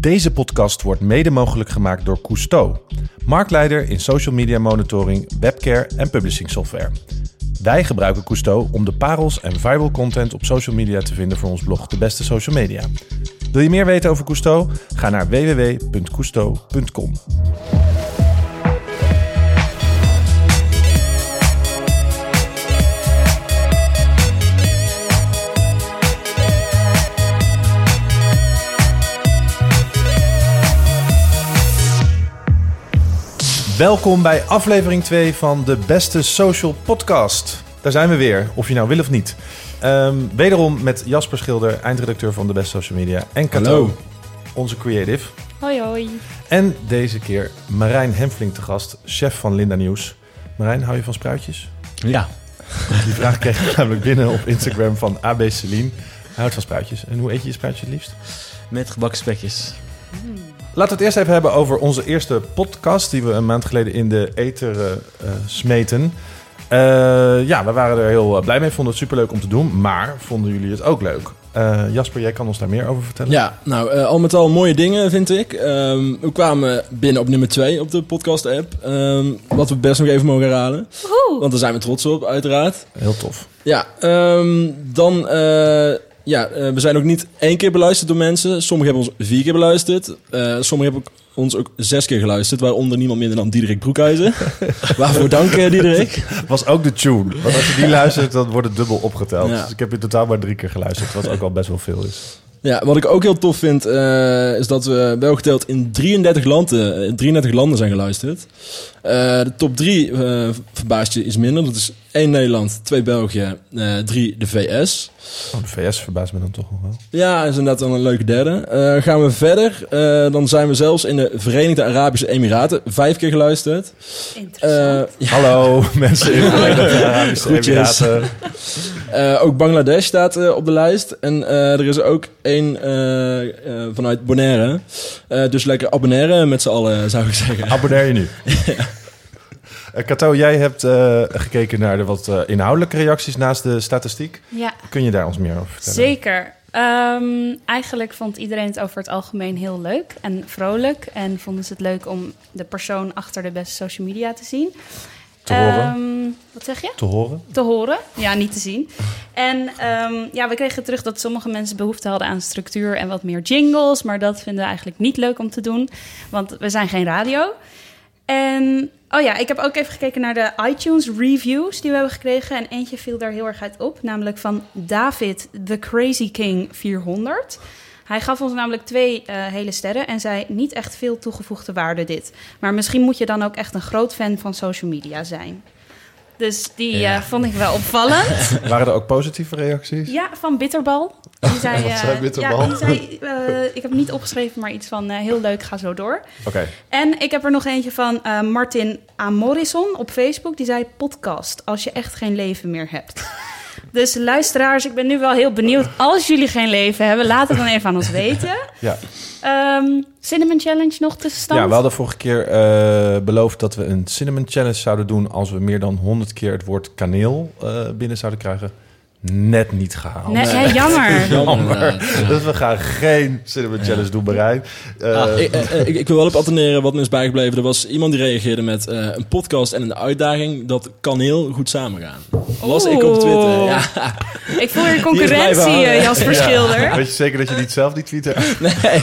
Deze podcast wordt mede mogelijk gemaakt door Cousteau, marktleider in social media monitoring, webcare en publishing software. Wij gebruiken Cousteau om de parels en viral content op social media te vinden voor ons blog De Beste Social Media. Wil je meer weten over Cousteau? Ga naar www.cousteau.com. Welkom bij aflevering 2 van de Beste Social Podcast. Daar zijn we weer, of je nou wil of niet. Ehm, wederom met Jasper Schilder, eindredacteur van de Beste Social Media. En Kato, Hallo. onze creative. Hoi hoi. En deze keer Marijn Hemfling te gast, chef van Linda Nieuws. Marijn, hou je van spruitjes? Ja. Die vraag kreeg ik namelijk binnen op Instagram van AB Celine. Hij houdt van spruitjes. En hoe eet je je spruitjes het liefst? Met gebakken spekjes. Laten we het eerst even hebben over onze eerste podcast... die we een maand geleden in de ether eh, eh, smeten. Eh, ja, we waren er heel blij mee. Vonden het superleuk om te doen. Maar vonden jullie het ook leuk? Eh, Jasper, jij kan ons daar meer over vertellen? Ja, nou, eh, al met al mooie dingen, vind ik. Ehm, we kwamen binnen op nummer 2 op de podcast-app. Ehm, wat we best nog even mogen herhalen. Woehoe. Want daar zijn we trots op, uiteraard. Heel tof. Ja, ehm, dan... ja, eh, we zijn ook niet één keer beluisterd door mensen. Sommigen hebben ons vier keer beluisterd. Eh sommigen hebben ons ook zes keer geluisterd. Waaronder niemand minder dan Diederik Broekhuizen. Waarvoor dank, eh, Diederik. Was ook de tune. Want als je die luistert, dan wordt het dubbel opgeteld. Ja. Dus ik heb in totaal maar drie keer geluisterd. Wat ook al best wel veel is. Ja, wat ik ook heel tof vind, is dat we wel geteld in 33 landen, in 33 landen zijn geluisterd. Eh, de top 3 eh verbaast je iets minder. Dat is 1 Nederland, 2 België, eh 3 de VS. Oh, de VS verbaast me dan toch nog wel. Ja, is inderdaad dan een leuke derde. Eh, gaan we verder, eh, dan zijn we zelfs in de Verenigde Arabische Emiraten vijf keer geluisterd. Eh, Interessant. ja, Hallo, mensen in de Verenigde Arabische. Emiraten. eh, ook Bangladesh staat eh, op de lijst. En eh, er is ook één eh, eh, vanuit Bonaire. Eh, dus lekker abonneren met z'n allen, zou ik zeggen. Abonneer je nu. Eh, Kato, jij hebt eh, gekeken naar de wat eh, inhoudelijke reacties naast de statistiek. ja, Kun je daar ons meer over vertellen? zeker. Ehm, eigenlijk vond iedereen het over het algemeen heel leuk en vrolijk. En vonden ze het leuk om de persoon achter de beste social media te zien. Te horen. Ehm, wat zeg je? Te horen? Te horen, ja, niet te zien. En ehm, ja, we kregen terug dat sommige mensen behoefte hadden aan structuur en wat meer jingles. Maar dat vinden we eigenlijk niet leuk om te doen, want we zijn geen radio. En oh ja, ik heb ook even gekeken naar de iTunes reviews die we hebben gekregen. En eentje viel daar heel erg uit op, namelijk van David, The Crazy King 400. Hij gaf ons namelijk twee eh, hele sterren en zei niet echt veel toegevoegde waarde dit. Maar misschien moet je dan ook echt een groot fan van social media zijn. Dus die Ja. eh, vond ik wel opvallend. Waren er ook positieve reacties? Ja, van Bitterbal. Die zei, eh, zei Bitterbal? Ja, die zei, eh, ik heb niet opgeschreven, maar iets van eh, heel leuk, ga zo door. Oké. En ik heb er nog eentje van eh, Martin Amorison op Facebook. Die zei podcast, als je echt geen leven meer hebt. Dus luisteraars, ik ben nu wel heel benieuwd. Als jullie geen leven hebben, laat het dan even aan ons weten. Ja. Ehm, Cinnamon Challenge nog tussenstand? ja, we hadden vorige keer eh, beloofd dat we een cinnamon challenge zouden doen... als we meer dan 100 keer het woord kaneel eh, binnen zouden krijgen. Net niet gehaald. Nee, jammer. Jammer. Dus we gaan geen cinnamon challenge doen, Marijn. Eh, Ah, ik, eh, ik, ik wil wel op attenderen wat me is bijgebleven. Er was iemand die reageerde met eh, een podcast en een uitdaging dat kan heel goed samengaan. Was ik op Twitter. Ja, Ik voel hier blijven concurrentie, eh, Jasper Schilder. Weet je zeker dat je niet zelf die tweet hebt? nee.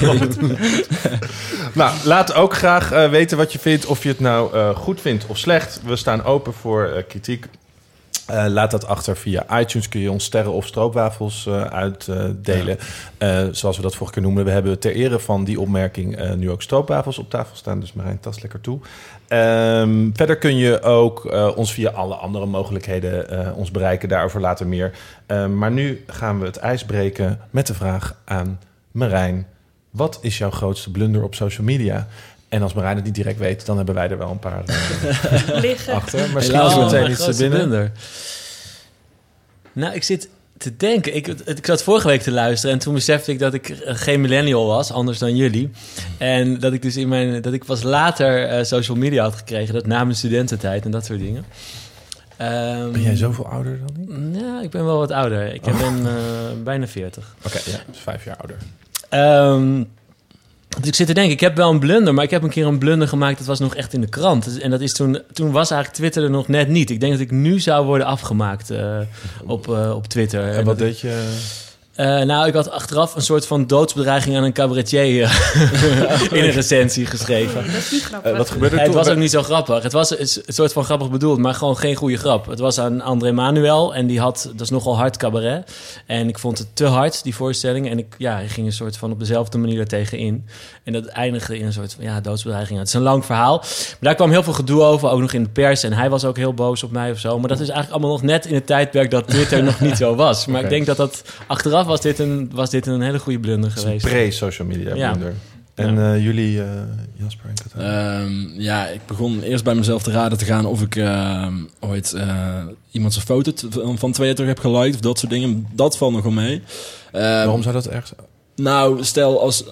Nou, laat ook graag eh, weten wat je vindt. Of je het nou eh, goed vindt of slecht. We staan open voor eh, kritiek. Eh, laat dat achter via iTunes. Kun je ons sterren of stroopwafels eh, uitdelen. Eh, zoals we dat vorige keer noemden. We hebben ter ere van die opmerking nu ook stroopwafels op tafel staan. Dus Marijn, tas lekker toe. Ehm, verder kun je ook ons via alle andere mogelijkheden ons bereiken. Daarover later meer. Ehm, maar nu gaan we het ijs breken met de vraag aan Marijn. Wat is jouw grootste blunder op social media? En als Marijn het niet direct weet, dan hebben wij er wel een paar eh, Liggen. achter. Maar schiet wel. meteen iets binnen. Nou, ik zit te denken. Ik, ik zat vorige week te luisteren en toen besefte ik dat ik eh, geen millennial was, anders dan jullie. En dat ik dus in mijn, dat ik pas later eh, social media had gekregen, dat na mijn studententijd en dat soort dingen. Ehm, Ben jij zoveel ouder dan die? Ja, ik ben wel wat ouder. Ik ben eh, bijna 40. Oké, ja, dus vijf jaar ouder. Ehm, Dus ik zit te denken, ik heb wel een blunder, maar ik heb een keer een blunder gemaakt. Dat was nog echt in de krant. Dus- En dat is toen, toen was eigenlijk Twitter er nog net niet. Ik denk dat ik nu zou worden afgemaakt eh, op, eh, op Twitter. En wat deed je? Eh, nou, ik had achteraf een soort van doodsbedreiging aan een cabaretier eh, in een recensie geschreven. Dat is niet grappig. Eh, wat gebeurde er Nee, het toen? was ook niet zo grappig. Het was een soort van grappig bedoeld, maar gewoon geen goede grap. Het was aan André Manuel en die had, dat is nogal hard cabaret. En ik vond het te hard, die voorstelling. En ik, ja, ik ging een soort van op dezelfde manier er tegenin. En dat eindigde in een soort van, ja, doodsbedreiging. Het is een lang verhaal. Maar daar kwam heel veel gedoe over, ook nog in de pers. En hij was ook heel boos op mij of zo. Maar dat is eigenlijk allemaal nog net in het tijdperk dat Twitter nog niet zo was. Maar ik denk dat dat, achteraf was dit een, was dit een hele goede blunder geweest. pre-social media Ja. blunder. En eh, jullie, eh, Jasper en Katrijn? Ehm, ja, ik begon eerst bij mezelf te raden te gaan of ik ehm, ooit eh, iemand zijn foto van van twee jaar terug heb geliked of dat soort dingen. Dat valt nog wel mee. Ehm, Waarom zou dat ergens... Nou, stel als...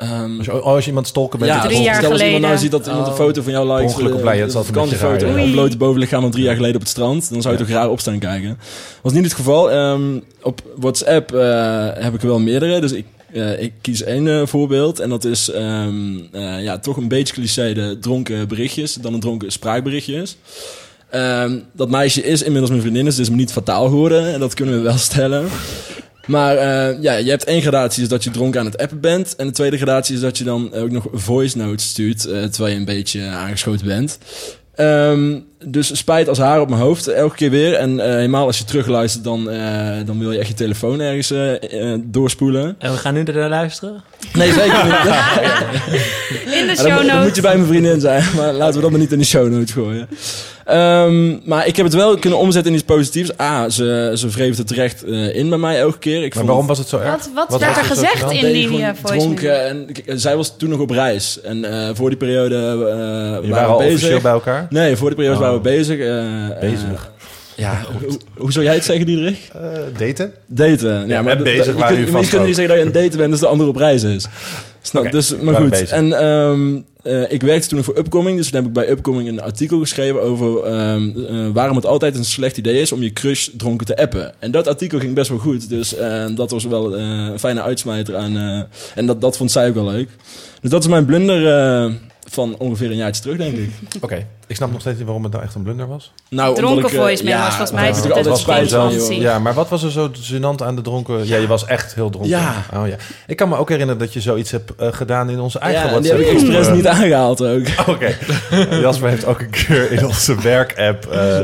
ehm, Als je, oh, als je iemand stalken bent... ja, Drie jaar stel als iemand nou geleden. ziet dat iemand een Oh. foto van jou liked. Ongeluk op eh, lijn, het is een een vakantiefoto raar, ja. van blote bovenlichaam van drie jaar geleden op het strand. Dan zou je Ja. toch raar op staan kijken. Was niet het geval. Ehm, op WhatsApp eh, heb ik er wel meerdere. Dus ik, eh, ik kies één voorbeeld. En dat is ehm, eh, ja, toch een beetje cliché de dronken berichtjes. Dan een dronken spraakberichtjes. Ehm, dat meisje is inmiddels mijn vriendin, dus het is me niet fataal geworden. En dat kunnen we wel stellen. Maar eh, ja, je hebt één gradatie, is dat je dronken aan het appen bent. En de tweede gradatie is dat je dan ook nog voice notes stuurt, eh, terwijl je een beetje aangeschoten bent. Ehm, dus spijt als haar op mijn hoofd, elke keer weer. En eh, helemaal als je terugluistert, dan, eh, dan wil je echt je telefoon ergens doorspoelen. En we gaan nu naar luisteren. Nee, zeker niet. In de show dan moet notes. je bij mijn vriendin zijn, maar laten we dat maar niet in de show notes gooien. Ehm, maar ik heb het wel kunnen omzetten in iets positiefs. A, ze, ze wreef het terecht eh, in bij mij elke keer. Ik Maar waarom was het zo erg? Wat, wat, Wat werd er gezegd in die eh, dronken. En, zij was toen nog op reis. En eh, voor die periode eh Je waren we bezig. officieel bij elkaar? Nee, voor die periode Oh. waren we bezig. eh, Bezig. Ja, hoe, hoe zou jij het zeggen, Diederik? Eh, daten? Daten. Ja, maar bezig dat- je maar je kunt niet zeggen dat je een daten bent als de ander op reis is. Snap, dus, maar goed. En ehm, eh, ik werkte toen voor Upcoming. Dus toen heb ik bij Upcoming een artikel geschreven over ehm, eh, waarom het altijd een slecht idee is om je crush dronken te appen. En dat artikel ging best wel goed. Dus eh, dat was wel eh, een fijne uitsmijter aan. eh, en dat, dat vond zij ook wel leuk. Dus dat is mijn blunder eh, van ongeveer een jaartje terug, denk ik. Oké, ik snap nog steeds niet waarom het nou echt een blunder was. Nou, Dronken eh, voice volgens mij heb het ik altijd het spijt van. Ja. Ja, maar wat was er zo gênant aan de dronken... Ja, je was echt heel dronken. Ja. Oh, ja. Ik kan me ook herinneren dat je zoiets hebt eh, gedaan in onze eigen Ja, en die heb ik WhatsApp. expres niet aangehaald ook. Oké. Jasper heeft ook een keer in onze werkapp eh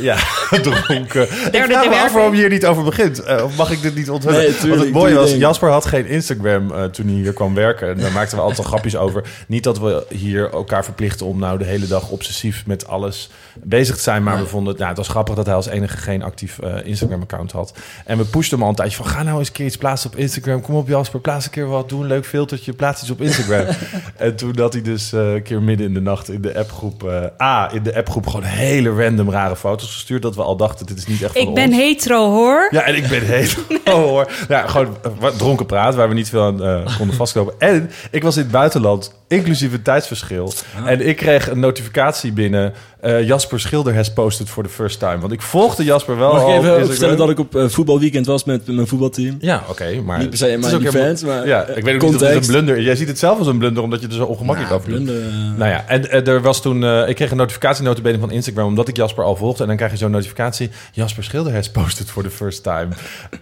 ja, dronken. ik vraag me af waarom je hier niet over begint. Of mag ik dit niet onthullen? Nee, Want het mooie was. Jasper had geen Instagram eh, toen hij hier kwam werken. En daar maakten we altijd al grapjes over. Niet dat we hier elkaar verplichten om nou de hele dag obsessief met alles bezig te zijn. Maar we vonden het, nou, het was grappig dat hij als enige geen actief eh, Instagram-account had. En we pushten hem al een tijdje van, ga nou eens een keer iets plaatsen op Instagram. Kom op Jasper, plaats een keer wat. Doe een leuk filtertje, plaats iets op Instagram. en toen had hij dus eh, een keer midden in de nacht in de appgroep... eh, A, in de appgroep gewoon hele random rare foto's gestuurd. Dat we al dachten, dit is niet echt Ik ben ons. hetero, hoor. Ja, en ik ben heel oh, hoor. Ja, gewoon dronken praat, waar we niet veel aan konden vastkomen. En ik was in het buitenland, inclusief het tijdsverschil. En ik kreeg een notificatie binnen. Eh, Jasper Schilder has posted for the first time. Want ik volgde Jasper wel Mag ik even dat ik op eh, voetbalweekend was met mijn voetbalteam? Ja, oké, maar... Niet per se is mijn defense, maar Ja, ik weet ook niet of het een blunder... Jij ziet het zelf als een blunder, omdat je er zo ongemakkelijk Nou, over doet. blunder, eh, Nou ja, en er was toen... ik kreeg een notificatienotabene van Instagram... omdat ik Jasper al volgde. En dan krijg je zo'n notificatie... Jasper Schilder has posted for the first time.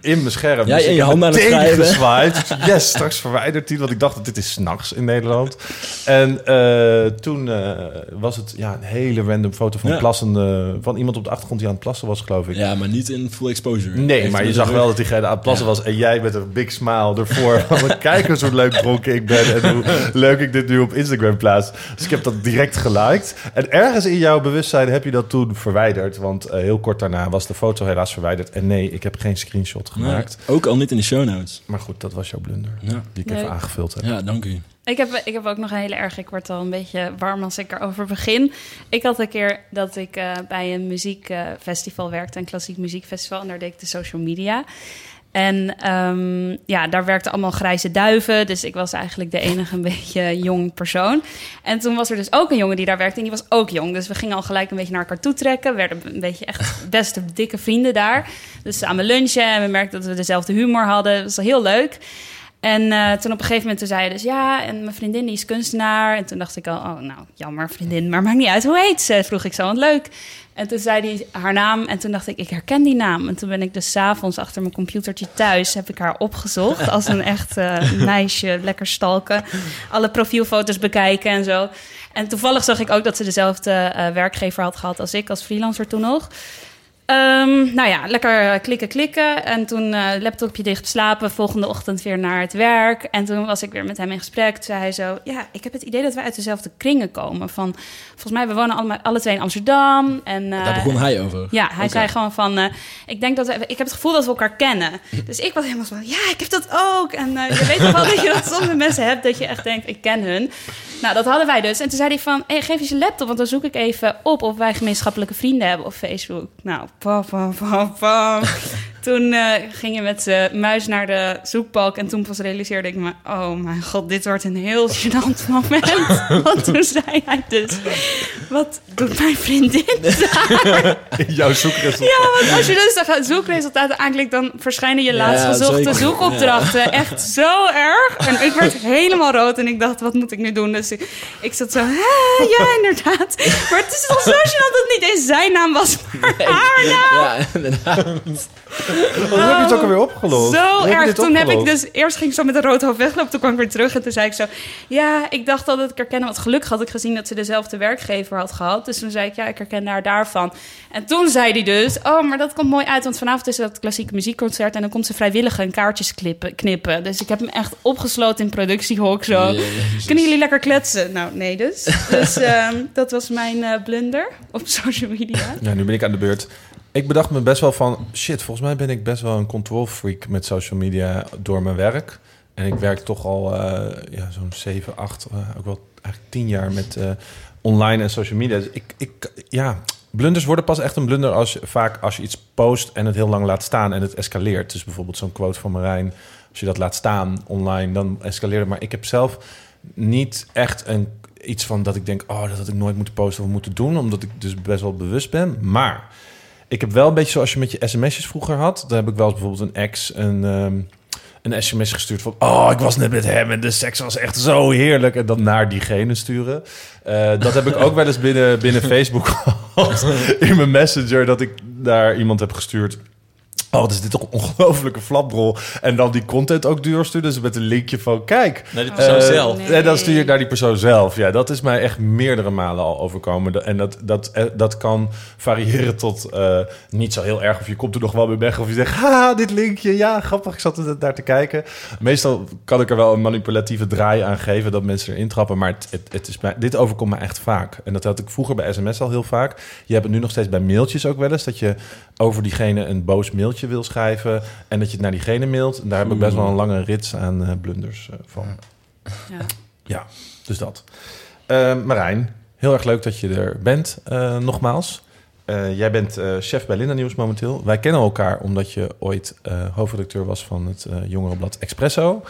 In mijn scherm. Ja, Dus in je hand aan het schrijven. Yes, straks verwijdert hij. Want ik dacht dat dit is s'nachts in Nederland. En toen was het ja, een hele random foto van Ja. plassende... van iemand op de achtergrond die aan het plassen was, geloof ik. ja, maar niet in full exposure. Nee, Echt maar je zag een wel dat diegene aan het plassen Ja. was. En jij met een big smile ervoor. Van, kijk eens hoe leuk dronken ik ben. En hoe leuk ik dit nu op Instagram plaats. Dus ik heb dat direct geliked. En ergens in jouw bewustzijn heb je dat toen verwijderd. Want eh, heel kort daarna was de foto helaas verwijderd. En nee, ik heb geen screenshot Nee, gemaakt. ook al niet in de show notes. Maar goed, dat was jouw blunder. Ja, Die ik Nee. even aangevuld heb. ja dank u. Ik heb, ik heb ook nog een hele erg. Ik word al een beetje warm als ik erover begin. Ik had een keer dat ik eh, bij een muziekfestival werkte, een klassiek muziekfestival. En daar deed ik de social media. En ehm, ja, daar werkten allemaal grijze duiven. Dus ik was eigenlijk de enige een beetje jong persoon. En toen was er dus ook een jongen die daar werkte. En die was ook jong. Dus we gingen al gelijk een beetje naar elkaar toe trekken. We werden een beetje echt beste dikke vrienden daar. Dus samen lunchen. En we merkten dat we dezelfde humor hadden. Dat was heel leuk. En eh, toen op een gegeven moment zei je dus ja, en mijn vriendin die is kunstenaar. En toen dacht ik al, oh nou, jammer vriendin, maar maakt niet uit. Hoe heet ze? Vroeg ik zo, wat leuk. En toen zei hij haar naam en toen dacht ik, ik herken die naam. En toen ben ik dus s'avonds achter mijn computertje thuis, heb ik haar opgezocht. Als een echt eh, meisje, lekker stalken. Alle profielfoto's bekijken en zo. En toevallig zag ik ook dat ze dezelfde eh, werkgever had gehad als ik, als freelancer toen nog. Ehm, nou ja, lekker eh, klikken, klikken. En toen eh laptopje dicht slapen. Volgende ochtend weer naar het werk. En toen was ik weer met hem in gesprek. Toen zei hij zo... Ja, ik heb het idee dat we uit dezelfde kringen komen. Van, volgens mij, we wonen allemaal, alle twee in Amsterdam. En, eh, Daar begon hij over. ja, hij zei gewoon van... ik denk dat we, ik heb het gevoel dat we elkaar kennen. Dus ik was helemaal van... Ja, ik heb dat ook. En je weet toch wel dat je dat met mensen hebt... dat je echt denkt, ik ken hun. Nou, dat hadden wij dus. En toen zei hij van... Hey, geef eens je laptop, want dan zoek ik even op... of wij gemeenschappelijke vrienden hebben op Facebook. Nou, pam, pam, pam, pam. Toen eh, ging je met zijn muis naar de zoekbalk... en toen pas realiseerde ik me... oh mijn god, dit wordt een heel gênant moment. Want toen zei hij dus... wat doet mijn vriendin Jouw zoekresultaat. ja, want als je dus de zoekresultaten aanklikt, dan verschijnen je Ja, laatst gezochte zeker. zoekopdrachten echt zo erg. En ik werd helemaal rood en ik dacht, wat moet ik nu doen? Dus ik, ik zat zo, "Hè, ja, inderdaad. Maar het is toch zo gênant dat het niet eens zijn naam was, maar haar naam. Ja, inderdaad. Hoe heb je het ook alweer opgelost? Zo erg. Toen heb ik dus... Eerst ging ik zo met een rood hoofd weglopen. Toen kwam ik weer terug en toen zei ik zo... Ja, ik dacht al dat ik herkende. Want gelukkig had ik gezien dat ze dezelfde werkgever had gehad. Dus toen zei ik, ja, ik herken haar daarvan. En toen zei hij dus... Oh, maar dat komt mooi uit. Want vanavond is dat klassieke muziekconcert. En dan komt ze vrijwillig een kaartjes klippen, knippen. Dus ik heb hem echt opgesloten in productiehok. Zo. Kunnen jullie lekker kletsen? Nou, nee dus. Dus ehm, dat was mijn eh, blunder op social media. Ja, nu ben ik aan de beurt. Ik bedacht me best wel van... Shit, volgens mij ben ik best wel een controlfreak met social media door mijn werk. En ik werk toch al eh, ja, zo'n 7, 8, eh, ook wel eigenlijk 10 jaar met eh, online en social media. Dus ik, ik, ja, blunders worden pas echt een blunder als je, vaak als je iets post en het heel lang laat staan en het escaleert. Dus bijvoorbeeld zo'n quote van Marijn. Als je dat laat staan online, dan escaleert het. Maar ik heb zelf niet echt een, iets van dat ik denk... oh, dat had ik nooit moeten posten of moeten doen. Omdat ik dus best wel bewust ben. Maar ik heb wel een beetje zoals je met je sms'jes vroeger had. Dan heb ik wel eens bijvoorbeeld een ex een, ehm, een sms gestuurd van... oh, ik was net met hem en de seks was echt zo heerlijk. En dan naar diegene sturen. Eh, dat heb ik ook wel eens binnen, binnen Facebook gehad. In mijn messenger dat ik daar iemand heb gestuurd... Oh, wat is dit toch een ongelofelijke flapdrol. En dan die content ook doorsturen. Dus met een linkje van, kijk... Naar die persoon eh, zelf. Nee. En dan stuur je naar die persoon zelf. Ja, dat is mij echt meerdere malen al overkomen. En dat, dat, eh, dat kan variëren tot eh, niet zo heel erg. Of je komt er nog wel mee weg. Of je zegt, ha, dit linkje. Ja, grappig, ik zat er daar te kijken. Meestal kan ik er wel een manipulatieve draai aan geven... dat mensen erin trappen. Maar het, het, het is mij, dit overkomt me echt vaak. En dat had ik vroeger bij sms al heel vaak. Je hebt het nu nog steeds bij mailtjes ook wel eens... dat je over diegene een boos mailtje wil schrijven... en dat je het naar diegene mailt. En daar heb ik best wel een lange rits aan eh, blunders eh, van. Ja. Ja, dus dat. Eh, Marijn, heel erg leuk dat je er bent, eh, nogmaals. Eh, jij bent eh, chef bij Linda Nieuws momenteel. Wij kennen elkaar omdat je ooit eh, hoofdredacteur was van het eh jongerenblad Expresso.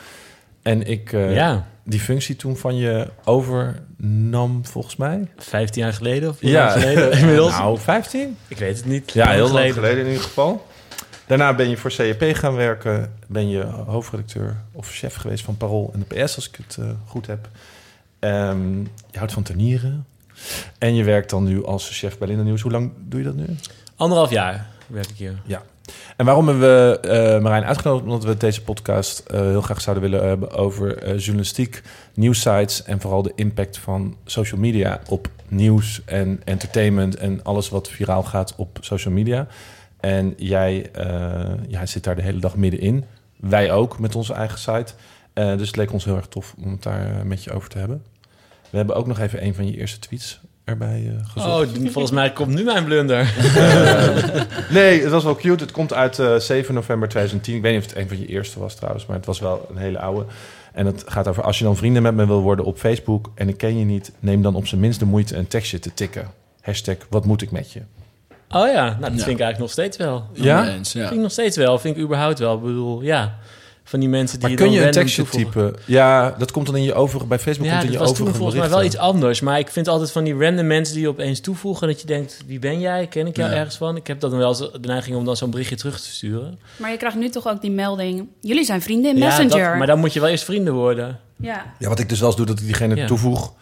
En ik eh, Ja, die functie toen van je overnam, volgens mij. 15 jaar geleden of lang geleden inmiddels. Nou, 15? ik weet het niet. Ja, heel lang geleden. geleden in ieder geval. Daarna ben je voor CEP gaan werken. Ben je hoofdredacteur of chef geweest van Parool en de PS, als ik het eh, goed heb. Ehm, je houdt van turnieren. En je werkt dan nu als chef bij Linda Nieuws. Hoe lang doe je dat nu? Anderhalf jaar werk ik hier. En waarom hebben we eh, Marijn uitgenodigd? Omdat we deze podcast eh, heel graag zouden willen hebben over eh, journalistiek, nieuwsites en vooral de impact van social media op nieuws en entertainment en alles wat viraal gaat op social media. En jij eh, ja, zit daar de hele dag middenin. Wij ook met onze eigen site. Eh, dus het leek ons heel erg tof om het daar eh, met je over te hebben. We hebben ook nog even een van je eerste tweets erbij eh, gezocht. Oh, volgens mij komt nu mijn blunder. Nee, het was wel cute. Het komt uit eh, 7 november 2010. Ik weet niet of het een van je eerste was trouwens, maar het was wel een hele oude. En het gaat over als je dan vrienden met me wil worden op Facebook en ik ken je niet, neem dan op zijn minst de moeite een tekstje te tikken. Hashtag wat moet ik met je? Oh ja, nou, dat Ja. vind ik eigenlijk nog steeds wel. Ja? Eens, ja. Vind ik nog steeds wel. Vind ik überhaupt wel. Ik bedoel, ja. van die mensen die Maar kun dan je een tekstje toevoegen. typen? Ja, dat komt dan in je overige... Bij Facebook Ja, komt in dat je was toen overige volgens mij wel iets anders. Maar ik vind altijd van die random mensen die je opeens toevoegen... dat je denkt, wie ben jij? Ken ik jou Ja. ergens van? Ik heb dan wel eens de neiging om dan zo'n berichtje terug te sturen. Maar je krijgt nu toch ook die melding... Jullie zijn vrienden in Ja, Messenger. dat- maar dan moet je wel eerst vrienden worden. Ja. Ja, wat ik dus wel eens doe, dat ik diegene Ja. toevoeg...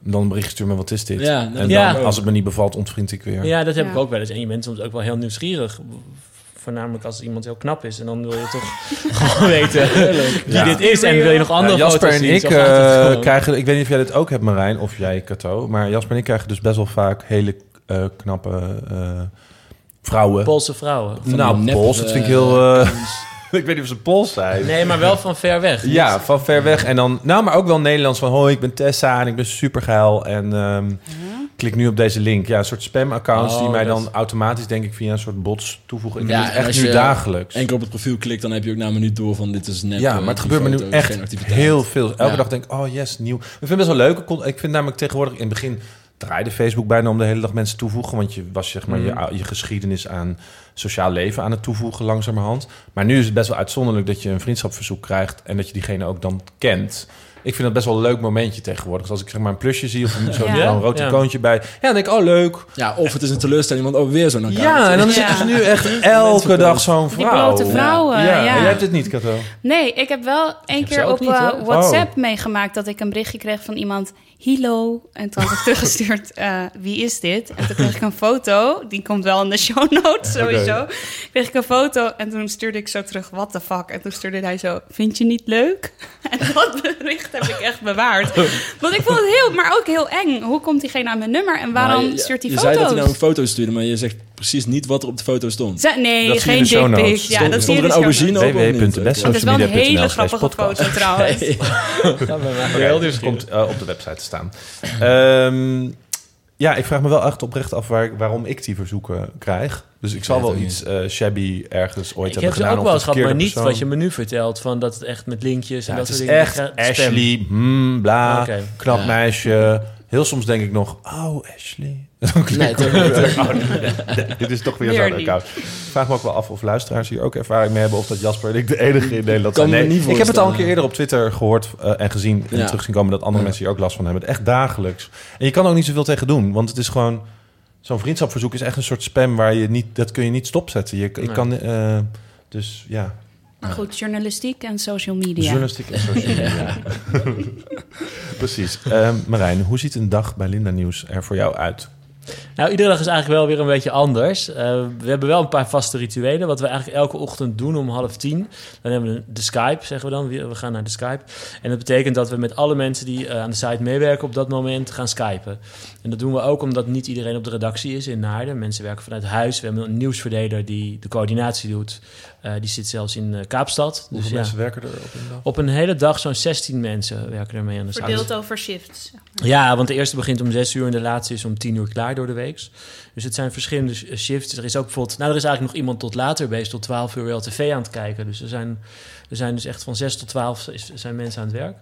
dan een berichtje stuur met wat is dit? Ja, en dan, Ja. als het me niet bevalt, ontvriend ik weer. Ja, dat heb Ja. ik ook wel eens. En je bent soms ook wel heel nieuwsgierig. Voornamelijk als iemand heel knap is. En dan wil je toch gewoon weten wie Ja. dit is. En wil je nog andere Ja, Jasper foto's en zien. ik eh, krijgen... Ik weet niet of jij dit ook hebt, Marijn, of jij, Cato... maar Jasper en ik krijgen dus best wel vaak hele eh, knappe eh, vrouwen. Poolse vrouwen. Nou, dat vind ik eh, heel... ik weet niet of ze Pools zijn. Nee, maar wel van ver weg. Ja, van ver weg. En dan, nou, maar ook wel Nederlands van... hoi, ik ben Tessa en ik ben supergeil. En ehm, klik nu op deze link. Ja, een soort spam-accounts Oh, die mij dat- dan automatisch, denk ik, via een soort bots toevoegen. Ik Ja, doe het en echt als nu dagelijks. Eén keer op het profiel klikt, dan heb je ook na een minuut door van dit is net. ja, eh, maar het gebeurt me nu echt heel veel. Elke Ja. dag denk ik, oh yes, nieuw. Ik vind het best wel leuk. Ik vind namelijk tegenwoordig in het begin draaide Facebook bijna om de hele dag mensen toevoegen. Want je was zeg maar je, Mhm. je geschiedenis aan sociaal leven aan het toevoegen langzamerhand. Maar nu is het best wel uitzonderlijk dat je een vriendschapsverzoek krijgt en dat je diegene ook dan kent. Ik vind dat best wel een leuk momentje tegenwoordig. Dus als ik zeg maar een plusje zie of een, zo'n Ja. zo'n rood icoontje bij. Ja, dan denk ik, oh leuk. Ja, of het is een teleurstelling, want oh, weer zo'n account. Ja, en dan is het dus nu echt elke dag zo'n Die vrouw. blote vrouwen, Ja, jij hebt het niet, Kato. Nee, ik heb wel één keer op niet, eh, hoor. WhatsApp Oh. meegemaakt dat ik een berichtje kreeg van iemand. Hilo. En toen had ik teruggestuurd, eh, wie is dit? En toen kreeg ik een foto. Die komt wel in de show notes sowieso. Kreeg ik een foto en toen stuurde ik zo terug, what the fuck? En toen stuurde hij zo, vind je niet leuk? En dat bericht heb ik echt bewaard. Want ik vond het heel, maar ook heel eng. Hoe komt diegene aan mijn nummer en waarom je- stuurt hij je foto's? zei dat hij nou een foto stuurde, maar je zegt precies niet wat er op de foto stond. Nee, Dat geen dick pic. Ja, Stond- dat zie stond je er een aubergine op of niet? Het is wel een hele grappige foto trouwens. Heel dus komt eh, op de website te staan. Ehm, ja, ik vraag me wel echt oprecht af waar, waarom ik die verzoeken krijg. Dus ik zal wel iets eh, shabby ergens ooit Ik hebben heb ze gedaan. ook wel eens gehad, maar niet persoon. wat je me nu vertelt. Van dat het echt met linkjes en Ja, dat het soort is dingen. echt. Ashley, hmm, bla, knap Ja. meisje. Heel soms denk ik nog, oh Ashley. Nee, ik toch Oh, nee, dit is toch weer zo'n account. Ik vraag me ook wel af of luisteraars hier ook ervaring mee hebben... of dat Jasper en ik de enige in Nederland zijn. Nee, niet ik heb het al een keer eerder op Twitter gehoord eh, en gezien... en Ja. terug zien komen dat andere Ja. mensen hier ook last van hebben. Echt dagelijks. En je kan ook niet zoveel tegen doen, want het is gewoon... Zo'n vriendschapverzoek is echt een soort spam waar je niet... dat kun je niet stopzetten. Je, Nee. kan... eh, dus ja, Maar goed, journalistiek en social media. journalistiek en social media. Precies. Eh, Marijn, hoe ziet een dag bij Linda Nieuws er voor jou uit? Nou, iedere dag is eigenlijk wel weer een beetje anders. Eh, we hebben wel een paar vaste rituelen. Wat we eigenlijk elke ochtend doen om half tien. Dan hebben we de Skype, zeggen we dan. We we gaan naar de Skype. En dat betekent dat we met alle mensen die eh, aan de site meewerken op dat moment gaan skypen. En dat doen we ook omdat niet iedereen op de redactie is in Naarden. Mensen werken vanuit huis. We hebben een nieuwsverdeler die de coördinatie doet. Eh, die zit zelfs in Kaapstad. Hoeveel Dus ja, mensen werken er op een dag? op een hele dag zo'n 16 mensen werken er mee aan de site. Verdeeld over shifts. Ja, want de eerste begint om 6 uur en de laatste is om 10 uur klaar door de week. Dus het zijn verschillende sh- shifts. Er is ook bijvoorbeeld, nou, er is eigenlijk nog iemand tot later bezig, tot 12 uur LTV aan het kijken. Dus er zijn, er zijn dus echt van 6 tot 12 is, zijn mensen aan het werk.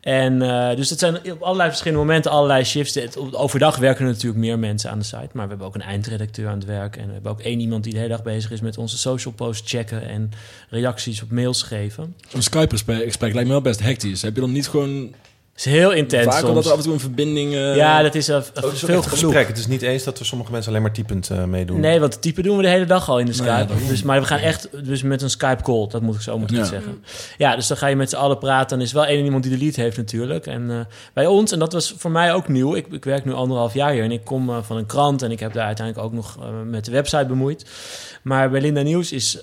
En eh, dus het zijn op allerlei verschillende momenten allerlei shifts. Overdag werken er natuurlijk meer mensen aan de site. Maar we hebben ook een eindredacteur aan het werk. En we hebben ook één iemand die de hele dag bezig is met onze social posts checken en reacties op mails geven. Zo'n Skype-gesprek lijkt me wel best hectisch. Heb je dan niet gewoon... Het is heel intens vaak soms. omdat er af en toe een verbinding... ja, dat is uh, Oh, is veel gesprek. Het is niet eens dat er sommige mensen alleen maar typend eh, meedoen. Nee, want typen doen we de hele dag al in de Skype. dus, maar we gaan echt dus met een Skype call, dat moet ik zo moet ik Ja. zeggen. Ja, dus dan ga je met z'n allen praten. Dan is wel één iemand die de lead heeft natuurlijk. En eh, bij ons, en dat was voor mij ook nieuw. Ik, ik werk nu anderhalf jaar hier en ik kom eh, van een krant en ik heb daar uiteindelijk ook nog met de website bemoeid. Maar bij Linda Nieuws is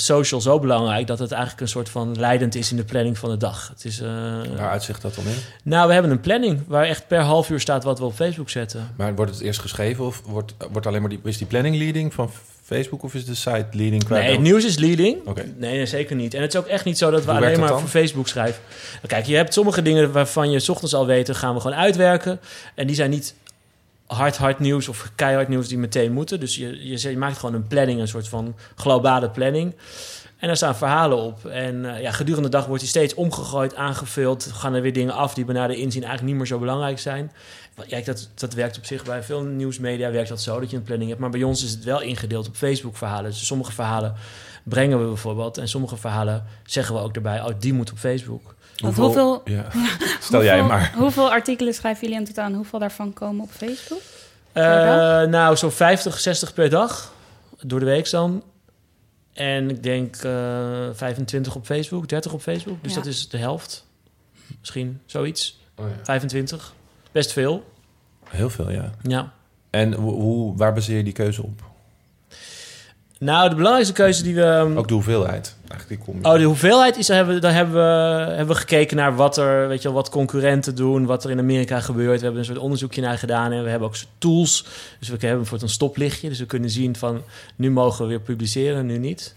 social zo belangrijk dat het eigenlijk een soort van leidend is in de planning van de dag. Het is, Waar uitzicht dat dan in? nou, we hebben een planning waar echt per half uur staat wat we op Facebook zetten. Maar wordt het eerst geschreven of wordt, wordt alleen maar die, is die planning leading van Facebook of is de site leading? Nee, het nieuws is leading. Oké. Nee, nee, zeker niet. En het is ook echt niet zo dat we Hoe alleen maar voor? Facebook schrijven. Kijk, je hebt sommige dingen waarvan je 's ochtends al weet, gaan we gewoon uitwerken. En die zijn niet hard, hard nieuws of keihard nieuws die meteen moeten. Dus je, je, maakt gewoon een planning, een soort van globale planning. En daar staan verhalen op. En eh, ja, gedurende de dag wordt die steeds omgegooid, aangevuld. Gaan er weer dingen af die bij nader inzien eigenlijk niet meer zo belangrijk zijn. Ja, dat, dat werkt op zich bij veel nieuwsmedia werkt dat zo dat je een planning hebt. Maar bij ons is het wel ingedeeld op Facebook verhalen. Dus sommige verhalen brengen we bijvoorbeeld. En sommige verhalen zeggen we ook erbij, oh, die moet op Facebook. Hoeveel, Ja. Stel jij maar. Hoeveel artikelen schrijven jullie in totaal en hoeveel daarvan komen op Facebook? Eh, nou, zo'n 50, 60 per dag. Door de week dan. En ik denk eh 25 op Facebook, 30 op Facebook. Dus Ja. dat is de helft. Misschien zoiets. Oh, ja. 25. Best veel. Heel veel, ja. Ja. En hoe, hoe, waar baseer je die keuze op? Nou, de belangrijkste keuze die we... Ook de hoeveelheid. Eigenlijk die. Oh, de hoeveelheid is, daar hebben, we- daar hebben we, hebben we gekeken naar wat er, weet je wel, wat concurrenten doen, wat er in Amerika gebeurt. We hebben een soort onderzoekje naar gedaan en we hebben ook soort tools. Dus we hebben bijvoorbeeld een stoplichtje, dus we kunnen zien van nu mogen we weer publiceren, nu niet.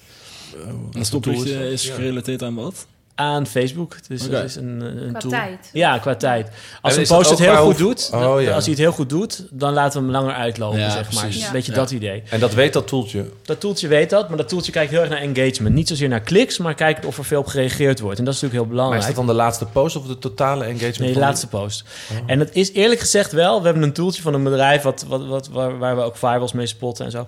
Een stoplichtje is gerelateerd aan wat? Aan Facebook. Dus dat is een, een Qua tool. tijd. Ja, qua tijd. Als En een post het heel goed doet, Oh, dan- ja. als hij het heel goed doet, dan laten we hem langer uitlopen, Ja, zeg maar. Dus Ja. Een beetje Ja. dat idee. En dat weet dat toeltje. Dat toeltje weet dat, maar dat toeltje kijkt heel erg naar engagement. Niet zozeer naar kliks, maar kijkt of er veel op gereageerd wordt. En dat is natuurlijk heel Maar belangrijk. is dat dan de laatste post of de totale engagement? Nee, de laatste post. En dat is eerlijk gezegd wel. We hebben een toeltje van een bedrijf wat, wat, wat, waar, waar we ook firewalls mee spotten en zo.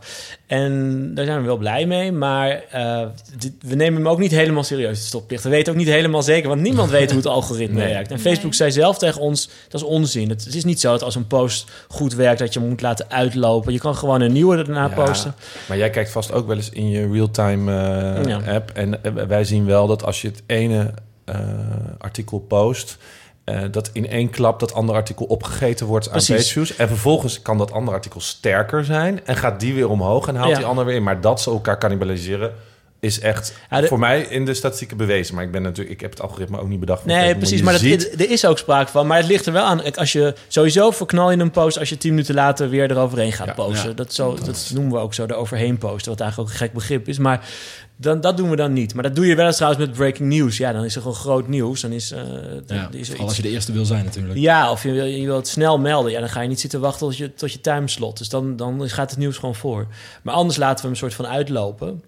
En daar zijn we wel blij mee. Maar eh, dit- we nemen hem ook niet helemaal serieus, de stoplicht. We weten ook niet helemaal zeker, want niemand weet hoe het algoritme Nee. werkt. En Facebook Nee. zei zelf tegen ons, dat is onzin. Het, het is niet zo dat als een post goed werkt, dat je hem moet laten uitlopen. Je kan gewoon een nieuwe daarna Ja, posten. Maar jij kijkt vast ook wel eens in je real-time eh, Ja. app. En eh, wij zien wel dat als je het ene eh, artikel post... eh, dat in één klap dat andere artikel opgegeten wordt aan Precies. pageviews. En vervolgens kan dat andere artikel sterker zijn... en gaat die weer omhoog en haalt Ja. die andere weer in. Maar dat ze elkaar cannibaliseren is echt Ja, de- voor mij in de statistieken bewezen. Maar ik, ben natuurlijk, ik heb het algoritme ook niet bedacht. Nee, precies. Maar dat, ziet- er is ook sprake van. Maar het ligt er wel aan. Als je sowieso verknal je een post als je tien minuten later weer eroverheen gaat Ja, posten. ja. dat, zo, dat noemen we ook zo, de overheen posten. Wat eigenlijk ook een gek begrip is. Maar dan, dat doen we dan niet. Maar dat doe je wel eens trouwens met breaking news. Ja, dan is er gewoon groot nieuws. Dan is, eh, dan Ja, is er als je de eerste wil zijn natuurlijk. Ja, of je, wil- je wilt het snel melden. Ja, dan ga je niet zitten wachten tot je, tot je timeslot. Dus dan, dan gaat het nieuws gewoon voor. Maar anders laten we hem een soort van uitlopen.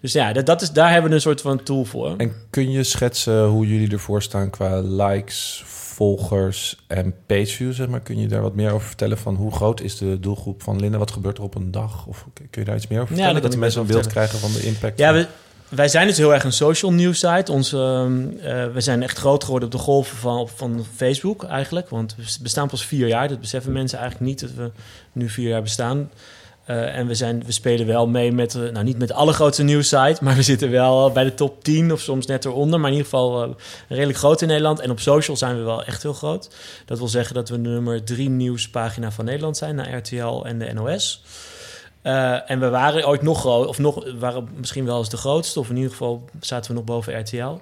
Dus ja, dat, dat is, daar hebben we een soort van tool voor. En kun je schetsen hoe jullie ervoor staan qua likes, volgers en pageviews? Zeg maar? Kun je daar wat meer over vertellen van hoe groot is de doelgroep van Linda? Wat gebeurt er op een dag? Of kun je daar iets meer over vertellen? dat de mensen een beeld krijgen van de impact? Ja, we, wij zijn dus heel erg een social news site. Onze, ehm, eh, we zijn echt groot geworden op de golven van, van Facebook eigenlijk. Want we bestaan pas vier jaar. Dat beseffen mensen eigenlijk niet dat we nu vier jaar bestaan. Eh, en we, zijn, we spelen wel mee met, eh, nou niet met de allergrootste nieuwssite, maar we zitten wel bij de top 10 of soms net eronder. Maar in ieder geval eh, redelijk groot in Nederland. En op social zijn we wel echt heel groot. Dat wil zeggen dat we de nummer drie nieuwspagina van Nederland zijn, na RTL en de NOS. Eh, en we waren ooit nog groot, of nog, waren misschien wel eens de grootste, of in ieder geval zaten we nog boven RTL.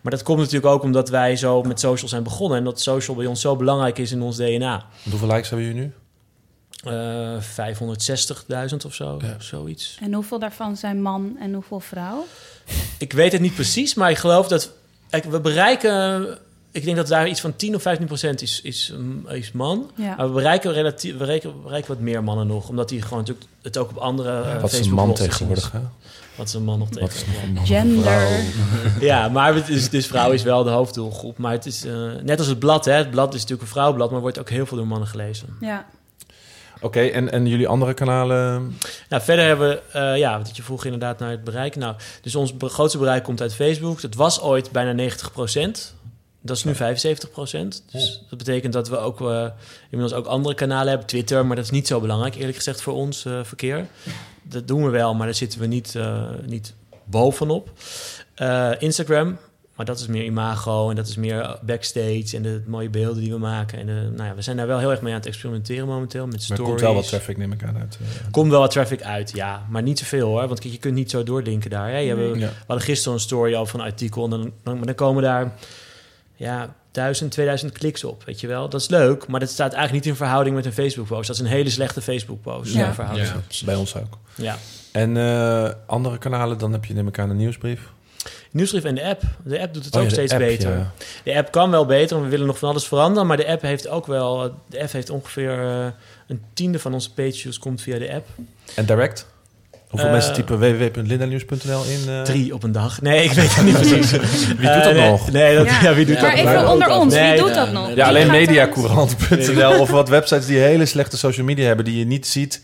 Maar dat komt natuurlijk ook omdat wij zo met social zijn begonnen en dat social bij ons zo belangrijk is in ons DNA. Hoeveel likes hebben jullie nu? Eh 560.000 of zo, Ja. zoiets. En hoeveel daarvan zijn man en hoeveel vrouw? Ik weet het niet precies, maar ik geloof dat kijk, we bereiken. Ik denk dat daar iets van 10 of 15 procent is, is, mm, is man. Ja. Maar we bereiken, relatief, we bereiken, bereiken wat meer mannen nog. Omdat die gewoon natuurlijk het ook op andere uh, Wat is een man tegenwoordig? Hè? Wat is een man nog man? Gender. Vrouw. Ja, maar het is, dus vrouw is wel de hoofddoelgroep. Maar het is eh, net als het blad. Hè. Het blad is natuurlijk een vrouwblad, maar wordt ook heel veel door mannen gelezen. Ja. Oké, en, en jullie andere kanalen? Nou, verder hebben we, eh, ja, wat je vroeg inderdaad naar het bereik. Nou, dus ons grootste bereik komt uit Facebook. Dat was ooit bijna 90% Dat is nu 75% Dus dat betekent dat we ook eh, inmiddels ook andere kanalen hebben. Twitter, maar dat is niet zo belangrijk, eerlijk gezegd, voor ons eh, verkeer. Dat doen we wel, maar daar zitten we niet, niet bovenop. Instagram, maar dat is meer imago en dat is meer backstage en de mooie beelden die we maken. En de, nou ja, we zijn daar wel heel erg mee aan het experimenteren momenteel met Maar stories. er komt wel wat traffic, neem ik aan, uit. eh, Komt wel wat traffic uit, ja. Maar niet zoveel hoor. Want kijk, je kunt niet zo doorlinken daar. Hè. Je Nee. hebt- ja. We hadden gisteren een story over een artikel. En dan, dan, maar dan komen daar ja, 1000, 2000 kliks op. Weet je wel. Dat is leuk. Maar dat staat eigenlijk niet in verhouding met een Facebook post. Dat is een hele slechte Facebook post. Ja. in verhouding. Ja. Bij ons ook. ja. En eh, andere kanalen, dan heb je neem ik aan een nieuwsbrief. Nieuwsbrief en de app. De app doet het Oh ook ja, steeds app, beter. ja. De app kan wel beter. want We willen nog van alles veranderen. Maar de app heeft ook wel... De app heeft ongeveer eh, een tiende van onze page views komt via de app. En direct? Hoeveel Eh, mensen typen www.lindanieuws.nl in? eh? Drie op een dag. Nee, ik weet het niet precies. Wie doet dat nee, nog? Nee, dat, Ja. ja. wie doet Maar dat even nog? onder ons, Nee, wie doet ja, dat nog? Ja, alleen mediacourant.nl of wat websites die hele slechte social media hebben die je niet ziet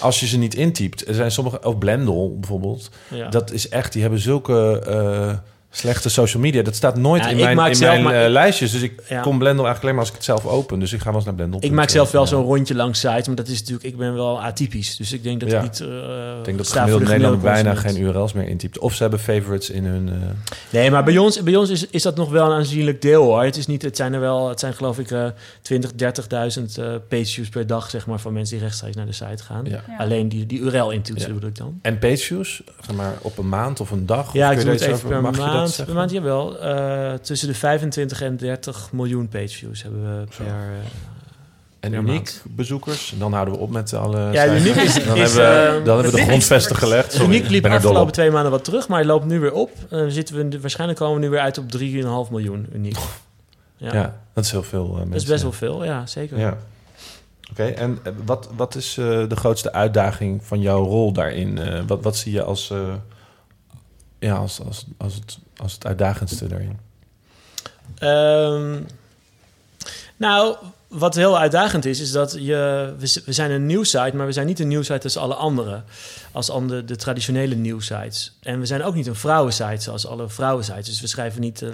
als je ze niet intypt. Er zijn sommige, ook Blendel bijvoorbeeld. Ja. Dat is echt, die hebben zulke eh, slechte social media. Dat staat nooit Ja, in ik mijn, maak in zelf mijn maar- eh, lijstjes. Dus ik Ja. kom Blendel eigenlijk alleen maar als ik het zelf open. Dus ik ga wel eens naar Blendel. Ik maak zelf wel Ja. zo'n rondje langs sites, maar dat is natuurlijk, ik ben wel atypisch. Dus ik denk dat Ja. ik niet. eh Ik denk dat de Nederlander bijna geen URL's meer intypt. Of ze hebben favorites in hun... eh, Nee, maar bij ons, bij ons is, is dat nog wel een aanzienlijk deel hoor. Het, is niet, het zijn er wel, het zijn geloof ik eh 20, 30.000 eh page views per dag, zeg maar, van mensen die rechtstreeks naar de site gaan. ja. Ja. Alleen die, die URL intoetsen Ja. bedoel ik dan. En page views, zeg maar op een maand of een dag? Of Ja, kun ik je doe het even over- per dat maand. Per maand, jawel. Eh, tussen de 25 en 30 miljoen page views hebben we per... eh, En per uniek maand. bezoekers. En dan houden we op met alle Ja, cijfers. uniek is- dan, is, hebben we, eh, dan hebben we de grondvesten gelegd. Sorry, Uniek liep dol afgelopen op. twee maanden wat terug, maar hij loopt nu weer op. Dan zitten we, waarschijnlijk komen we nu weer uit op 3,5 miljoen uniek. Ja. Ja. dat is heel veel mensen. dat is best wel veel, ja, zeker. Ja. Oké, en wat, wat is de grootste uitdaging van jouw rol daarin? Wat, wat zie je als, ja, als, als, als, het, als het uitdagendste daarin? Ehm, nou, wat heel uitdagend is, is dat je, we, zijn een nieuwsite, maar we zijn niet een nieuwsite als alle andere. Als andere, de traditionele nieuwsites. En we zijn ook niet een vrouwensite zoals alle vrouwensites. Dus we schrijven, niet, eh,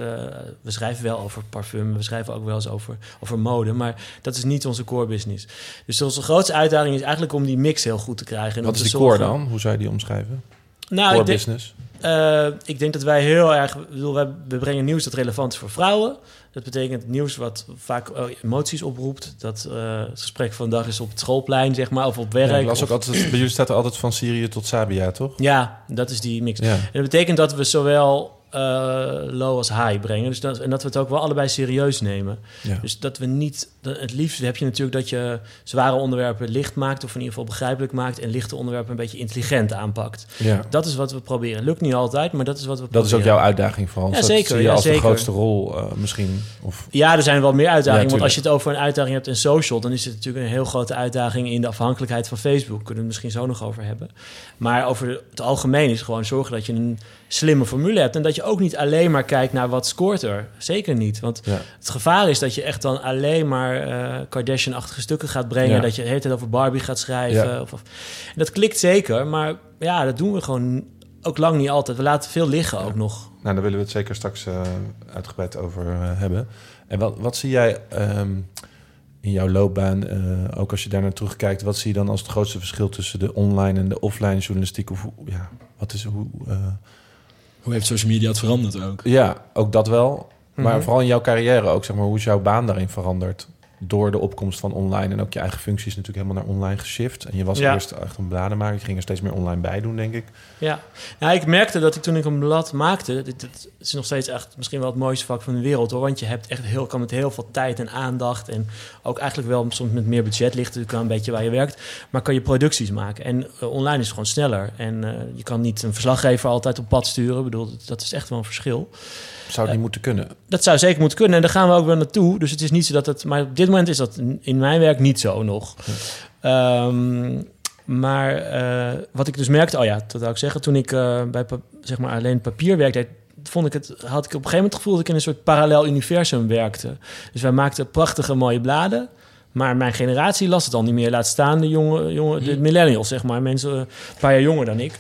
we schrijven wel over parfum, we schrijven ook wel eens over, over mode, maar dat is niet onze core business. Dus onze grootste uitdaging is eigenlijk om die mix heel goed te krijgen. En Wat is die core dan? Hoe zou je die omschrijven? Nou, core business? Eh, ik denk dat wij heel erg... Bedoel, wij, we brengen nieuws dat relevant is voor vrouwen. Dat betekent nieuws wat vaak eh, emoties oproept. Dat eh, het gesprek van de dag is op het schoolplein, zeg maar, of op werk. Ja, ik las of- ook altijd, bij jullie staat er altijd van Syrië tot Sabia, toch? ja, dat is die mix. Ja. En dat betekent dat we zowel eh, low als high brengen. Dus dat, en dat we het ook wel allebei serieus nemen. ja. Dus dat we niet... dat- Het liefst heb je natuurlijk dat je zware onderwerpen licht maakt... of in ieder geval begrijpelijk maakt... en lichte onderwerpen een beetje intelligent aanpakt. ja. Dat is wat we proberen. Lukt niet altijd, maar dat is wat we Dat proberen. is ook jouw uitdaging vooral. Ja, Dat zeker, zie je ja, als zeker. de grootste rol eh, misschien. Of, Ja, er zijn wel meer uitdagingen. Ja, want als je het over een uitdaging hebt in social, dan is het natuurlijk een heel grote uitdaging in de afhankelijkheid van Facebook. Kunnen we het misschien zo nog over hebben. Maar over het algemeen is gewoon zorgen dat je een slimme formule hebt. En dat je ook niet alleen maar kijkt naar wat scoort er. Zeker niet. Want het gevaar is dat je echt dan alleen maar eh, Kardashian-achtige stukken gaat brengen. Ja. Dat je de hele tijd over Barbie gaat schrijven. Ja. Of, of- en dat klikt zeker, maar ja, dat doen we gewoon ook lang niet altijd. We laten veel liggen ook nog. Nou, daar willen we het zeker straks eh, uitgebreid over eh, hebben. En wat, wat zie jij ehm, in jouw loopbaan, eh, ook als je daar naar terugkijkt, wat zie je dan als het grootste verschil tussen de online en de offline journalistiek? Of hoe, ja, wat is hoe? eh, Hoe heeft social media het veranderd ook? ja, ook dat wel. Maar Mhm. vooral in jouw carrière ook, zeg maar, hoe is jouw baan daarin veranderd? Door de opkomst van online en ook je eigen functie is natuurlijk helemaal naar online geshift. En je was Ja. eerst echt een bladenmaker, je ging er steeds meer online bij doen, denk ik. Ja, nou, ik merkte dat ik toen ik een blad maakte, dit, dit is nog steeds echt misschien wel het mooiste vak van de wereld hoor. Want je hebt echt heel, kan met heel veel tijd en aandacht en ook eigenlijk wel soms met meer budget ligt natuurlijk aan een beetje waar je werkt, maar kan je producties maken. En eh, online is het gewoon sneller en eh, je kan niet een verslaggever altijd op pad sturen. Ik bedoel, dat is echt wel een verschil. Zou het niet moeten kunnen? Dat zou zeker moeten kunnen en daar gaan we ook wel naartoe. Dus het is niet zo dat het, maar op dit moment is dat in mijn werk niet zo nog. Ehm, maar eh, wat ik dus merkte, oh ja, dat wil ik zeggen, toen ik eh, bij zeg maar alleen papier deed, vond ik het, had ik op een gegeven moment het gevoel dat ik in een soort parallel universum werkte. Dus wij maakten prachtige mooie bladen. Maar mijn generatie las het al niet meer. Laat staan de jonge, jonge de millennials, zeg maar. Mensen eh, een paar jaar jonger dan ik.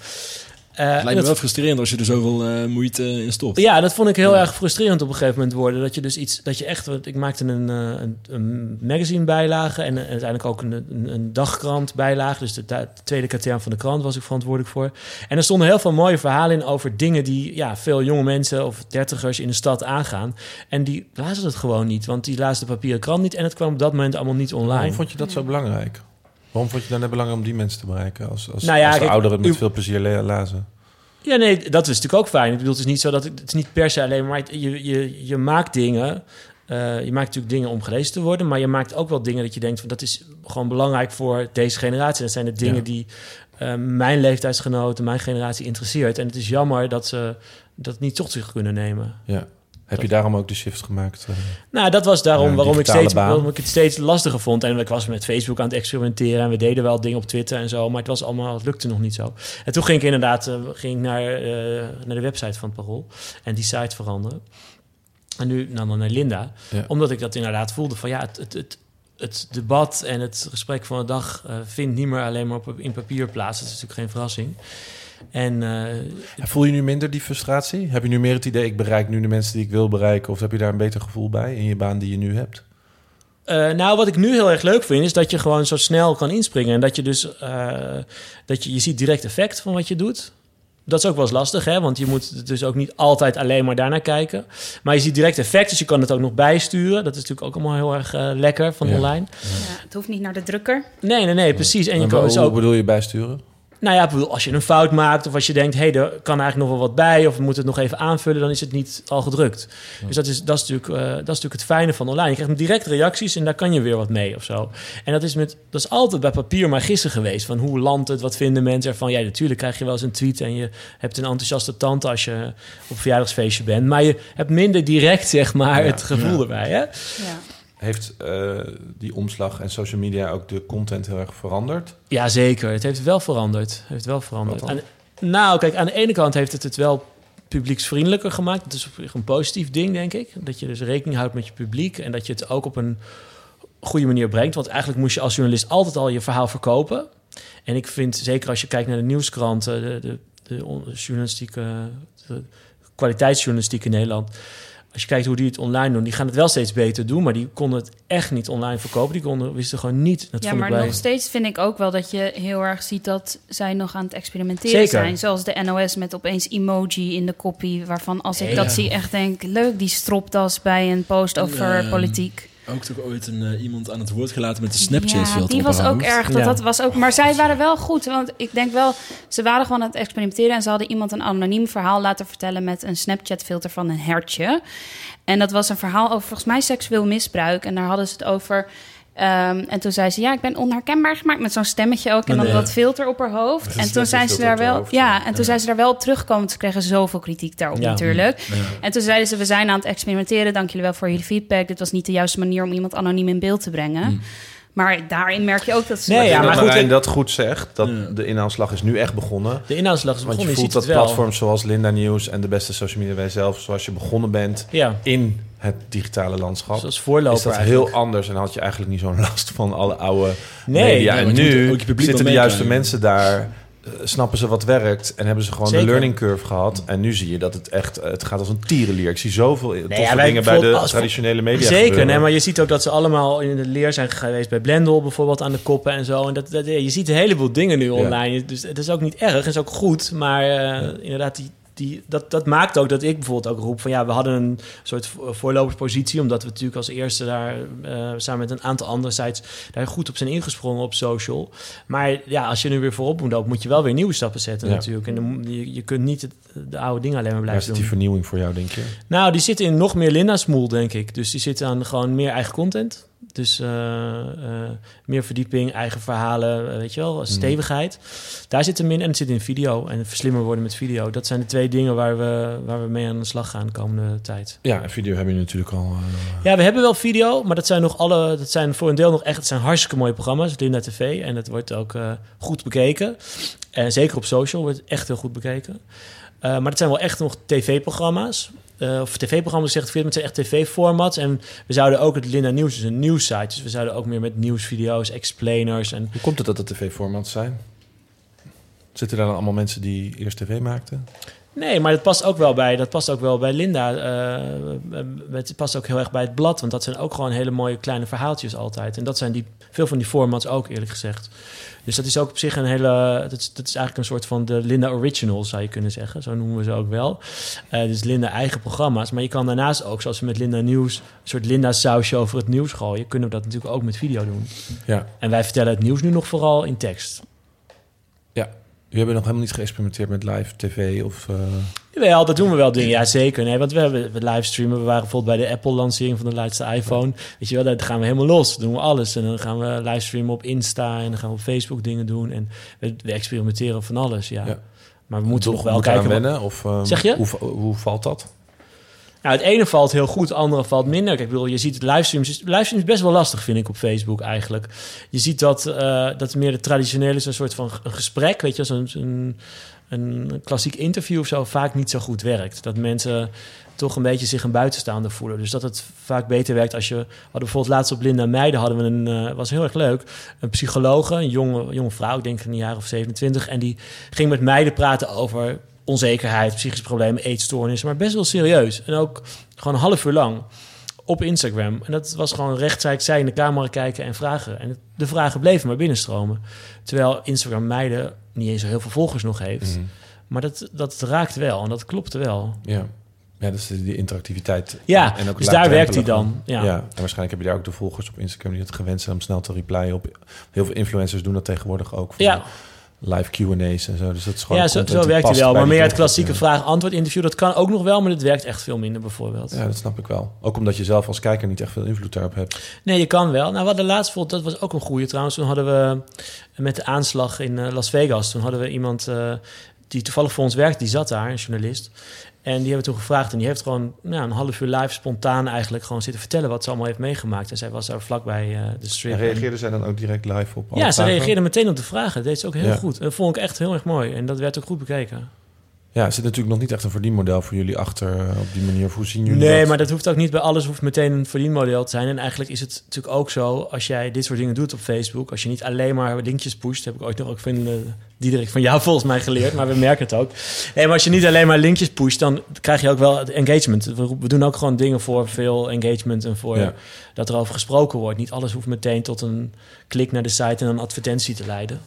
Eh, Het lijkt me dat- wel frustrerend als je er zoveel eh, moeite in stopt. ja, dat vond ik heel Ja. erg frustrerend op een gegeven moment worden. Dat je dus iets, dat je echt, want ik maakte een, eh, een, een magazine bijlage en uiteindelijk ook een, een, een dagkrant bijlage. Dus de, de tweede katern van de krant was ik verantwoordelijk voor. En er stonden heel veel mooie verhalen in over dingen die ja, veel jonge mensen of dertigers in de stad aangaan. En die lazen het gewoon niet, want die lazen de papieren krant niet en het kwam op dat moment allemaal niet online. Waarom vond je dat zo belangrijk? Waarom vond je dan net belangrijk om die mensen te bereiken? Als, als, Nou ja, als de ouderen het met u- veel plezier le- lazen. Ja, nee, dat is natuurlijk ook fijn. Ik bedoel, het is niet zo dat het, het is niet per se alleen maar je, je, je maakt dingen. eh, je maakt natuurlijk dingen om gelezen te worden, maar je maakt ook wel dingen dat je denkt van dat is gewoon belangrijk voor deze generatie. Dat zijn de dingen Ja. die eh, mijn leeftijdsgenoten, mijn generatie interesseert. En het is jammer dat ze dat niet tot zich kunnen nemen. Ja. Heb je daarom ook de shift gemaakt? eh? Nou, dat was daarom waarom, ik steeds, baan. waarom ik het steeds lastiger vond. En ik was met Facebook aan het experimenteren en we deden wel dingen op Twitter en zo, maar het was allemaal, het lukte nog niet zo. En toen ging ik inderdaad eh, ging ik naar, eh, naar de website van het Parool en die site veranderen. En nu nou, dan naar Linda, Ja. omdat ik dat inderdaad voelde van ja, het, het, het, het debat en het gesprek van de dag vindt niet meer alleen maar op, in papier plaats. Dat is natuurlijk geen verrassing. En eh, Voel je nu minder die frustratie? Heb je nu meer het idee, ik bereik nu de mensen die ik wil bereiken? Of heb je daar een beter gevoel bij in je baan die je nu hebt? Eh, nou, wat ik nu heel erg leuk vind, is dat je gewoon zo snel kan inspringen. En dat je dus, eh, dat je, je ziet direct effect van wat je doet. Dat is ook wel eens lastig, hè? want je moet dus ook niet altijd alleen maar daarnaar kijken. Maar je ziet direct effect, dus je kan het ook nog bijsturen. Dat is natuurlijk ook allemaal heel erg lekker van Ja. online. Ja, het hoeft niet naar de drukker. Nee, nee, nee, precies. En je kan dus ook bedoel je bijsturen? Nou ja, als je een fout maakt of als je denkt, hé, hey, er kan eigenlijk nog wel wat bij of we moeten het nog even aanvullen, dan is het niet al gedrukt. Dus dat is, dat, is natuurlijk, eh, dat is natuurlijk het fijne van online. Je krijgt direct reacties en daar kan je weer wat mee of zo. En dat is, met, dat is altijd bij papier maar gissen geweest. Van hoe landt het, wat vinden mensen ervan? Ja, natuurlijk krijg je wel eens een tweet en je hebt een enthousiaste tante als je op een verjaardagsfeestje bent. Maar je hebt minder direct, zeg maar, Ja, het gevoel erbij. Hè? Ja. Heeft eh, die omslag en social media ook de content heel erg veranderd? Ja, zeker. Het heeft wel veranderd. Het heeft wel veranderd. Aan- nou, kijk, aan de ene kant heeft het het wel publieksvriendelijker gemaakt. Dat is op zich een positief ding, denk ik. Dat je dus rekening houdt met je publiek en dat je het ook op een goede manier brengt. Want eigenlijk moest je als journalist altijd al je verhaal verkopen. En ik vind, zeker als je kijkt naar de nieuwskranten, de, de, de on- journalistieke, de kwaliteitsjournalistiek in Nederland. Als je kijkt hoe die het online doen, die gaan het wel steeds beter doen, maar die konden het echt niet online verkopen. Die konden, wisten gewoon niet. Dat Ja, maar nog steeds vind ik ook wel dat je heel erg ziet dat zij nog aan het experimenteren Zeker. zijn. Zoals de NOS met opeens emoji in de kopie. Waarvan als ik Ja. dat zie echt denk, leuk die stropdas bij een post over politiek. Ook toch ooit een, eh, iemand aan het woord gelaten met de Snapchat-filter Ja, die op was haar ook hoofd. erg. Dat, Ja. dat was ook, maar zij waren wel goed. Want ik denk wel, ze waren gewoon aan het experimenteren. En ze hadden iemand een anoniem verhaal laten vertellen met een Snapchat-filter van een hertje. En dat was een verhaal over volgens mij seksueel misbruik. En daar hadden ze het over. Ehm, en toen zei ze, ja, ik ben onherkenbaar gemaakt met zo'n stemmetje ook. En dan Nee. dat filter op haar hoofd. En toen zijn ze daar wel, hoofd, ja, en toen zijn ze daar wel op teruggekomen. Ze kregen zoveel kritiek daarop Ja. natuurlijk. Ja. En toen zeiden ze, we zijn aan het experimenteren. Dank jullie wel voor jullie feedback. Dit was niet de juiste manier om iemand anoniem in beeld te brengen. Maar daarin merk je ook dat ze... Nee, Maar ja, maar goed, ik- dat goed zegt, dat Ja. de inhaalslag is nu echt begonnen. De inhoudsslag is begonnen. je Je, voelt dat platforms zoals Linda News en de beste social media wij zelf, zoals je begonnen bent Ja, in het digitale landschap, zoals voorloper is dat eigenlijk. heel anders. En dan had je eigenlijk niet zo'n last van alle oude Nee, media. nee, en nu zitten de juiste mensen daar, snappen ze wat werkt en hebben ze gewoon Zeker. de learning curve gehad. En nu zie je dat het echt, eh, het gaat als een tierenlier. Ik zie zoveel toffe ja, dingen bij de traditionele media Zeker, gebeuren. nee, maar je ziet ook dat ze allemaal in de leer zijn geweest bij Blendel bijvoorbeeld aan de koppen en zo. En dat, dat, je ziet een heleboel dingen nu online. Dus het is ook niet erg, het is ook goed. Maar eh, inderdaad, die, die, dat, dat maakt ook dat ik bijvoorbeeld ook roep van ja, we hadden een soort vo- voorloperspositie. Omdat we natuurlijk als eerste daar eh, samen met een aantal andere sites daar goed op zijn ingesprongen op social. Maar ja, als je nu weer voorop moet lopen, moet je wel weer nieuwe stappen zetten Ja. natuurlijk. En dan, je, je kunt niet het, de oude dingen alleen maar Waar blijven zit doen. die vernieuwing voor jou, denk je? Nou, die zitten in nog meer Linda-smoel, denk ik. Dus die zitten aan gewoon meer eigen content. Dus eh, eh, meer verdieping, eigen verhalen, eh, weet je wel, stevigheid. Daar zit hem in. En het zit in video. En slimmer worden met video. Dat zijn de twee dingen waar we, waar we mee aan de slag gaan de komende tijd. Ja, en video heb je natuurlijk al. Ja, we hebben wel video, maar dat zijn nog alle, dat zijn voor een deel nog echt, het zijn hartstikke mooie programma's, Linda TV, en het wordt ook goed bekeken. En zeker op social wordt het echt heel goed bekeken. Maar het zijn wel echt nog tv-programma's. Eh, of tv-programma's zegt het zijn echt tv-formats. En we zouden ook het Linda Nieuws, dus een nieuwssite, dus we zouden ook meer met nieuwsvideo's, explainers en Hoe komt het dat het tv-formats zijn? Zitten daar dan allemaal mensen die eerst tv maakten? Nee, maar dat past ook wel bij, dat past ook wel bij Linda. eh, het past ook heel erg bij het blad. Want dat zijn ook gewoon hele mooie kleine verhaaltjes altijd. En dat zijn die, veel van die formats ook, eerlijk gezegd. Dus dat is ook op zich een hele... Dat is, dat is eigenlijk een soort van de Linda Original, zou je kunnen zeggen. Zo noemen we ze ook wel. Eh, dus Linda eigen programma's. Maar je kan daarnaast ook, zoals we met Linda Nieuws... een soort Linda sausje over het nieuws gooien... kunnen we dat natuurlijk ook met video doen. Ja. En wij vertellen het nieuws nu nog vooral in tekst. Ja. Jullie hebben nog helemaal niet geëxperimenteerd met live tv of... eh, Jawel, dat doen we wel dingen. Ja, zeker. Nee, want we hebben we livestreamen. We waren bijvoorbeeld bij de Apple-lancering van de laatste iPhone. Weet je wel, daar gaan we helemaal los. Dan doen we alles. En dan gaan we livestreamen op Insta en dan gaan we op Facebook dingen doen. En we, we experimenteren van alles, ja. Ja. Maar we moeten nog wel kijken. wennen? Of, eh, Zeg je? Hoe, hoe valt dat? Nou, het ene valt heel goed, het andere valt minder. Kijk, ik bedoel, je ziet het livestreams. Livestreams is best wel lastig, vind ik, op Facebook eigenlijk. Je ziet dat, eh, dat meer de traditionele is, een soort van een gesprek, weet je, zo'n een, een klassiek interview of zo, vaak niet zo goed werkt. Dat mensen toch een beetje zich een buitenstaander voelen. Dus dat het vaak beter werkt als je... Hadden bijvoorbeeld laatst op Linda Meijden hadden we een... eh, was heel erg leuk. Een psychologe, een jonge, jonge vrouw, ik denk een jaar of 27. En die ging met meiden praten over onzekerheid, psychische problemen, eetstoornissen. Maar best wel serieus. En ook gewoon een half uur lang op Instagram. En dat was gewoon rechtstreeks zij in de camera kijken en vragen. En de vragen bleven maar binnenstromen. Terwijl Instagram meiden niet eens zo heel veel volgers nog heeft. Mhm. Maar dat, dat raakt wel en dat klopte wel. Ja. Ja, is die interactiviteit. Ja, En ook dus daar werkt hij dan. Ja. Ja. en waarschijnlijk heb je daar ook de volgers op Instagram die het gewend zijn om snel te replyen op. Heel veel influencers doen dat tegenwoordig ook. Ja. Live Q&A's en zo. Dus dat is gewoon Ja, zo, werkt hij wel. Maar meer het klassieke vraag-antwoord interview, dat kan ook nog wel, maar dat werkt echt veel minder bijvoorbeeld. Ja, dat snap ik wel. Ook omdat je zelf als kijker niet echt veel invloed daarop hebt. Nee, je kan wel. Nou, we hadden laatst bijvoorbeeld, dat was ook een goede trouwens. Toen hadden we met de aanslag in eh, Las Vegas, toen hadden we iemand eh, die toevallig voor ons werkt, die zat daar, een journalist. En die hebben toen gevraagd en die heeft gewoon nou, een half uur live spontaan eigenlijk gewoon zitten vertellen wat ze allemaal heeft meegemaakt. En zij was daar vlakbij eh, de strip. En reageerden zij dan ook direct live op Ja, ze reageerde meteen op de vragen. Dat deed ze ook heel Ja. goed. Dat vond ik echt heel erg mooi. En dat werd ook goed bekeken. Ja, er zit natuurlijk nog niet echt een verdienmodel voor jullie achter eh, op die manier. Of Hoe zien jullie Nee, dat? maar dat hoeft ook niet bij alles hoeft meteen een verdienmodel te zijn. En eigenlijk is het natuurlijk ook zo, als jij dit soort dingen doet op Facebook, als je niet alleen maar linkjes pusht, heb ik ooit nog ook van uh, Diederik van jou volgens mij geleerd, maar we merken het ook. Nee, maar als je niet alleen maar linkjes pusht, dan krijg je ook wel engagement. We, doen ook gewoon dingen voor veel engagement en voor Ja. dat er over gesproken wordt. Niet alles hoeft meteen tot een klik naar de site en een advertentie te leiden.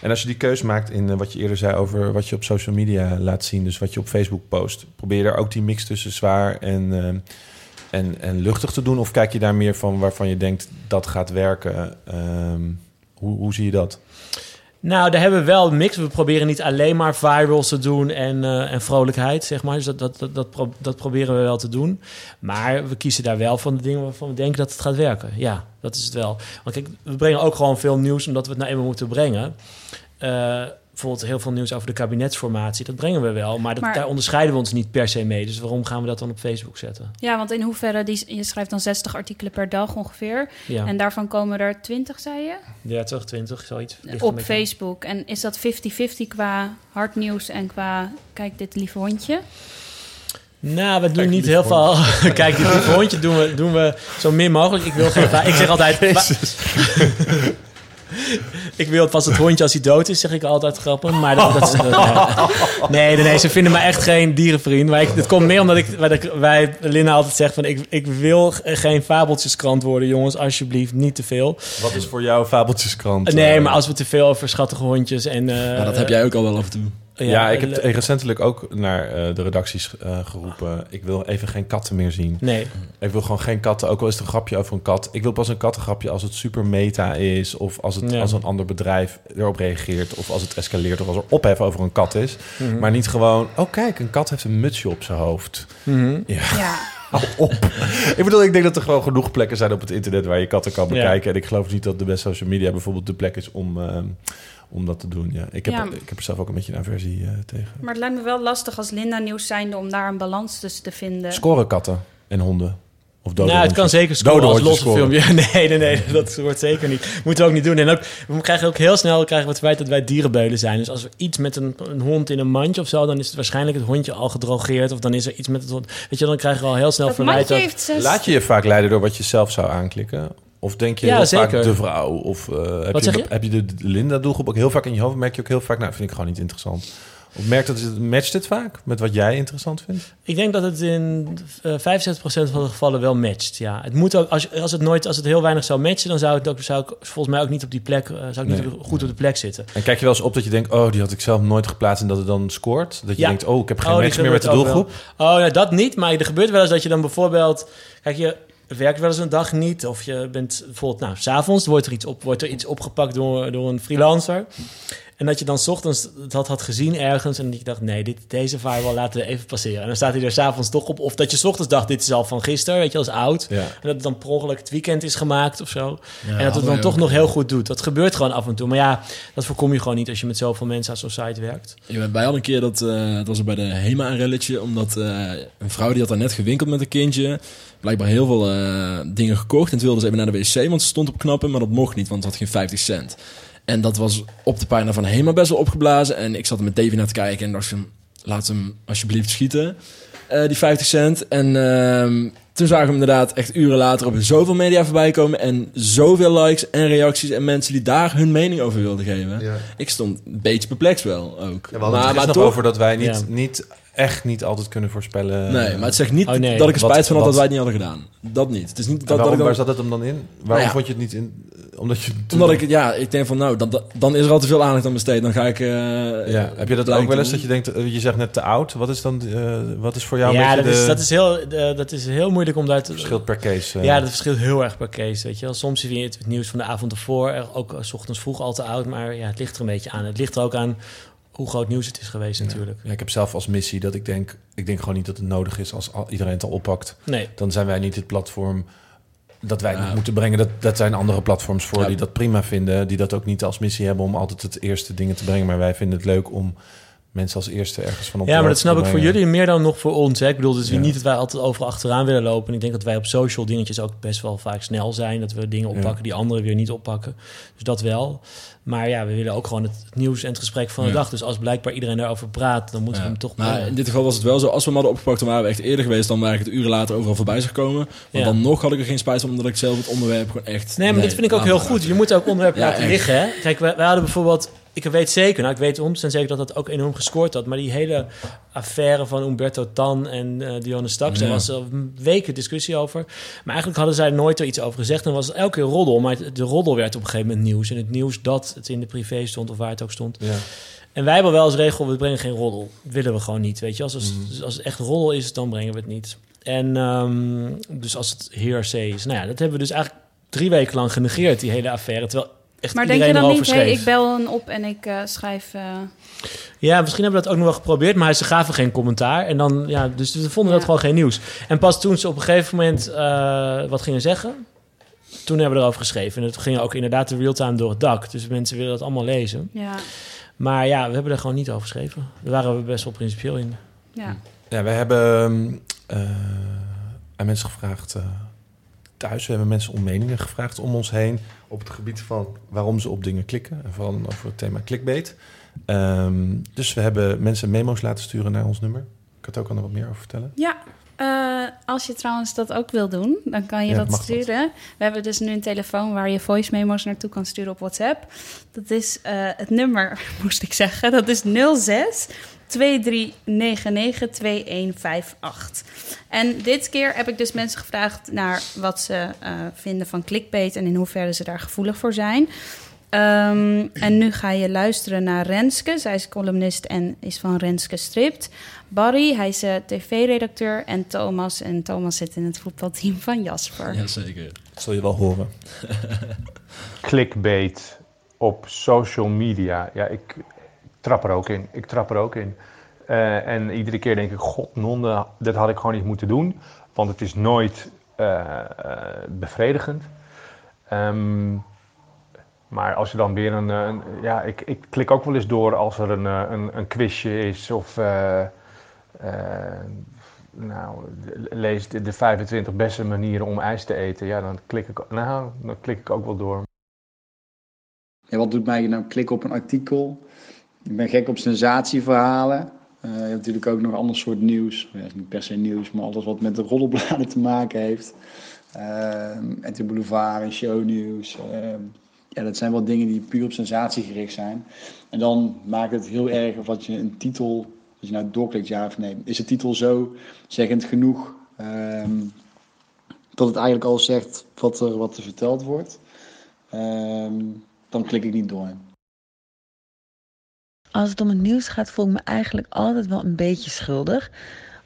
En als je die keus maakt in eh, wat je eerder zei over wat je op social media laat zien, dus wat je op Facebook post, probeer je daar ook die mix tussen zwaar en, eh, en, en luchtig te doen? Of kijk je daar meer van waarvan je denkt dat gaat werken? Ehm, hoe, hoe zie je dat? Nou, daar hebben we wel een mix. We proberen niet alleen maar virals te doen en, eh, en vrolijkheid, zeg maar. Dus dat, dat, dat, dat, dat proberen we wel te doen. Maar we kiezen daar wel van de dingen waarvan we denken dat het gaat werken. Ja, dat is het wel. Want kijk, we brengen ook gewoon veel nieuws omdat we het nou eenmaal moeten brengen. Eh, bijvoorbeeld heel veel nieuws over de kabinetsformatie. Dat brengen we wel, maar, dat, Maar- daar onderscheiden we ons niet per se mee. Dus waarom gaan we dat dan op Facebook zetten? Ja, want in hoeverre, die, je schrijft dan 60 artikelen per dag ongeveer. Ja, En daarvan komen er 20, zei je? 30, 20, zoiets. Op aan. Facebook. En is dat 50-50 qua hard nieuws en qua, kijk, dit lieve hondje? Nou, we doen Kijk, niet heel veel. Kijk, dit lieve hondje doen we, doen we zo min mogelijk. Ik wil geen. Ik zeg altijd. ik wil pas het hondje als hij dood is, zeg ik altijd grappig. Maar dat, dat is. dat- nee, nee, nee, ze vinden me echt geen dierenvriend. Maar ik, het komt meer omdat ik, wij Linda altijd zegt van ik, ik wil geen fabeltjeskrant worden, jongens, alsjeblieft, niet te veel. Wat is voor jou fabeltjeskrant? Nee, maar als we te veel over schattige hondjes en. eh, Maar dat heb jij ook al wel af en toe. Ja, ik heb recentelijk ook naar eh, de redacties eh, geroepen. Ik wil even geen katten meer zien. Nee, Ik wil gewoon geen katten, ook al is het een grapje over een kat. Ik wil pas een kattengrapje als het super meta is... of als, het, Ja. als een ander bedrijf erop reageert... of als het escaleert of als er ophef over een kat is. Mhm. Maar niet gewoon... oh kijk, een kat heeft een mutsje op zijn hoofd. Mhm. Ja. Hou op. ik bedoel, ik denk dat er gewoon genoeg plekken zijn op het internet... waar je katten kan Ja. bekijken. En ik geloof niet dat de best social media bijvoorbeeld de plek is... om, eh, om dat te doen. Ja. Ik, heb, Ja. ik heb er zelf ook een beetje een aversie eh, tegen. Maar het lijkt me wel lastig als Linda nieuws zijnde om daar een balans tussen te vinden. Scoren katten en honden. Of dode nou, het kan zeker scoren Dode als losse scoren. filmpje. Nee, nee, nee, dat wordt zeker niet. Moeten we ook niet doen. En ook, we krijgen ook heel snel krijgen we het feit dat wij dierenbeulen zijn. Dus als er iets met een, een hond in een mandje of zo, dan is het waarschijnlijk het hondje al gedrogeerd. Of dan is er iets met het hond. Weet je, dan krijgen we al heel snel dat verwijt. dat-. Laat je je vaak leiden door wat je zelf zou aanklikken? Of denk je Ja, heel zeker. vaak de vrouw? Of eh, heb, je, heb je de, Linda-doelgroep ook heel vaak in je hoofd? Merk je ook heel vaak, nou, vind ik gewoon niet interessant. Of merkt dat, het- matcht het vaak met wat jij interessant vindt? Ik denk dat het in eh 75% van de gevallen wel matcht. Ja, het moet ook, als, als het nooit, als het heel weinig zou matchen, dan zou het ook, zou ik volgens mij ook niet op die plek, eh, zou ik niet op- goed op de plek zitten. En kijk je wel eens op dat je denkt, oh, die had ik zelf nooit geplaatst en dat het dan scoort? Dat je Ja. denkt, oh, ik heb geen Oh, match meer met de doelgroep? Oh, ja, dat niet. Maar er gebeurt wel eens dat je dan bijvoorbeeld... Kijk, je werkt wel eens een dag niet. Of je bent bijvoorbeeld... Nou, s'avonds wordt er iets, op, wordt er iets opgepakt door, door een freelancer. En dat je dan 's ochtends dat had gezien ergens en dat je dacht, nee, dit, deze firewall laten we even passeren. En dan staat hij er s'avonds toch op. Of dat je 's ochtends dacht, dit is al van gisteren, weet je, als oud. Ja. En dat het dan per ongeluk het weekend is gemaakt of zo. en dat het dan toch ook. nog heel goed doet. Dat gebeurt gewoon af en toe. Maar ja, dat voorkom je gewoon niet als je met zoveel mensen aan zo'n site werkt. Ja, wij hadden een keer dat, eh het was bij de HEMA een relletje, omdat eh, een vrouw die had daar net gewinkeld met een kindje, blijkbaar heel veel eh, dingen gekocht en toen wilde ze even naar de wc, want ze stond op knappen, maar dat mocht niet, want het had geen 50 cent. En dat was op de pagina van HEMA best wel opgeblazen en ik zat er met Davy naar te kijken en dacht van, laat hem alsjeblieft schieten, eh, die 50 cent. En ehm, toen zagen we hem inderdaad echt uren later op zoveel media voorbij komen en zoveel likes en reacties en mensen die daar hun mening over wilden geven. Ja. Ik stond een beetje perplex wel ook. Ja, we hadden het nog toch- over dat wij niet, Ja. niet, echt niet altijd kunnen voorspellen. Nee, maar het zegt niet Oh, nee. dat ik er Wat- spijt van had dat wij het niet hadden gedaan. Dat niet. Het is niet dat, dat ik dan, waar zat het hem dan in? Waarom ja. vond je het niet in? Omdat je... omdat ik, ja, ik denk van nou, dan, dan- is er al te veel aandacht aan besteed. Dan ga ik. eh, Ja, heb je dat ook wel eens dat je denkt, eh, je zegt net te oud. Wat is dan, eh, wat is voor jou ja, een dat is, dat, is heel, dat is heel moeilijk om daar te... verschil per case? Ja, dat verschilt heel erg per case, weet je wel. Soms zie je het, het nieuws van de avond ervoor, er ook s ochtends vroeg al te oud, maar ja, het ligt er een beetje aan. Het ligt er ook aan hoe groot nieuws het is geweest natuurlijk. Ja, ik heb zelf als missie dat ik denk, ik denk gewoon niet dat het nodig is als al- iedereen het al oppakt. Nee, Dan zijn wij niet het platform dat wij moeten brengen. Dat, dat zijn andere platforms voor Ja. die dat prima vinden. Die dat ook niet als missie hebben om altijd het eerste dingen te brengen. Maar wij vinden het leuk om mensen als eerste ergens van op ja, maar dat snap ik voor jullie meer dan nog voor ons. Hè? Ik bedoel, dus Ja. niet dat wij altijd overal achteraan willen lopen. En ik denk dat wij op social dingetjes ook best wel vaak snel zijn. Dat we dingen oppakken die anderen weer niet oppakken. Dus dat wel. Maar ja, we willen ook gewoon het, nieuws en het gesprek van de Ja. dag. Dus als blijkbaar iedereen daarover praat, dan moeten Ja. we hem toch... Maar brengen. in dit geval was het wel zo. Als we hem hadden opgepakt, dan waren we echt eerder geweest dan waar ik het uren later overal voorbij zag komen. Maar Ja. dan nog had ik er geen spijt van, omdat ik zelf het onderwerp gewoon echt. Nee, maar dit vind ik ook heel goed. Je moet ook onderwerpen Ja, laten echt. liggen. Hè? Kijk, wij, wij hadden bijvoorbeeld... Ik weet zeker, nou ik weet 100% zeker dat dat ook enorm gescoord had. Maar die hele affaire van Umberto Tan en eh Dionne Staks... daar Ja. was er weken discussie over. Maar eigenlijk hadden zij nooit er iets over gezegd. En was het elke keer roddel. Maar de roddel werd op een gegeven moment nieuws. En het nieuws dat het in de privé stond of waar het ook stond. Ja. En wij hebben wel als regel, we brengen geen roddel. willen we gewoon niet, weet je. Als, als, Mhm. als het echt roddel is, dan brengen we het niet. En ehm, dus als het hearsay is... Nou ja, dat hebben we dus eigenlijk drie weken lang genegeerd, die hele affaire. Terwijl echt Maar denk je dan niet, hey, ik bel hem op en ik eh, schrijf... eh, Ja, misschien hebben we dat ook nog wel geprobeerd, maar ze gaven geen commentaar. En dan, ja, dus we vonden dat gewoon geen nieuws. En pas toen ze op een gegeven moment eh, wat gingen zeggen... Toen hebben we erover geschreven. En het ging ook inderdaad de real-time door het dak. Dus mensen willen dat allemaal lezen. ja, Maar ja, we hebben er gewoon niet over geschreven. Daar waren we best wel principieel in. ja. Ja, wij hebben eh, aan mensen gevraagd eh, thuis. We hebben mensen om meningen gevraagd om ons heen op het gebied van waarom ze op dingen klikken. En vooral over het thema clickbait. Ehm, dus we hebben mensen memo's laten sturen naar ons nummer. Ik had ook al nog wat meer over vertellen. Ja, eh, als je trouwens dat ook wil doen, dan kan je Ja, dat mag dat. sturen. We hebben dus nu een telefoon waar je voice memo's naartoe kan sturen op WhatsApp. Dat is eh, het nummer, moest ik zeggen. Dat is 06 2399 2158. En dit keer heb ik dus mensen gevraagd naar wat ze eh, vinden van clickbait en in hoeverre ze daar gevoelig voor zijn. Ehm, en nu ga je luisteren naar Renske. Zij is columnist en is van Renske Stript. Barry, hij is eh, tv-redacteur. En Thomas. En Thomas zit in het voetbalteam van Jasper. Jazeker. Dat zul je wel horen. clickbait op social media. Ja, ik trap er ook in. Ik trap er ook in. Eh, en iedere keer denk ik, god nonde, dat had ik gewoon niet moeten doen. Want het is nooit eh, eh, bevredigend. Ehm, maar als je dan weer een... ja, ik, ik klik ook wel eens door als er een, een, een quizje is of... nou, lees de, de 25 beste manieren om ijs te eten. Ja, dan klik ik, nou, dan klik ik ook wel door. Ja, wat doet mij nou klikken op een artikel? Ik ben gek op sensatieverhalen. Eh, je hebt natuurlijk ook nog ander soort nieuws. Ja, niet per se nieuws, maar alles wat met de roddelbladen te maken heeft. En de boulevard en shownieuws. Ja, dat zijn wel dingen die puur op sensatie gericht zijn. En dan maakt het heel erg of wat je een titel, als je nou doorklikt, ja of nee. Is de titel zo zeggend genoeg ehm, dat het eigenlijk al zegt wat er, wat er verteld wordt? Ehm, dan klik ik niet door. Als het om het nieuws gaat, voel ik me eigenlijk altijd wel een beetje schuldig.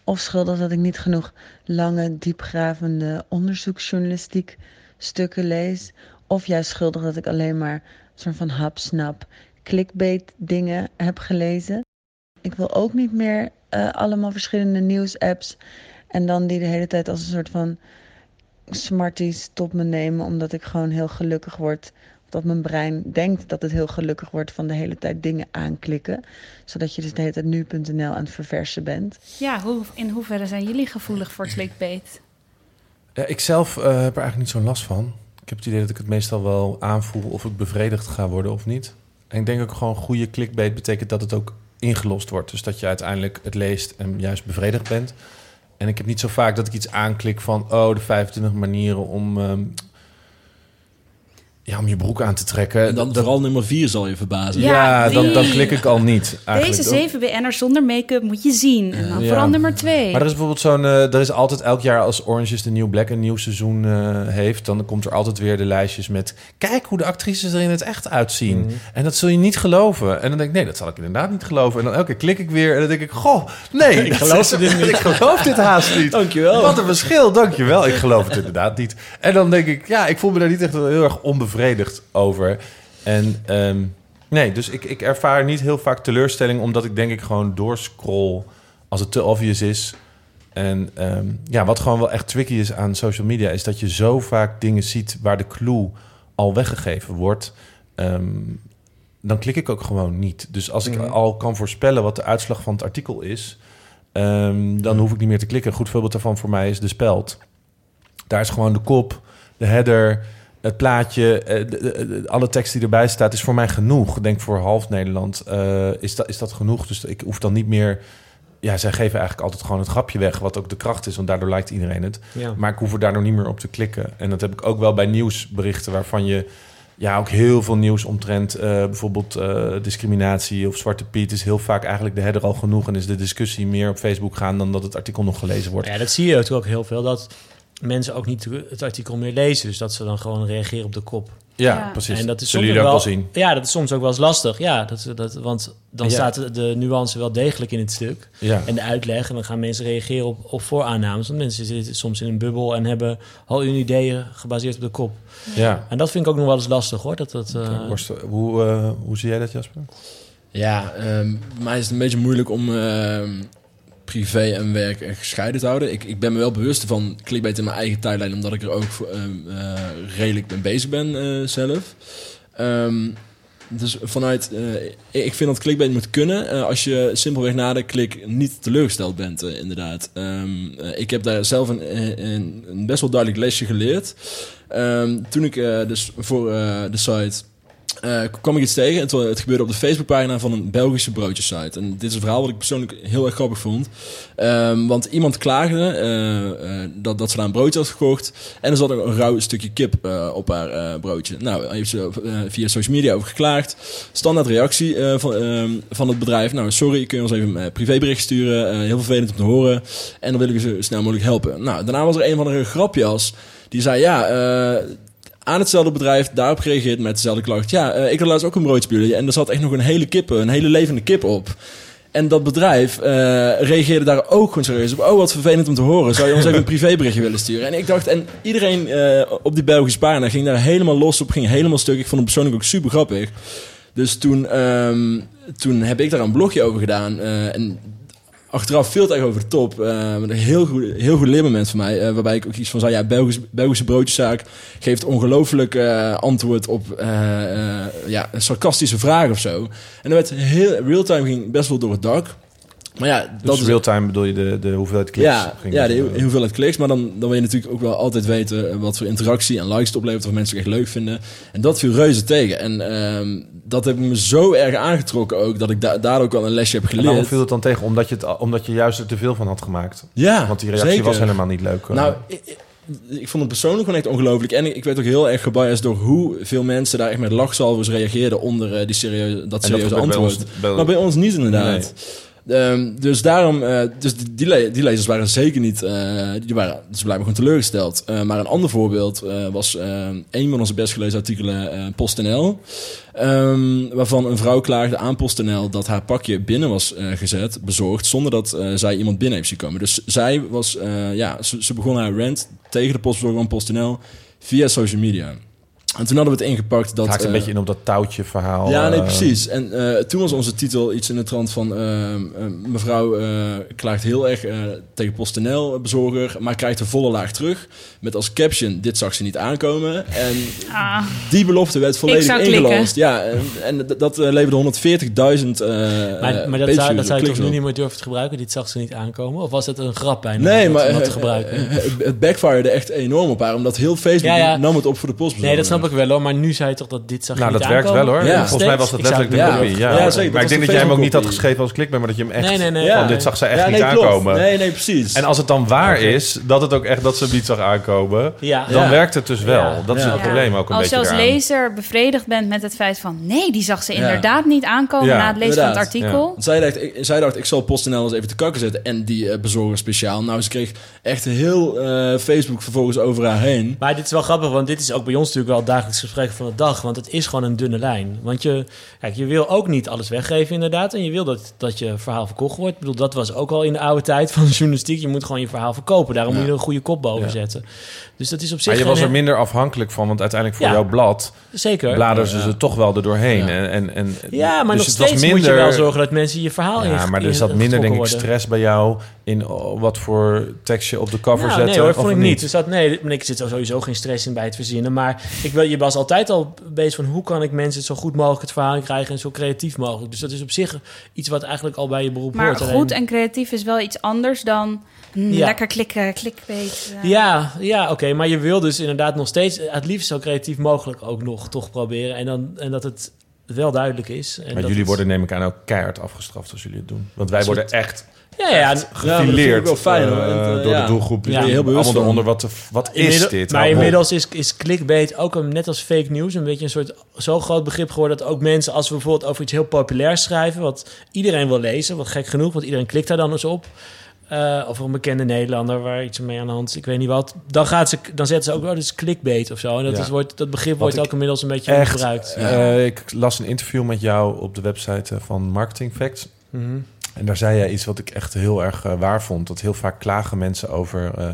Of schuldig dat ik niet genoeg lange, diepgravende onderzoeksjournalistiek stukken lees. Of juist schuldig dat ik alleen maar soort van hapsnap clickbait dingen heb gelezen. Ik wil ook niet meer eh, allemaal verschillende nieuwsapps en dan die de hele tijd als een soort van smarties tot me nemen, omdat ik gewoon heel gelukkig word. Dat mijn brein denkt dat het heel gelukkig wordt van de hele tijd dingen aanklikken. Zodat je dus de hele tijd nu.nl aan het verversen bent. Ja, hoe, in hoeverre zijn jullie gevoelig voor clickbait? Ja, ik zelf eh, heb er eigenlijk niet zo'n last van. Ik heb het idee dat ik het meestal wel aanvoel of ik bevredigd ga worden of niet. En ik denk ook gewoon goede clickbait betekent dat het ook ingelost wordt. Dus dat je uiteindelijk het leest en juist bevredigd bent. En ik heb niet zo vaak dat ik iets aanklik van... oh, de 25 manieren om, ehm, ja, om je broek aan te trekken. En dan Dat- vooral nummer 4 zal je verbazen. Ja, ja, dan, klik ik al niet. Eigenlijk. Deze 7 BN'ers zonder make-up moet je zien. En dan Ja. vooral nummer 2. Maar er is bijvoorbeeld zo'n... eh, er is altijd elk jaar als Orange is the New Black een nieuw seizoen eh, heeft... dan komt er altijd weer de lijstjes met... kijk hoe de actrices er in het echt uitzien. Mhm. En dat zul je niet geloven. En dan denk ik, nee, dat zal ik inderdaad niet geloven. En dan elke keer klik ik weer en dan denk ik... goh, nee, Ik geloof is- dit niet. ik geloof dit haast niet. Dankjewel. Wat een verschil, dankjewel. Ik geloof het inderdaad niet. En dan denk ik, ja, ik voel me daar niet echt heel erg onbevredigd over. En ehm, nee, dus ik, ik ervaar niet heel vaak teleurstelling... omdat ik denk ik gewoon doorscroll als het te obvious is. En ehm, ja, wat gewoon wel echt tricky is aan social media... is dat je zo vaak dingen ziet waar de clue al weggegeven wordt... Ehm, dan klik ik ook gewoon niet. Dus als ik Mhm. al kan voorspellen wat de uitslag van het artikel is... dan hoef ik niet meer te klikken. Een goed voorbeeld daarvan voor mij is de speld. Daar is gewoon de kop, de header, het plaatje, eh, de- de- de- alle tekst die erbij staat is voor mij genoeg. Ik denk voor half Nederland eh, is, dat, is dat genoeg. Dus ik hoef dan niet meer. Ja, zij geven eigenlijk altijd gewoon het grapje weg, wat ook de kracht is, want daardoor lijkt iedereen het. Ja. Maar ik hoef er daardoor niet meer op te klikken. En dat heb ik ook wel bij nieuwsberichten waarvan je ja, ook heel veel nieuws omtrent eh, bijvoorbeeld discriminatie of Zwarte Piet is heel vaak eigenlijk de header al genoeg en is de discussie meer op Facebook gaan dan dat het artikel nog gelezen wordt. Ja, dat zie je natuurlijk ook heel veel. Dat mensen ook niet het artikel meer lezen. Dus dat ze dan gewoon reageren op de kop. Ja, Ja. precies. En dat is Zullen soms jullie ook wel zien. Ja, dat is soms ook wel eens lastig. Ja, dat, dat, want dan Ja. staat de, nuance wel degelijk in het stuk. Ja. En de uitleg. En dan gaan mensen reageren op, op vooraannames. Want mensen zitten soms in een bubbel en hebben al hun ideeën gebaseerd op de kop. ja. En dat vind ik ook nog wel eens lastig hoor. Dat, dat, eh, Worst- hoe, eh, hoe zie jij dat, Jasper? Ja, ehm, bij mij is het een beetje moeilijk om ehm, privé en werk gescheiden te houden. Ik, ik ben me wel bewust van clickbait in mijn eigen tijdlijn, omdat ik er ook ehm, eh, redelijk mee bezig ben eh, zelf. Ehm, dus vanuit, eh, ik vind dat clickbait moet kunnen als je simpelweg na de klik niet teleurgesteld bent, inderdaad. Ehm, eh, ik heb daar zelf een, een, best wel duidelijk lesje geleerd. Toen ik dus voor de site eh, kwam ik iets tegen. Het, het gebeurde op de Facebookpagina van een Belgische broodjesite. En dit is een verhaal wat ik persoonlijk heel erg grappig vond. Ehm, want iemand klaagde eh, dat, dat ze daar een broodje had gekocht. En er zat ook een rauw stukje kip op haar broodje. Nou, daar heeft ze via social media over geklaagd. Standaard reactie van, ehm, van het bedrijf. Nou, sorry, kun je ons even een privébericht sturen. Heel vervelend om te horen. En dan we je zo snel mogelijk helpen. Nou, daarna was er een van de grapjas. Die zei, ja... eh, aan hetzelfde bedrijf daarop gereageerd met dezelfde klacht. Ja, eh, ik had laatst ook een broodje en er zat echt nog een hele kip, een hele levende kip op. En dat bedrijf eh, reageerde daar ook gewoon serieus op. Oh, wat vervelend om te horen. Zou je ons even een privéberichtje willen sturen? En ik dacht, en iedereen eh, op die Belgische pagina ging daar helemaal los op, ging helemaal stuk. Ik vond het persoonlijk ook super grappig. Dus toen, ehm, toen heb ik daar een blogje over gedaan. eh, en achteraf veel te erg over de top. eh, een heel goed, heel goed leermoment voor mij. eh, waarbij ik ook iets van zei, ja, Belgisch, Belgische broodjeszaak geeft ongelooflijk eh, antwoord op ja, sarcastische vraag of zo. En dan werd heel, real-time ging best wel door het dak. Maar ja, dat Dus is real-time bedoel je de, de hoeveelheid kliks? ja, ging ja de hoeveelheid kliks. Maar dan, dan wil je natuurlijk ook wel altijd weten wat voor interactie en likes het oplevert. Of mensen het echt leuk vinden. En dat viel reuze tegen. En ehm, dat heb ik me zo erg aangetrokken ook. Dat ik da daar ook al een lesje heb En geleerd. waarom viel het dan tegen? Omdat je, het, omdat je juist er te veel van had gemaakt. Ja, Want die reactie zeker. was helemaal niet leuk. Nou, ik, ik- vond het persoonlijk gewoon echt ongelooflijk. En ik, ik werd ook heel erg gebiased door hoeveel mensen daar echt met lachsalvers reageerden onder eh, die serieuze, dat En dat serieuze bij antwoord. ons- bij- maar bij ons niet inderdaad. Ehm, dus daarom, eh, dus die, die, le- die lezers waren zeker niet, eh, die waren dus blijkbaar gewoon teleurgesteld. Eh, maar een ander voorbeeld was een van onze best gelezen artikelen, PostNL. Ehm, waarvan een vrouw klaagde aan PostNL dat haar pakje binnen was gezet, bezorgd, zonder dat zij iemand binnen heeft zien komen. Dus zij was, ja, ze, ze begon haar rant tegen de postbezorger van PostNL via social media. En toen hadden we het ingepakt dat... Het haakt een eh, beetje in op dat touwtje verhaal. Ja, nee, eh, precies. En eh, toen was onze titel iets in de trant van... eh, eh, mevrouw eh, klaagt heel erg eh, tegen PostNL, bezorger... maar krijgt een volle laag terug. Met als caption, dit zag ze niet aankomen. En Ah, die belofte werd volledig ingelost. Ja, en, dat eh, leverde 140.000 eh Maar, maar dat, zou, dat zou je toch nu niet meer durven te gebruiken? Dit zag ze niet aankomen? Of was het een grap bijna? Nee, om maar dat te gebruiken? het- het backfired echt enorm op haar. Omdat heel Facebook Ja, ja. nam het op voor de postbezorger. Nee, dat snap ik wel hoor. Maar nu zei je toch dat dit zag je Nou, niet dat werkt wel hoor. Ja. Volgens mij was dat letterlijk de ja, kopie. Ja, zeker. Maar ik denk dat jij hem ook niet had geschreven als clickbait, maar dat je hem echt... Nee, nee, nee. Ja. Van, dit zag ze echt Ja, niet aankomen. Nee, nee, precies. En als het dan waar is, dat het ook echt dat ze hem niet zag aankomen, Ja. dan Ja. werkt het dus wel. Ja. Dat is Ja. het probleem ook een als je beetje als lezer bevredigd bent met het feit van... nee, die zag ze inderdaad niet aankomen na het lezen van het artikel. Zij dacht, ik, zij dacht, ik zal PostNL eens even te kakken zetten. En die eh, bezorger speciaal. Nou, ze kreeg echt heel eh, Facebook vervolgens over haar heen. Maar dit is wel grappig, want dit is ook bij ons natuurlijk wel dagelijks gesprek van de dag. Want het is gewoon een dunne lijn. Want je, kijk, je wil ook niet alles weggeven inderdaad. En je wil dat, dat je verhaal verkocht wordt. Ik bedoel, dat was ook al in de oude tijd van de journalistiek. Je moet gewoon je verhaal verkopen. Daarom moet je er een goede kop boven Ja. zetten. Dus dat is op zich... Maar je was er minder afhankelijk van, want uiteindelijk voor jouw blad Zeker. bladeren ze ze toch wel er doorheen. Ja. En, en, en, Ja, maar dus nog steeds moet je wel zorgen dat mensen je verhaal Ja, maar er zat minder, denk ik, stress bij jou in oh, wat voor tekst je op de cover Nou, zetten. nee hoor, of vond ik niet. niet. Dus dat, nee, ik zit er sowieso geen stress in bij het verzinnen. Maar ik, wil- je was altijd al bezig van hoe kan ik mensen zo goed mogelijk het verhaal krijgen en zo creatief mogelijk. Dus dat is op zich iets wat eigenlijk al bij je beroep Maar hoort. Alleen- goed en creatief is wel iets anders dan mm, Ja. lekker klikken, clickbait. eh. Ja, ja oké. maar je wil dus inderdaad nog steeds het liefst zo creatief mogelijk ook nog toch proberen. En, dan, en dat het wel duidelijk is. En Maar dat jullie het- worden, neem ik aan, ook keihard afgestraft als jullie het doen. Want wij worden echt Ja, ja. gefileerd wel fijn, eh, eh, door ja. de doelgroep. Ja. Ja, heel bewust allemaal van. eronder, wat, wat is Inmiddel- dit? Maar inmiddels is, is clickbait ook een, net als fake news een beetje een soort zo groot begrip geworden dat ook mensen, als we bijvoorbeeld over iets heel populairs schrijven, wat iedereen wil lezen, wat gek genoeg, want iedereen klikt daar dan eens op. eh, of een bekende Nederlander waar iets mee aan de hand is, ik weet niet wat. Dan, gaat ze, dan zetten ze ook wel eens clickbait of zo. En dat, Ja. is, wordt, dat begrip Wat wordt ook inmiddels een beetje Echt, gebruikt. eh, ik las een interview met jou op de website van Marketing Facts. Mhm. En daar zei jij iets wat ik echt heel erg eh, waar vond. Dat heel vaak klagen mensen over, eh,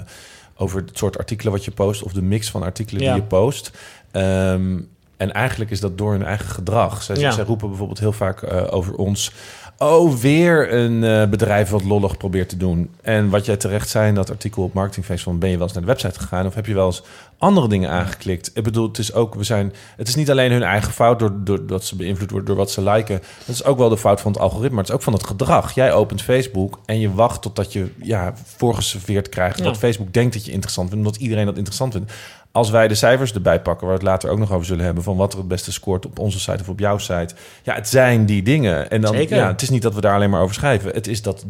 over het soort artikelen wat je post... of de mix van artikelen Ja. die je post. Ehm, en eigenlijk is dat door hun eigen gedrag. Zij, Ja. zij roepen bijvoorbeeld heel vaak eh, over ons... Oh, weer een bedrijf wat lollig probeert te doen. En wat jij terecht zei in dat artikel op Marketingface... van ben je wel eens naar de website gegaan... of heb je wel eens andere dingen aangeklikt? Ik bedoel, het is ook... We zijn, het is niet alleen hun eigen fout... Door, door, dat ze beïnvloed worden door wat ze liken. Het is ook wel de fout van het algoritme... maar het is ook van het gedrag. Jij opent Facebook en je wacht totdat je ja, voorgeserveerd krijgt... Ja. wat Facebook denkt dat je interessant vindt... omdat iedereen dat interessant vindt. Als wij de cijfers erbij pakken, waar we het later ook nog over zullen hebben, van wat er het beste scoort op onze site of op jouw site. Ja, het zijn die dingen. En dan, Zeker. ja, het is niet dat we daar alleen maar over schrijven. Het is dat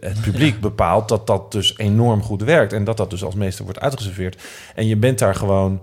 het publiek bepaalt dat dat dus enorm goed werkt. En dat dat dus als meester wordt uitgeserveerd. En je bent daar gewoon.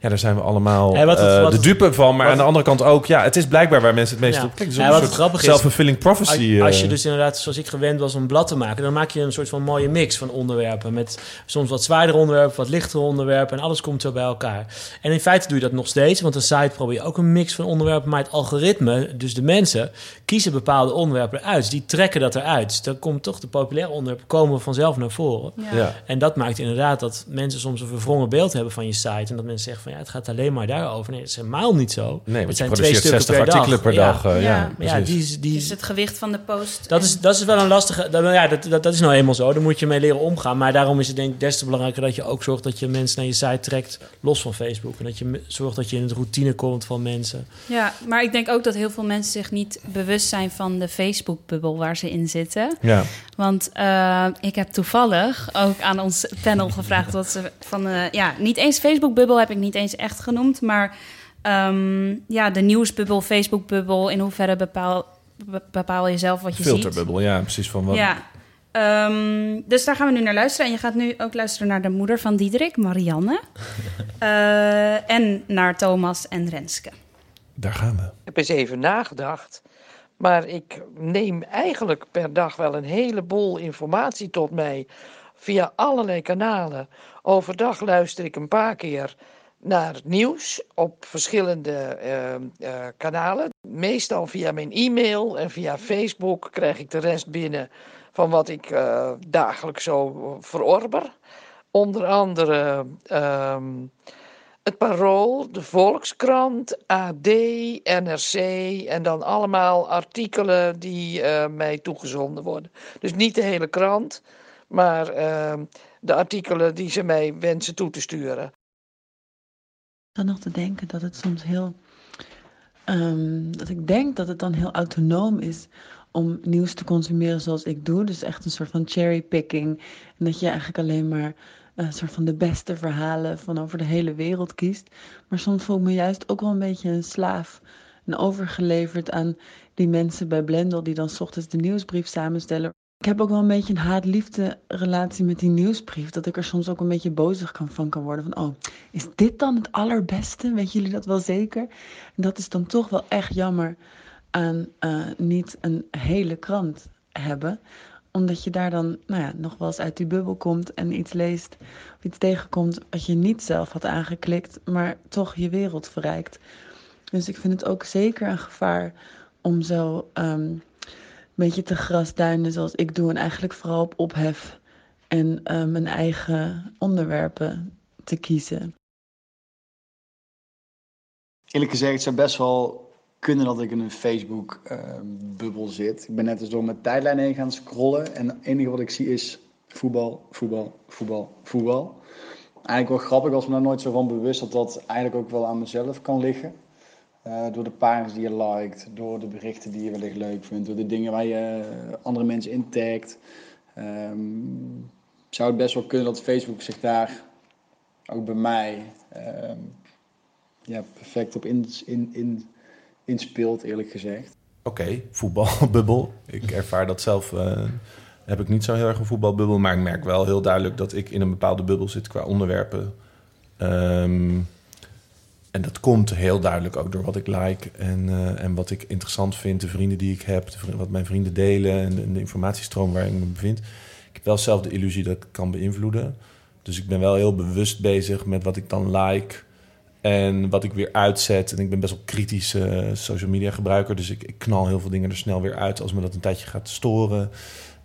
Ja, daar zijn we allemaal Ja, wat het- eh, wat de het- dupe van. Maar wat aan de andere kant ook, ja, het is blijkbaar waar mensen het meest Ja. op klikken. Is wat soort grappige is- Self-fulfilling prophecy. Als, als eh. je dus inderdaad, zoals ik gewend was, om een blad te maken, dan maak je een soort van mooie mix van onderwerpen. Met soms wat zwaardere onderwerpen, wat lichtere onderwerpen en alles komt zo bij elkaar. En in feite doe je dat nog steeds, want een site probeer je ook een mix van onderwerpen. Maar het algoritme, dus de mensen, kiezen bepaalde onderwerpen. Dus die trekken dat eruit. Dus dan komt toch de populaire onderwerpen komen vanzelf naar voren. Ja. ja. En dat maakt inderdaad dat mensen soms een verwrongen beeld hebben van je site. En dat mensen zeggen van ja, het gaat alleen maar daarover. Nee, dat is helemaal niet zo. Nee, het zijn produceert 60 artikelen per dag. eh, ja, Ja. Ja, die, is- die, Dus het gewicht van de post. dat en- is, dat is wel een lastige. Dat, ja, dat, dat, dat is nou eenmaal zo. Daar moet je mee leren omgaan. Maar daarom is het denk ik des te belangrijker dat je ook zorgt dat je mensen naar je site trekt, los van Facebook. En dat je zorgt dat je in het routine komt van mensen. Ja, maar ik denk ook dat heel veel mensen zich niet bewust zijn van de Facebook-bubbel waar ze in zitten. ja. Want eh, ik heb toevallig ook aan ons panel gevraagd wat ze van... eh, ja, niet eens Facebook-bubbel heb ik niet eens echt genoemd, maar ehm, ja, de nieuwsbubbel, Facebook-bubbel, in hoeverre bepaal, be- bepaal je zelf wat je ziet. Filterbubbel, ja, precies. Van wat, Ja. Ehm, dus daar gaan we nu naar luisteren. En je gaat nu ook luisteren naar de moeder van Diederik, Marianne. Eh, en naar Thomas en Renske. Daar gaan we. Ik heb eens even nagedacht. Maar ik neem eigenlijk per dag wel een heleboel informatie tot mij via allerlei kanalen. Overdag luister ik een paar keer naar het nieuws op verschillende eh, eh, kanalen. Meestal via mijn e-mail en via Facebook krijg ik de rest binnen van wat ik eh, dagelijks zo verorber. Onder andere ehm, het Parool, de Volkskrant, AD, NRC en dan allemaal artikelen die uh, mij toegezonden worden. Dus niet de hele krant, maar uh, de artikelen die ze mij wensen toe te sturen. Dan nog te denken dat het soms heel. Um, dat ik denk dat het dan heel autonoom is om nieuws te consumeren zoals ik doe. Dus echt een soort van cherrypicking. En dat je eigenlijk alleen maar een soort van de beste verhalen van over de hele wereld kiest. Maar soms voel ik me juist ook wel een beetje een slaaf. En overgeleverd aan die mensen bij Blendel die dan s ochtends de nieuwsbrief samenstellen. Ik heb ook wel een beetje een haat-liefde relatie met die nieuwsbrief. Dat ik er soms ook een beetje bozig kan van kan worden. Van, oh, is dit dan het allerbeste? Weet jullie dat wel zeker? En dat is dan toch wel echt jammer aan uh, niet een hele krant hebben omdat je daar dan nou ja, nog wel eens uit die bubbel komt en iets leest of iets tegenkomt wat je niet zelf had aangeklikt, maar toch je wereld verrijkt. Dus ik vind het ook zeker een gevaar om zo een beetje te grasduinen zoals ik doe en eigenlijk vooral op ophef en uh, mijn eigen onderwerpen te kiezen. Eerlijk gezegd, het zou best wel kunnen dat ik in een Facebook-bubbel zit. Ik ben net eens door mijn tijdlijn heen gaan scrollen. En het enige wat ik zie is voetbal, voetbal, voetbal, voetbal. Eigenlijk wel grappig, als me daar nooit zo van bewust dat dat eigenlijk ook wel aan mezelf kan liggen. Uh, door de pagina's die je liked, door de berichten die je wellicht leuk vindt, door de dingen waar je andere mensen intagt. Um, zou het best wel kunnen dat Facebook zich daar ook bij mij um, ja, perfect op in, in, in inspeelt, eerlijk gezegd. Oké, voetbalbubbel. Ik ervaar dat zelf. Uh, heb ik niet zo heel erg een voetbalbubbel. Maar ik merk wel heel duidelijk dat ik in een bepaalde bubbel zit qua onderwerpen. Um, en dat komt heel duidelijk ook door wat ik like en, uh, en wat ik interessant vind. De vrienden die ik heb, wat mijn vrienden delen en de, informatiestroom waar ik me bevind. Ik heb wel zelf de illusie dat ik kan beïnvloeden. Dus ik ben wel heel bewust bezig met wat ik dan like. En wat ik weer uitzet. En ik ben best wel kritisch uh, social media gebruiker. Dus ik, knal heel veel dingen er snel weer uit als me dat een tijdje gaat storen.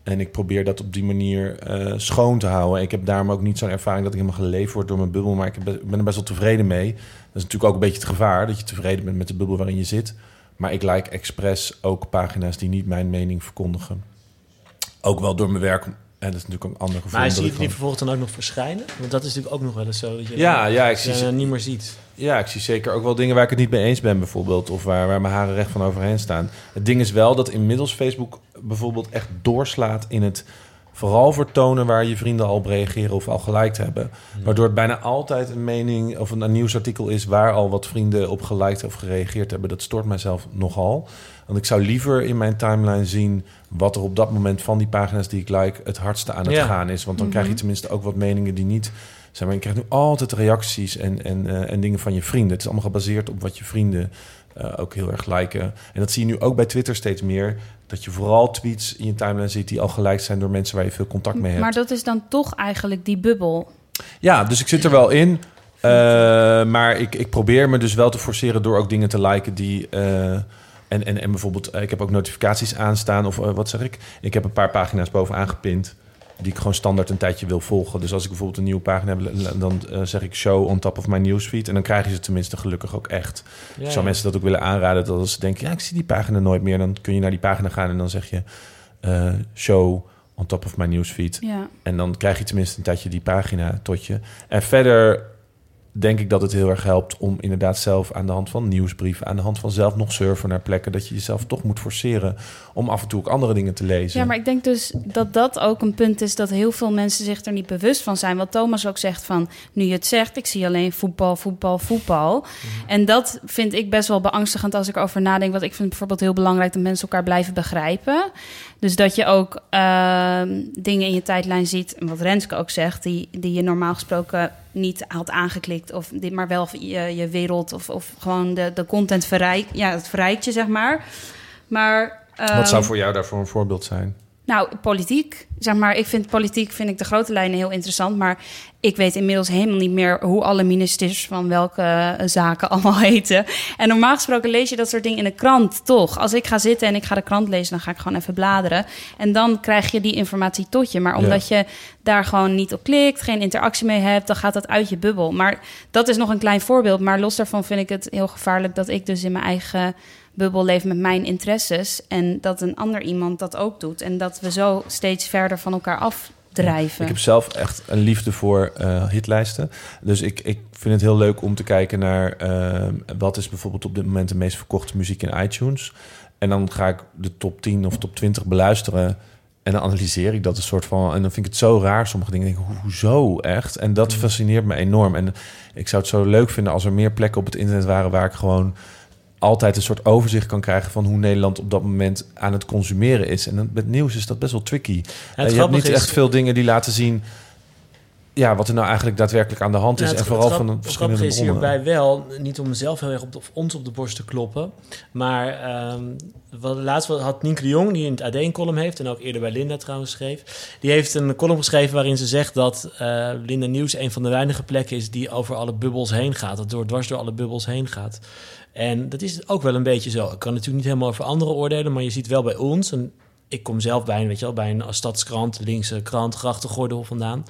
En ik probeer dat op die manier uh, schoon te houden. Ik heb daarom ook niet zo'n ervaring dat ik helemaal geleefd word door mijn bubbel. Maar ik, ben er best wel tevreden mee. Dat is natuurlijk ook een beetje het gevaar. Dat je tevreden bent met de bubbel waarin je zit. Maar ik like expres ook pagina's die niet mijn mening verkondigen. Ook wel door mijn werk en dat is natuurlijk een ander gevoel. Maar zie je die vervolgens dan ook nog verschijnen? Want dat is natuurlijk ook nog wel eens zo. Dat je ja, ja, ik zie ze niet meer ziet. Ja, ik zie zeker ook wel dingen waar ik het niet mee eens ben, bijvoorbeeld. Of waar, waar mijn haren recht van overheen staan. Het ding is wel dat inmiddels Facebook bijvoorbeeld echt doorslaat in het vooral vertonen waar je vrienden al op reageren of al geliked hebben. Hmm. Waardoor het bijna altijd een mening of een, een nieuwsartikel is waar al wat vrienden op geliked of gereageerd hebben. Dat stoort mijzelf nogal. Want ik zou liever in mijn timeline zien wat er op dat moment van die pagina's die ik like het hardste aan het Ja. gaan is. Want dan krijg je Mhm. tenminste ook wat meningen die niet. Zeg maar, je krijgt nu altijd reacties en, en, eh, en dingen van je vrienden. Het is allemaal gebaseerd op wat je vrienden eh, ook heel erg liken. En dat zie je nu ook bij Twitter steeds meer. Dat je vooral tweets in je timeline ziet die al geliked zijn door mensen waar je veel contact mee hebt. Maar dat is dan toch eigenlijk die bubbel. Ja, dus ik zit er wel in. Eh, maar ik, ik probeer me dus wel te forceren door ook dingen te liken die. eh, en, en, en bijvoorbeeld, eh, ik heb ook notificaties aanstaan. Of wat zeg ik? Ik heb een paar pagina's bovenaan gepind. Die ik gewoon standaard een tijdje wil volgen. Dus als ik bijvoorbeeld een nieuwe pagina heb, dan eh, zeg ik show on top of my newsfeed. En dan krijg je ze tenminste gelukkig ook echt. Ja, ik zou ja. mensen dat ook willen aanraden. Dat als ze denken, ja, ik zie die pagina nooit meer. Dan kun je naar die pagina gaan en dan zeg je eh, show on top of my newsfeed. Ja. En dan krijg je tenminste een tijdje die pagina tot je. En verder denk ik dat het heel erg helpt om inderdaad zelf aan de hand van nieuwsbrieven, aan de hand van zelf nog surfen naar plekken, dat je jezelf toch moet forceren om af en toe ook andere dingen te lezen. Ja, maar ik denk dus dat dat ook een punt is dat heel veel mensen zich er niet bewust van zijn. Wat Thomas ook zegt van, nu je het zegt, ik zie alleen voetbal, voetbal, voetbal. En dat vind ik best wel beangstigend als ik over nadenk. Want ik vind bijvoorbeeld heel belangrijk dat mensen elkaar blijven begrijpen. Dus dat je ook ehm, dingen in je tijdlijn ziet, en wat Renske ook zegt, die, die je normaal gesproken niet had aangeklikt. Of dit maar wel je, je wereld of, of gewoon de, de content verrijkt. Ja, het verrijkt je, zeg maar. Maar... Wat ehm, zou voor jou daarvoor een voorbeeld zijn? Nou, politiek. Zeg maar, ik vind politiek vind ik de grote lijnen heel interessant. Maar ik weet inmiddels helemaal niet meer hoe alle ministers van welke eh, zaken allemaal heten. En normaal gesproken lees je dat soort dingen in de krant toch. Als ik ga zitten en ik ga de krant lezen, dan ga ik gewoon even bladeren. En dan krijg je die informatie tot je. Maar omdat je daar gewoon niet op klikt, geen interactie mee hebt, dan gaat dat uit je bubbel. Maar dat is nog een klein voorbeeld. Maar los daarvan vind ik het heel gevaarlijk dat ik dus in mijn eigen bubbel leef met mijn interesses. En dat een ander iemand dat ook doet. En dat we zo steeds verder van elkaar afdrijven. Ik heb zelf echt een liefde voor eh, hitlijsten. Dus ik, ik vind het heel leuk om te kijken naar eh, wat is bijvoorbeeld op dit moment de meest verkochte muziek in iTunes. En dan ga ik de top 10 of top 20 beluisteren. En dan analyseer ik dat een soort van. En dan vind ik het zo raar. Sommige dingen denk ik, "Ho- hoezo echt? En dat fascineert me enorm. En ik zou het zo leuk vinden als er meer plekken op het internet waren waar ik gewoon altijd een soort overzicht kan krijgen van hoe Nederland op dat moment aan het consumeren is. En met nieuws is dat best wel tricky. Eh, je hebt niet is- echt veel dingen die laten zien ja, wat er nou eigenlijk daadwerkelijk aan de hand is. Nou, en het vooral grap- van de het verschillende is hierbij wel, niet om mezelf heel erg op de, of ons op de borst te kloppen, maar ehm wat, laatst had Nienke de Jong, die in het AD een column heeft en ook eerder bij Linda trouwens schreef, die heeft een column geschreven waarin ze zegt dat eh, Linda Nieuws een van de weinige plekken is die over alle bubbels heen gaat, dat door, dwars door alle bubbels heen gaat. En dat is ook wel een beetje zo. Ik kan natuurlijk niet helemaal over anderen oordelen, maar je ziet wel bij ons, en ik kom zelf bij, een, weet je wel, bij een stadskrant, linkse krant, grachtengordel vandaan.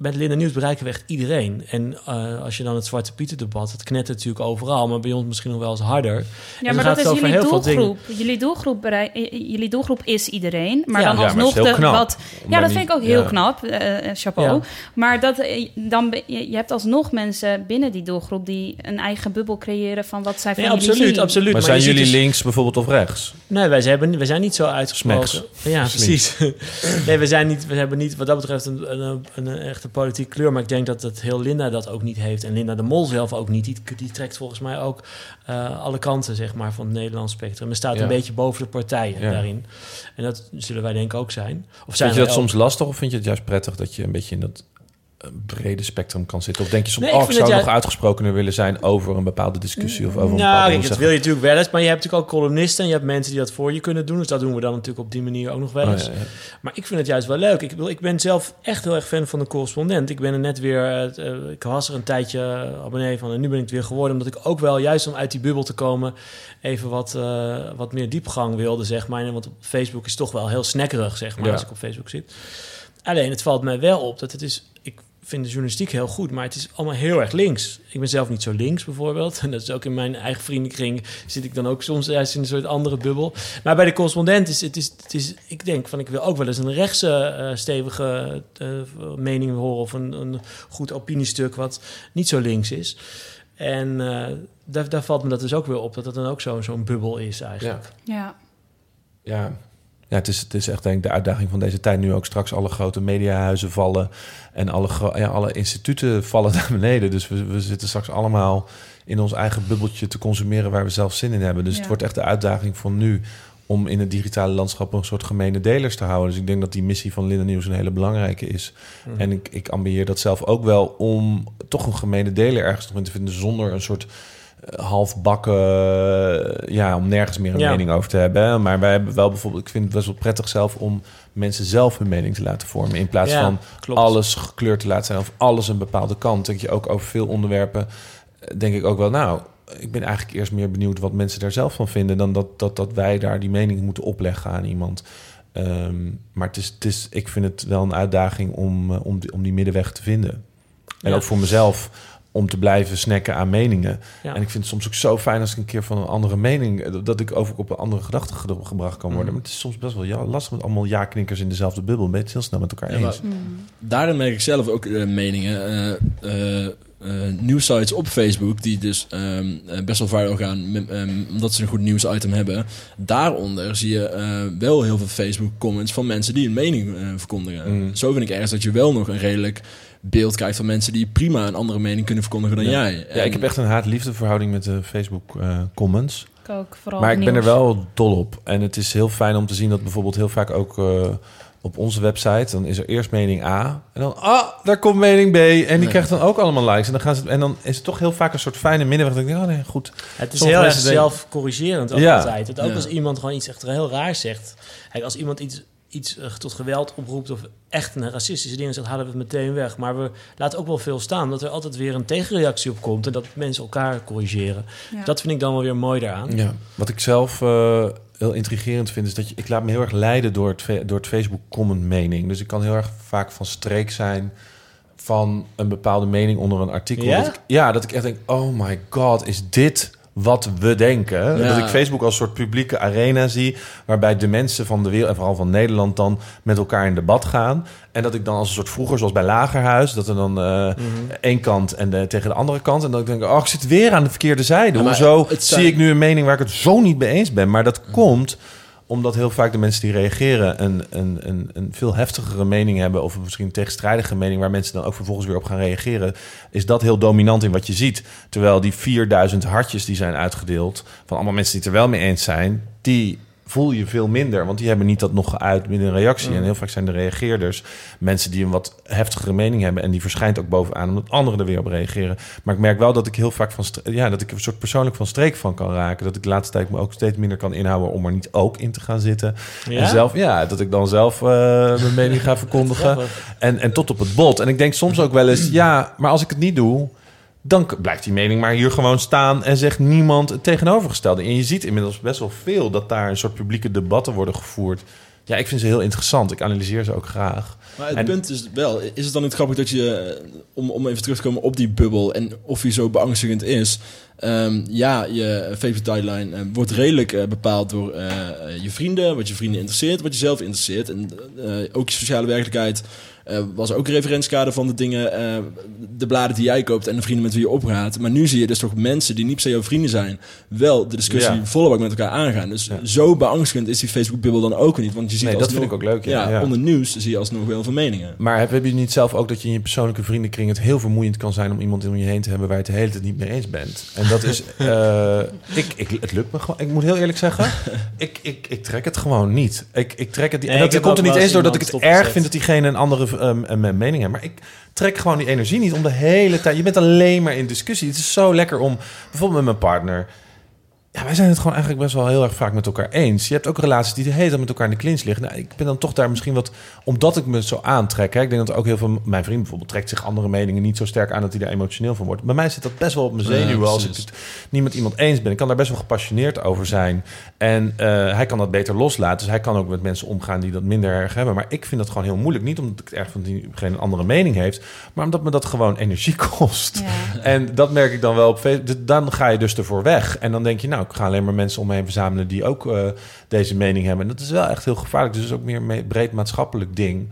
Bij de Linda Nieuws bereiken we echt iedereen. En eh, als je dan het Zwarte Pieter debat, het knettert natuurlijk overal, maar bij ons misschien nog wel eens harder. Ja, maar dat is jullie heel doelgroep. Jullie doelgroep, berei- jullie doelgroep is iedereen. Maar Ja. dan alsnog het is heel de knap. wat. Ja, dat niet- vind ik ook heel ja. knap. eh, eh, chapeau. Ja. Maar dat, dan je, hebt alsnog mensen binnen die doelgroep die een eigen bubbel creëren van wat zij van Nee, jullie absoluut, zien. absoluut. Maar zijn jullie dus- links bijvoorbeeld of rechts? Nee, wij zijn, wij zijn niet zo uitgesproken. Ja, precies. nee, we, zijn niet, we hebben niet wat dat betreft een, een, een, een echte politieke kleur. Maar ik denk dat het heel Linda dat ook niet heeft. En Linda de Mol zelf ook niet. Die, die trekt volgens mij ook eh, alle kanten zeg maar, van het Nederlands spectrum. En staat Ja. een beetje boven de partijen Ja. daarin. En dat zullen wij denk ik ook zijn. Of zijn Vind je dat soms lastig of vind je het juist prettig dat je een beetje in dat eh, brede spectrum kan zitten? Of denk je soms, Nee, ik oh, ik zou nog uitgesprokener willen zijn over een bepaalde discussie of over een Nou, bepaalde... hoe dat wil je natuurlijk wel eens. Maar je hebt natuurlijk ook columnisten. En je hebt mensen die dat voor je kunnen doen. Dus dat doen we dan natuurlijk op die manier ook nog wel Oh, eens. ja, ja. Maar ik vind het juist wel leuk. Ik, ik ben zelf echt heel erg fan van de correspondent. Ik ben er net weer, eh, eh, ik was er een tijdje abonnee van en nu ben ik het weer geworden. Omdat ik ook wel, juist om uit die bubbel te komen, even wat, eh, wat meer diepgang wilde, zeg maar. Want op Facebook is toch wel heel snekkerig, zeg maar, Ja. als ik op Facebook zit. Alleen, het valt mij wel op dat het is... Vind de journalistiek heel goed, maar het is allemaal heel erg links. Ik ben zelf niet zo links, bijvoorbeeld. En dat is ook in mijn eigen vriendenkring zit ik dan ook soms juist in een soort andere bubbel. Maar bij de correspondent is het is, het is ik denk van ik wil ook wel eens een rechtse eh, stevige eh, mening horen of een, een goed opiniestuk wat niet zo links is. En eh, daar, daar valt me dat dus ook weer op dat het dan ook zo- zo'n bubbel is eigenlijk. Ja. Ja, ja het, is, het is echt denk ik de uitdaging van deze tijd. Nu ook straks alle grote mediahuizen vallen en alle, ja, alle instituten vallen naar beneden. Dus we, we zitten straks allemaal in ons eigen bubbeltje te consumeren waar we zelf zin in hebben. Dus Ja. het wordt echt de uitdaging van nu om in het digitale landschap een soort gemene delers te houden. Dus ik denk dat die missie van Linda Nieuws een hele belangrijke is. Mhm. En ik, ik ambieer dat zelf ook wel om toch een gemene deler ergens nog in te vinden zonder een soort halfbakken, eh, ja, om nergens meer een Ja. mening over te hebben. Maar wij hebben wel bijvoorbeeld, ik vind het best wel prettig zelf om mensen zelf hun mening te laten vormen. In plaats Ja, van klopt. alles gekleurd te laten zijn of alles een bepaalde kant. Denk je ook over veel onderwerpen, eh, denk ik ook wel, nou, ik ben eigenlijk eerst meer benieuwd wat mensen daar zelf van vinden, dan dat, dat, dat wij daar die mening moeten opleggen aan iemand. Ehm, maar het is, het is, ik vind het wel een uitdaging om, eh, om, die, om die middenweg te vinden. En Ja. ook voor mezelf om te blijven snacken aan meningen. Ja. En ik vind het soms ook zo fijn als ik een keer van een andere mening... eh, dat ik over op een andere gedachte ge- gebracht kan worden. Mhm. Maar het is soms best wel ja, lastig met allemaal ja-knikkers in dezelfde bubbel. Ben je het heel snel met elkaar Ja, maar- eens. Daarin merk ik zelf ook eh, meningen. eh eh, eh, nieuwsites op Facebook die dus ehm, eh, best wel viral gaan met- ehm, omdat ze een goed nieuwsitem hebben. Daaronder zie je eh, wel heel veel Facebook comments van mensen die een mening verkondigen. Mm. Zo vind ik ergens dat je wel nog een redelijk beeld krijgt van mensen die prima een andere mening kunnen verkondigen dan Ja. jij. Ja, ik heb echt een haat-liefde verhouding met de Facebook eh, comments. Ik ook, vooral Maar ik ben er wel dol op. En het is heel fijn om te zien dat bijvoorbeeld heel vaak ook eh, op onze website... dan is er eerst mening A en dan... ah, daar komt mening B. En die krijgt dan ook allemaal likes. En dan, gaan ze, en dan is het toch heel vaak een soort fijne middenweg. Dat ik denk, oh nee, goed. Het is Sommige heel erg zelfcorrigerend Ja. altijd. Het ook Ja. als iemand gewoon iets echt heel raars zegt. Kijk, als iemand iets iets eh, tot geweld oproept of echt een racistische dingen zegt, halen we het meteen weg. Maar we laten ook wel veel staan, dat er altijd weer een tegenreactie op komt en dat mensen elkaar corrigeren. Ja. Dat vind ik dan wel weer mooi daaraan. Ja, wat ik zelf eh, heel intrigerend vind, is dat je, ik laat me heel erg leiden door het, door het Facebook comment mening. Dus ik kan heel erg vaak van streek zijn van een bepaalde mening onder een artikel. Ja? Dat ik, ja, dat ik echt denk, oh my god, is dit wat we denken? Ja. Dat ik Facebook als soort publieke arena zie... waarbij de mensen van de wereld, en vooral van Nederland... dan met elkaar in debat gaan. En dat ik dan als een soort vroeger, zoals bij Lagerhuis... dat er dan eh één kant en de, tegen de andere kant... en dat ik denk, oh, ik zit weer aan de verkeerde zijde. Ja, Hoezo zie ik nu een mening waar ik het zo niet mee eens ben? Maar dat komt omdat heel vaak de mensen die reageren een, een, een, een veel heftigere mening hebben, of misschien een tegenstrijdige mening, waar mensen dan ook vervolgens weer op gaan reageren, is dat heel dominant in wat je ziet. Terwijl die 4000 hartjes die zijn uitgedeeld, van allemaal mensen die het er wel mee eens zijn, die voel je veel minder, want die hebben niet dat nog geuit met een reactie. En heel vaak zijn de reageerders mensen die een wat heftigere mening hebben en die verschijnt ook bovenaan omdat anderen er weer op reageren. Maar ik merk wel dat ik heel vaak van ja, dat ik er een soort persoonlijk van streek van kan raken, dat ik de laatste tijd me ook steeds minder kan inhouden om er niet ook in te gaan zitten. Ja? En zelf, ja, dat ik dan zelf eh, mijn mening ga verkondigen. En, en tot op het bot. En ik denk soms ook wel eens, ja, maar als ik het niet doe, dan blijft die mening maar hier gewoon staan en zegt niemand het tegenovergestelde. En je ziet inmiddels best wel veel dat daar een soort publieke debatten worden gevoerd. Ja, ik vind ze heel interessant. Ik analyseer ze ook graag. Maar het En- punt is wel, is het dan niet grappig dat je, eh, om, om even terug te komen op die bubbel en of die zo beangstigend is. Ehm, ja, je Facebook-timeline eh, wordt redelijk eh, bepaald door je vrienden, wat je vrienden interesseert, wat je zelf interesseert. En ook je sociale werkelijkheid eh, was ook een referentiekader van de dingen, eh, de bladen die jij koopt en de vrienden met wie je opgaat. Maar nu zie je dus toch mensen die niet per se jouw vrienden zijn, wel de discussie Ja. bak met elkaar aangaan. Dus Ja. zo beangstigend is die Facebook-bubbel dan ook niet. Want je ziet Nee, dat vind ik ook leuk, ja. Ja. onder nieuws zie je alsnog wel veel meningen. Maar heb, heb je niet zelf ook dat je in je persoonlijke vriendenkring het heel vermoeiend kan zijn om iemand om je heen te hebben waar je het de hele tijd niet mee eens bent? En dat is, eh, ik, ik, het lukt me gewoon. Ik moet heel eerlijk zeggen, ik, ik, ik trek het gewoon niet. Ik, ik trek het. Nee, en dat komt er niet eens door dat ik het erg vind dat diegene een andere ehm, een mening heeft. Maar ik trek gewoon die energie niet om de hele tijd. Je bent alleen maar in discussie. Het is zo lekker om bijvoorbeeld met mijn partner. Ja, wij zijn het gewoon eigenlijk best wel heel erg vaak met elkaar eens. Je hebt ook relaties die de hele tijd met elkaar in de clinch liggen. Nou, ik ben dan toch daar misschien wat... Omdat ik me zo aantrek. Hè, ik denk dat ook heel veel... Mijn vriend bijvoorbeeld trekt zich andere meningen niet zo sterk aan... dat hij daar emotioneel van wordt. Bij mij zit dat best wel op mijn Ja, zenuwen... als ik het niet met iemand eens ben. Ik kan daar best wel gepassioneerd over zijn. En eh, hij kan dat beter loslaten. Dus hij kan ook met mensen omgaan die dat minder erg hebben. Maar ik vind dat gewoon heel moeilijk. Niet omdat ik het erg van diegene een andere mening heeft... maar omdat me dat gewoon energie kost. Ja. En dat merk ik dan wel op Facebook. Dan ga je dus ervoor weg. En dan denk je, nou, ik ga alleen maar mensen om me heen verzamelen die ook eh, deze mening hebben. En dat is wel echt heel gevaarlijk. Dus het is ook meer een breed maatschappelijk ding.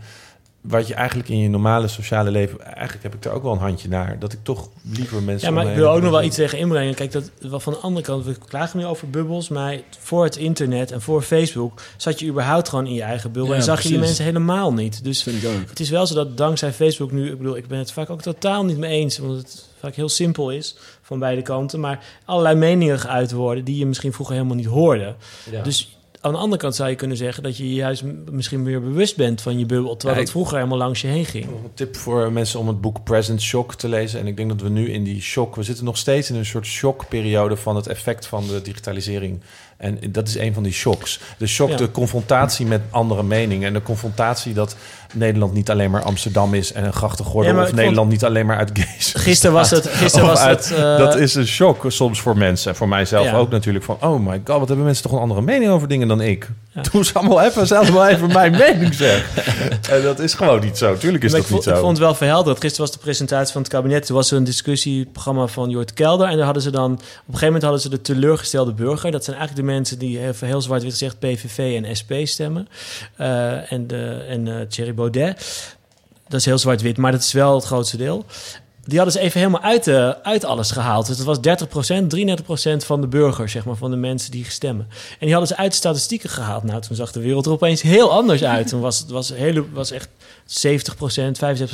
Wat je eigenlijk in je normale sociale leven. Eigenlijk heb ik daar ook wel een handje naar. Dat ik toch liever mensen. Ja, maar ik wil ook nog wel iets tegen inbrengen. Kijk, dat, wel van de andere kant, we klagen nu over bubbels, maar voor het internet en voor Facebook zat je überhaupt gewoon in je eigen bubbel Ja, en zag je die mensen helemaal niet. Dus vind ik ook. het is wel zo dat dankzij Facebook nu, ik bedoel, ik ben het vaak ook totaal niet mee eens, omdat het vaak heel simpel is van beide kanten, maar allerlei meningen geuit worden die je misschien vroeger helemaal niet hoorde. Ja. Dus aan de andere kant zou je kunnen zeggen dat je juist misschien meer bewust bent van je bubbel, terwijl Ja, ik- vroeger helemaal langs je heen ging. Een tip voor mensen om het boek Present Shock te lezen. En ik denk dat we nu in die shock... We zitten nog steeds in een soort shockperiode van het effect van de digitalisering. En dat is een van die shocks. De shock, Ja. de confrontatie met andere meningen. En de confrontatie dat Nederland niet alleen maar Amsterdam is... en een grachtengordel. Ja, maar of Nederland niet alleen maar uit gays Gisteren was het, gisteren was uit- het, eh, dat is een shock soms voor mensen. En voor mijzelf Ja. ook natuurlijk. Van, oh my god, wat hebben mensen toch een andere mening over dingen dan ik? Ja. Doe ze allemaal even, zelf wel even mijn mening zeg. En dat is gewoon niet zo. Tuurlijk is Maar dat niet zo. ik vond het wel verhelderend. Gisteren was de presentatie van het kabinet. Toen was er een discussieprogramma van Jort Kelder. En daar hadden ze dan... Op een gegeven moment hadden ze de teleurgestelde burger. Dat zijn eigenlijk de mensen die even heel zwart-wit gezegd... PVV en SP stemmen. Eh, en de, en Thierry Baudet. Dat is heel zwart-wit, maar dat is wel het grootste deel. Die hadden ze even helemaal uit, de, uit alles gehaald. Dus dat was 30%, 33% van de burgers, zeg maar, van de mensen die stemmen. En die hadden ze uit de statistieken gehaald. Nou, toen zag de wereld er opeens heel anders uit. Toen was het was hele, was echt 70%,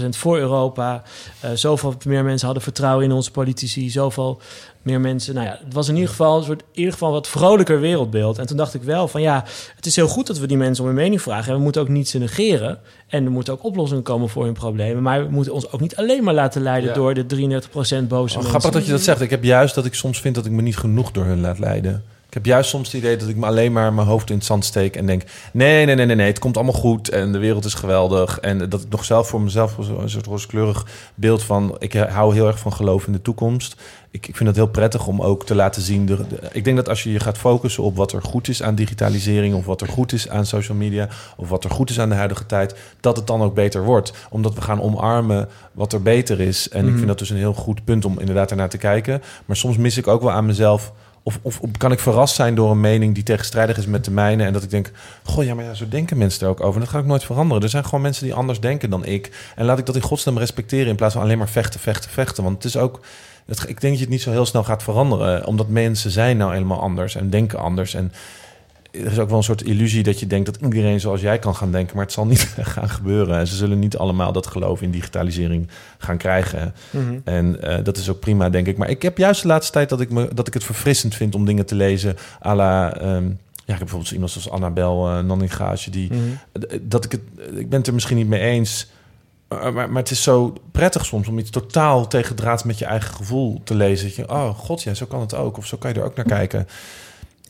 75% voor Europa. Eh zoveel meer mensen hadden vertrouwen in onze politici. Zoveel meer mensen. Nou ja, het was in ieder geval een soort, in ieder geval wat vrolijker wereldbeeld. En toen dacht ik wel van ja, het is heel goed dat we die mensen om hun mening vragen. En we moeten ook niet ze negeren. En er moeten ook oplossingen komen voor hun problemen. Maar we moeten ons ook niet alleen maar laten leiden Ja. door de 33% boze Oh, mensen. grappig dat je dat zegt. Ik heb juist dat ik soms vind dat ik me niet genoeg door hun laat leiden. Ik heb juist soms het idee dat ik me alleen maar mijn hoofd in het zand steek en denk: nee, nee, nee, nee, nee, het komt allemaal goed en de wereld is geweldig. En dat ik nog zelf voor mezelf een soort rooskleurig beeld van: ik hou heel erg van geloof in de toekomst. Ik, ik vind het heel prettig om ook te laten zien. De, de- ik denk dat als je je gaat focussen op wat er goed is aan digitalisering, of wat er goed is aan social media, of wat er goed is aan de huidige tijd, dat het dan ook beter wordt. Omdat we gaan omarmen wat er beter is. En ik vind dat dus een heel goed punt om inderdaad ernaar te kijken. Maar soms mis ik ook wel aan mezelf. Of, of, kan ik verrast zijn door een mening die tegenstrijdig is met de mijne. En dat ik denk, goh, ja, maar ja, zo denken mensen er ook over. En dat ga ik nooit veranderen. Er zijn gewoon mensen die anders denken dan ik. En laat ik dat in godsnaam respecteren in plaats van alleen maar vechten, vechten, vechten. Want het is ook... Het, ik denk dat je het niet zo heel snel gaat veranderen. Omdat mensen zijn nou helemaal anders en denken anders. En er is ook wel een soort illusie dat je denkt dat iedereen zoals jij kan gaan denken. Maar het zal niet gaan gebeuren. En ze zullen niet allemaal dat geloof in digitalisering gaan krijgen. En eh, dat is ook prima, denk ik. Maar ik heb juist de laatste tijd dat ik, me, dat ik het verfrissend vind om dingen te lezen. à la, ehm, ja, ik heb bijvoorbeeld iemand zoals Annabel uh, Nanningaasje. Die, d- Dat ik het, ik ben het er misschien niet mee eens. Maar, maar, maar het is zo prettig soms om iets totaal tegendraads met je eigen gevoel te lezen. Dat je, oh god, ja, zo kan het ook. Of zo kan je er ook naar kijken.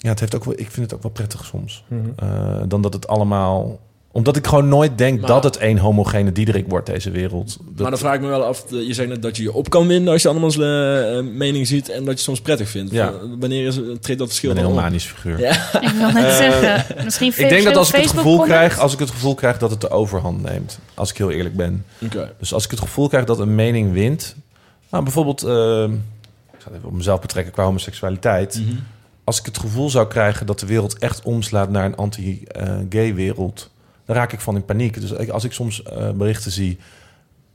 Ja, het heeft ook wel, ik vind het ook wel prettig soms. Eh, dan dat het allemaal... Omdat ik gewoon nooit denk Maar- dat het één homogene Diederik wordt, deze wereld. Dat, Maar dan vraag ik me wel af, eh, je zegt net dat je je op kan winden als je andermans eh, mening ziet en dat je soms prettig vindt. Ja. Wanneer is, treedt dat verschil ik ben een heel manisch figuur. Ja. Ik wil net zeggen, misschien Ik denk dat als ik het gevoel krijg, als ik het gevoel krijg dat het de overhand neemt, als ik heel eerlijk ben. Oké. Dus als ik het gevoel krijg dat een mening wint, nou bijvoorbeeld, eh, ik zal het even op mezelf betrekken qua homoseksualiteit. Mhm. Als ik het gevoel zou krijgen dat de wereld echt omslaat naar een anti-gay wereld, dan raak ik van in paniek. Dus als ik soms eh, berichten zie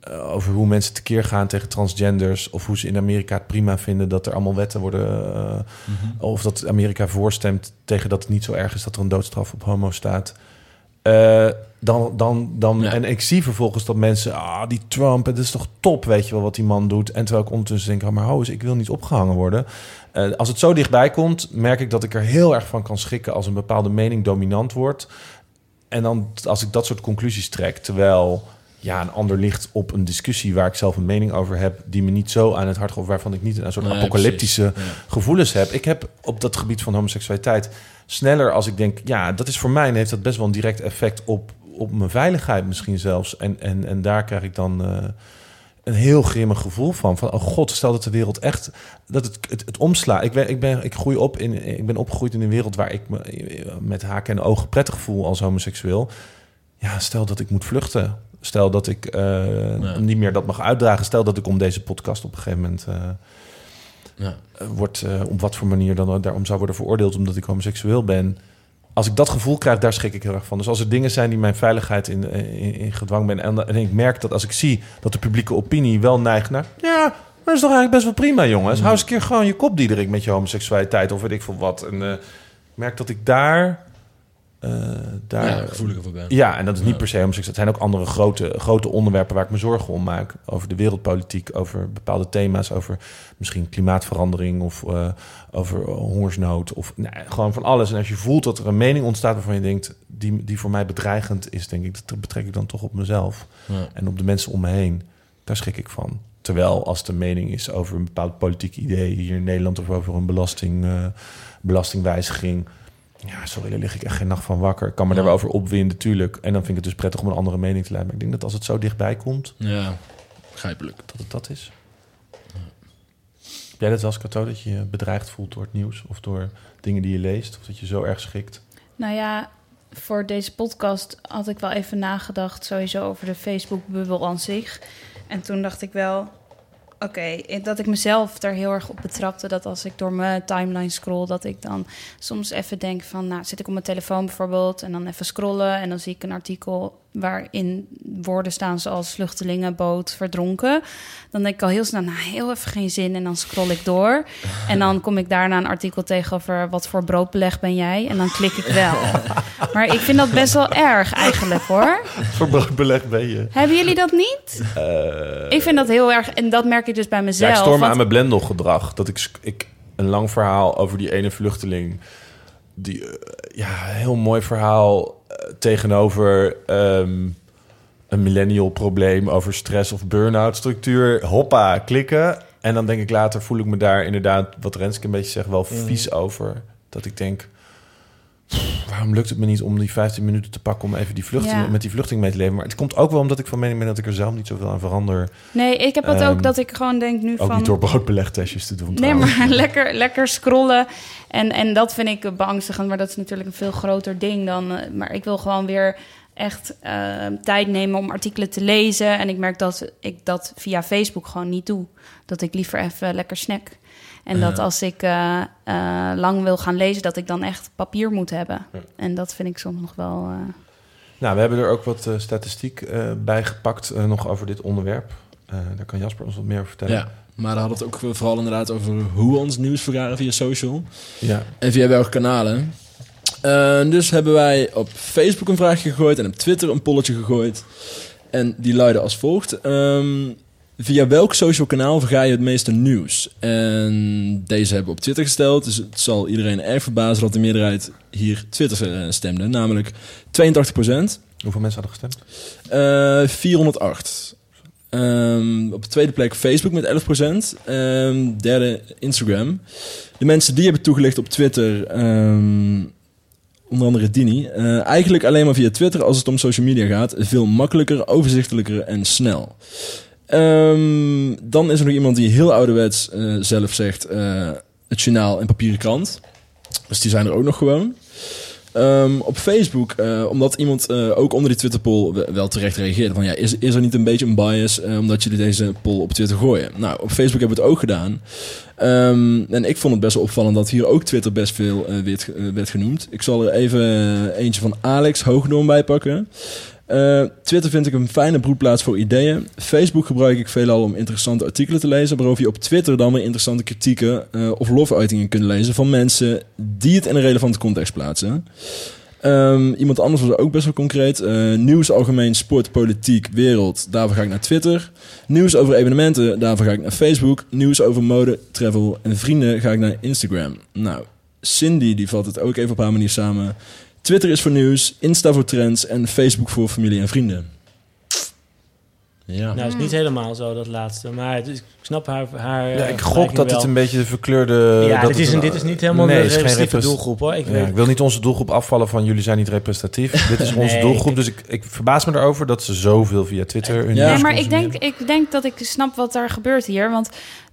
eh, over hoe mensen tekeer gaan tegen transgenders, of hoe ze in Amerika het prima vinden dat er allemaal wetten worden, eh, of dat Amerika voorstemt tegen dat het niet zo erg is dat er een doodstraf op homo staat. Eh, dan, dan, dan, Ja. En ik zie vervolgens dat mensen, ah, die Trump, het is toch top, weet je wel, wat die man doet. En terwijl ik ondertussen denk, oh, maar ho, ik wil niet opgehangen worden. Eh, als het zo dichtbij komt, merk ik dat ik er heel erg van kan schikken als een bepaalde mening dominant wordt. En dan als ik dat soort conclusies trek, terwijl ja, een ander ligt op een discussie waar ik zelf een mening over heb, die me niet zo aan het hart gaat, waarvan ik niet een soort Nee, apocalyptische. Ja. gevoelens heb. Ik heb op dat gebied van homoseksualiteit sneller als ik denk, ja, dat is voor mij heeft dat best wel een direct effect op, op mijn veiligheid misschien zelfs. En, en, en daar krijg ik dan eh, een heel grimmig gevoel van. Van, oh god, stel dat de wereld echt, dat het, het, het omslaat. Ik ben, ik ben, ik groei op in, ik ben opgegroeid in een wereld waar ik me met haken en ogen prettig voel als homoseksueel. Ja, stel dat ik moet vluchten. Stel dat ik eh, niet meer dat mag uitdragen. Stel dat ik om deze podcast op een gegeven moment eh, Ja. eh, wordt eh, op wat voor manier dan daarom zou worden veroordeeld omdat ik homoseksueel ben. Als ik dat gevoel krijg, daar schrik ik heel erg van. Dus als er dingen zijn die mijn veiligheid in, eh, in, in gedwang ben en, en ik merk dat als ik zie dat de publieke opinie wel neigt naar, ja, dat is toch eigenlijk best wel prima, jongens. Hou eens een keer gewoon je kop, Diederik, met je homoseksualiteit of weet ik veel wat. En ik merk dat ik daar, daar Ja, gevoeliger voor ben. ja, en dat is niet per se homoseksueel. Het zijn ook andere grote, grote onderwerpen waar ik me zorgen om maak. Over de wereldpolitiek, over bepaalde thema's, over misschien klimaatverandering of eh, over eh, hongersnood. Of nou, gewoon van alles. En als je voelt dat er een mening ontstaat waarvan je denkt, die, die voor mij bedreigend is, denk ik, dat betrek ik dan toch op mezelf en op de mensen om me heen. Daar schrik ik van. Terwijl als de mening is over een bepaald politiek idee hier in Nederland of over een belasting, eh, belastingwijziging. Ja, sorry, daar lig ik echt geen nacht van wakker. Ik kan me Ja. daarover opwinden, tuurlijk. En dan vind ik het dus prettig om een andere mening te leiden. Maar ik denk dat als het zo dichtbij komt, Ja, begrijpelijk. dat het dat is. Heb jij dat wel eens, Cato, dat je je bedreigd voelt door het nieuws? Of door dingen die je leest? Of dat je zo erg schikt? Nou ja, voor deze podcast had ik wel even nagedacht, sowieso over de Facebook-bubbel aan zich. En toen dacht ik wel, oké, dat ik mezelf daar heel erg op betrapte. Dat als ik door mijn timeline scroll, dat ik dan soms even denk van, nou zit ik op mijn telefoon bijvoorbeeld en dan even scrollen en dan zie ik een artikel waarin woorden staan zoals vluchtelingenboot verdronken. Dan denk ik al heel snel, nou heel even geen zin en dan scroll ik door. En dan kom ik daarna een artikel tegen over wat voor broodbeleg ben jij en dan klik ik wel. Maar ik vind dat best wel erg eigenlijk hoor. Voor broodbeleg ben je. Hebben jullie dat niet? Ik vind dat heel erg, en dat merk ik dus bij Ja, mezelf. ik stoor me want- aan mijn blendelgedrag. Dat ik, ik een lang verhaal over die ene vluchteling... Die, eh, ja, heel mooi verhaal eh, tegenover ehm, een millennial probleem... over stress of burn-out structuur. Hoppa, klikken. En dan denk ik later, voel ik me daar inderdaad... wat Renske een beetje zegt, wel vies over. Dat ik denk, waarom lukt het me niet om die 15 minuten te pakken... om even die vluchting, Ja. met die vluchting mee te leven? Maar het komt ook wel omdat ik van mening ben dat ik er zelf niet zoveel aan verander. Nee, ik heb het Ehm, ook dat ik gewoon denk nu Ook van... niet door broodbelegtestjes te doen. Nee, trouwens. maar lekker, lekker scrollen. En, en dat vind ik beangstigend. Maar dat is natuurlijk een veel groter ding dan... eh, maar ik wil gewoon weer echt eh, tijd nemen om artikelen te lezen. En ik merk dat ik dat via Facebook gewoon niet doe. Dat ik liever even lekker snack. En dat als ik eh, eh, lang wil gaan lezen... dat ik dan echt papier moet hebben. En dat vind ik soms nog wel... eh, Nou, we hebben er ook wat eh, statistiek eh, bij gepakt nog over dit onderwerp. Eh, daar kan Jasper ons wat meer over vertellen. Ja, maar dan hadden we het ook vooral inderdaad over hoe we ons nieuws vergaren via social. Ja. En via welke kanalen. Eh, dus hebben wij op Facebook een vraagje gegooid en op Twitter een polletje gegooid. En die luidde als volgt. Ehm, via welk social kanaal verga je het meeste nieuws? En deze hebben we op Twitter gesteld. Dus het zal iedereen erg verbazen dat de meerderheid hier Twitter eh, stemde. Namelijk 82% Hoeveel mensen hadden gestemd? eh 408. Ehm, op de tweede plek Facebook met 11%. Ehm, derde Instagram. De mensen die hebben toegelicht op Twitter, ehm, onder andere Dini. eh, eigenlijk alleen maar via Twitter als het om social media gaat. Veel makkelijker, overzichtelijker en snel. Ehm, dan is er nog iemand die heel ouderwets eh, zelf zegt... eh, het journaal en papieren krant. Dus die zijn er ook nog gewoon. Ehm, op Facebook, eh, omdat iemand ook onder die Twitter-poll we- wel terecht reageerde van ja, is, is er niet een beetje een bias omdat jullie deze poll op Twitter gooien? Nou, op Facebook hebben we het ook gedaan. Ehm, en ik vond het best opvallend dat hier ook Twitter best veel werd, werd genoemd. Ik zal er even eentje van Alex Hoogdoorn bij pakken. Eh, Twitter vind ik een fijne broedplaats voor ideeën. Facebook gebruik ik veelal om interessante artikelen te lezen, waarover je op Twitter dan weer interessante kritieken eh, of lofuitingen kunt lezen van mensen die het in een relevante context plaatsen. Ehm, iemand anders was ook best wel concreet. Eh, nieuws algemeen, sport, politiek, wereld. Daarvoor ga ik naar Twitter. Nieuws over evenementen. Daarvoor ga ik naar Facebook. Nieuws over mode, travel en vrienden ga ik naar Instagram. Nou, Cindy die vat het ook even op haar manier samen. Twitter is voor nieuws, Insta voor trends en Facebook voor familie en vrienden. Ja. Nou, het is niet helemaal zo, dat laatste. Maar het is- ik snap haar, haar Ja, eh, ik gok vergelijking dat wel. het een beetje de verkleurde... Ja, dat dit het is, een, dit is niet helemaal Nee, de het is geen representatieve repres- doelgroep, hoor. Ik Ja, weet, ik wil niet onze doelgroep afvallen van jullie zijn niet representatief. Dit is onze Nee, doelgroep, ik- dus ik, ik verbaas me erover dat ze zoveel via Twitter hun Ja. Nee, maar ik denk, ik denk dat ik snap wat daar gebeurt hier. Want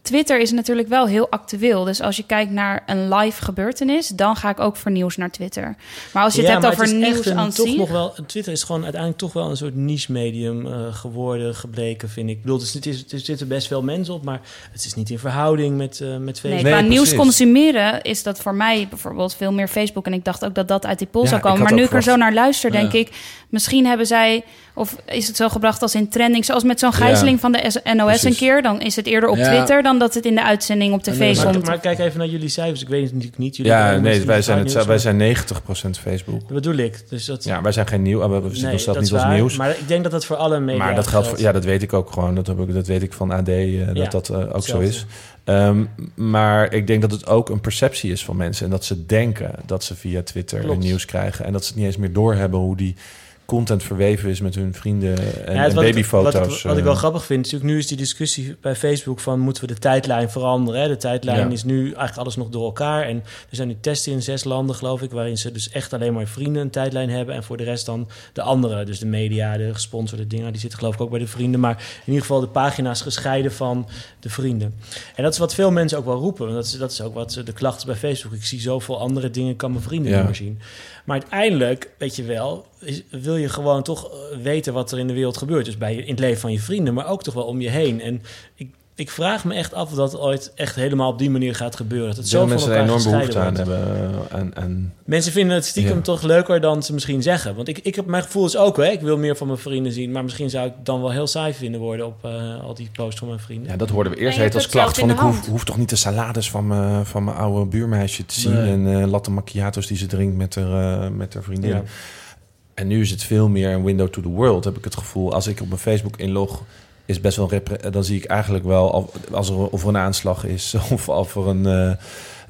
Twitter is natuurlijk wel heel actueel. Dus als je kijkt naar een live gebeurtenis, dan ga ik ook voor nieuws naar Twitter. Maar als je het Ja, hebt over echt nieuws een- aan toch zich... nog wel, Twitter is gewoon uiteindelijk toch wel een soort niche medium eh, geworden, gebleken, vind ik. Ik bedoel, het is, het is, er zitten best veel mensen op, maar het is niet in verhouding met, eh met Facebook. Nee, qua nieuws consumeren is dat voor mij bijvoorbeeld veel meer Facebook. En ik dacht ook dat dat uit die poll Ja, zou komen. Maar nu ik er zo naar luister, denk Ja. ik... misschien hebben zij... of is het zo gebracht als in trending... zoals met zo'n gijzeling van de NOS een keer... dan is het eerder op Ja. Twitter... dan dat het in de uitzending op tv Nee. Maar, maar kijk even naar jullie cijfers. Ik weet het natuurlijk niet. Jullie Ja, nee, wij zijn, het, nieuws, wij zijn 90% Facebook. Dat bedoel ik. Dus dat, Ja, wij zijn geen nieuw, we zien nee, dat niet als nieuws. Maar ik denk dat dat voor alle media Maar dat geldt voor, ja, dat weet ik ook gewoon. Dat, heb ik, dat weet ik van AD, eh, dat Ja, dat eh, ook zo is. Ehm, maar ik denk dat het ook een perceptie is van mensen. En dat ze denken dat ze via Twitter Klopt. hun nieuws krijgen. En dat ze het niet eens meer doorhebben hoe die content verweven is met hun vrienden en, Ja, het en wat ik- babyfoto's. Wat, ik- wat ik wel eh. grappig vind, is natuurlijk nu is die discussie bij Facebook van moeten we de tijdlijn veranderen. Hè? De tijdlijn Ja. is nu eigenlijk alles nog door elkaar. En er zijn nu testen in zes landen, geloof ik, waarin ze dus echt alleen maar vrienden een tijdlijn hebben. En voor de rest dan de andere, dus de media, de gesponsorde dingen, die zitten geloof ik ook bij de vrienden. Maar in ieder geval de pagina's gescheiden van de vrienden. En dat is wat veel mensen ook wel roepen. Want dat is, dat is ook wat de klachten bij Facebook. Ik zie zoveel andere dingen, kan mijn vrienden Ja. niet meer zien. Maar uiteindelijk, weet je wel, is- wil je gewoon toch eh, weten wat er in de wereld gebeurt. Dus bij, in het leven van je vrienden, maar ook toch wel om je heen. En ik, ik vraag me echt af of dat ooit echt helemaal op die manier gaat gebeuren. Dat het zo mensen er elkaar enorm behoefte aan wordt. hebben. eh, En, en, Mensen vinden het stiekem Ja. toch leuker dan ze misschien zeggen. Want ik, ik heb mijn gevoel is ook, hè, ik wil meer van mijn vrienden zien. Maar misschien zou ik dan wel heel saai vinden worden op eh, al die posts van mijn vrienden. ja, dat hoorden we eerst heet als klacht. Van, ik hoef, toch niet de salades van mijn, van mijn oude buurmeisje te zien. Nee. En eh latte macchiato's die ze drinkt met haar, met haar vriendin. Ja. En nu is het veel meer een window to the world, heb ik het gevoel. Als ik op mijn Facebook inlog, is best wel repre- dan zie ik eigenlijk wel of, als er, of er een aanslag is of of er een. eh,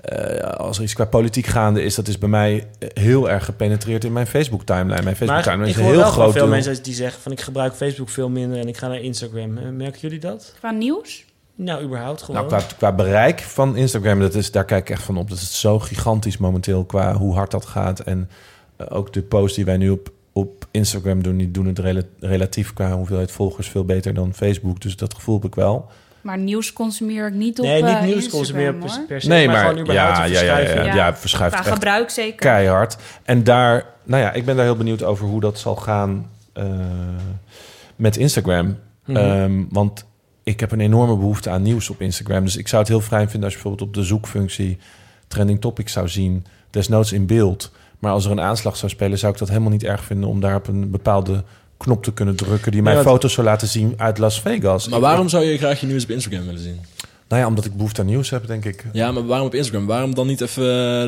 eh, als er iets qua politiek gaande is, dat is bij mij heel erg gepenetreerd in mijn Facebook-timeline. Mijn Facebook-timeline Maar is ik een hoor heel wel groot veel mensen die zeggen van ik gebruik Facebook veel minder en ik ga naar Instagram. Eh, Merken jullie dat? Qua nieuws? Nou, überhaupt gewoon. Nou, qua, qua bereik van Instagram, dat is, daar kijk ik echt van op. Dat is zo gigantisch momenteel qua hoe hard dat gaat. En eh, ook de posts die wij nu op Instagram doen, die doen het rela- relatief qua hoeveelheid volgers veel beter dan Facebook. Dus dat gevoel heb ik wel. Maar nieuws consumeer ik niet op nee, niet eh, nieuws Instagram, per, per se, Nee, maar, maar, gewoon überhaupt ja, ja, ja, ja, ja, ja, verschuift Qua gebruik zeker. keihard. En daar, nou ja, ik ben daar heel benieuwd over hoe dat zal gaan eh, met Instagram. Mhm. Ehm, want ik heb een enorme behoefte aan nieuws op Instagram. Dus ik zou het heel fijn vinden als je bijvoorbeeld op de zoekfunctie trending topics zou zien, desnoods in beeld. Maar als er een aanslag zou spelen, zou ik dat helemaal niet erg vinden om daar op een bepaalde knop te kunnen drukken die mij want- foto's zou laten zien uit Las Vegas. Maar waarom zou je graag je nieuws op Instagram willen zien? Nou ja, omdat ik behoefte aan nieuws heb, denk ik. Ja, maar waarom op Instagram? Waarom dan niet even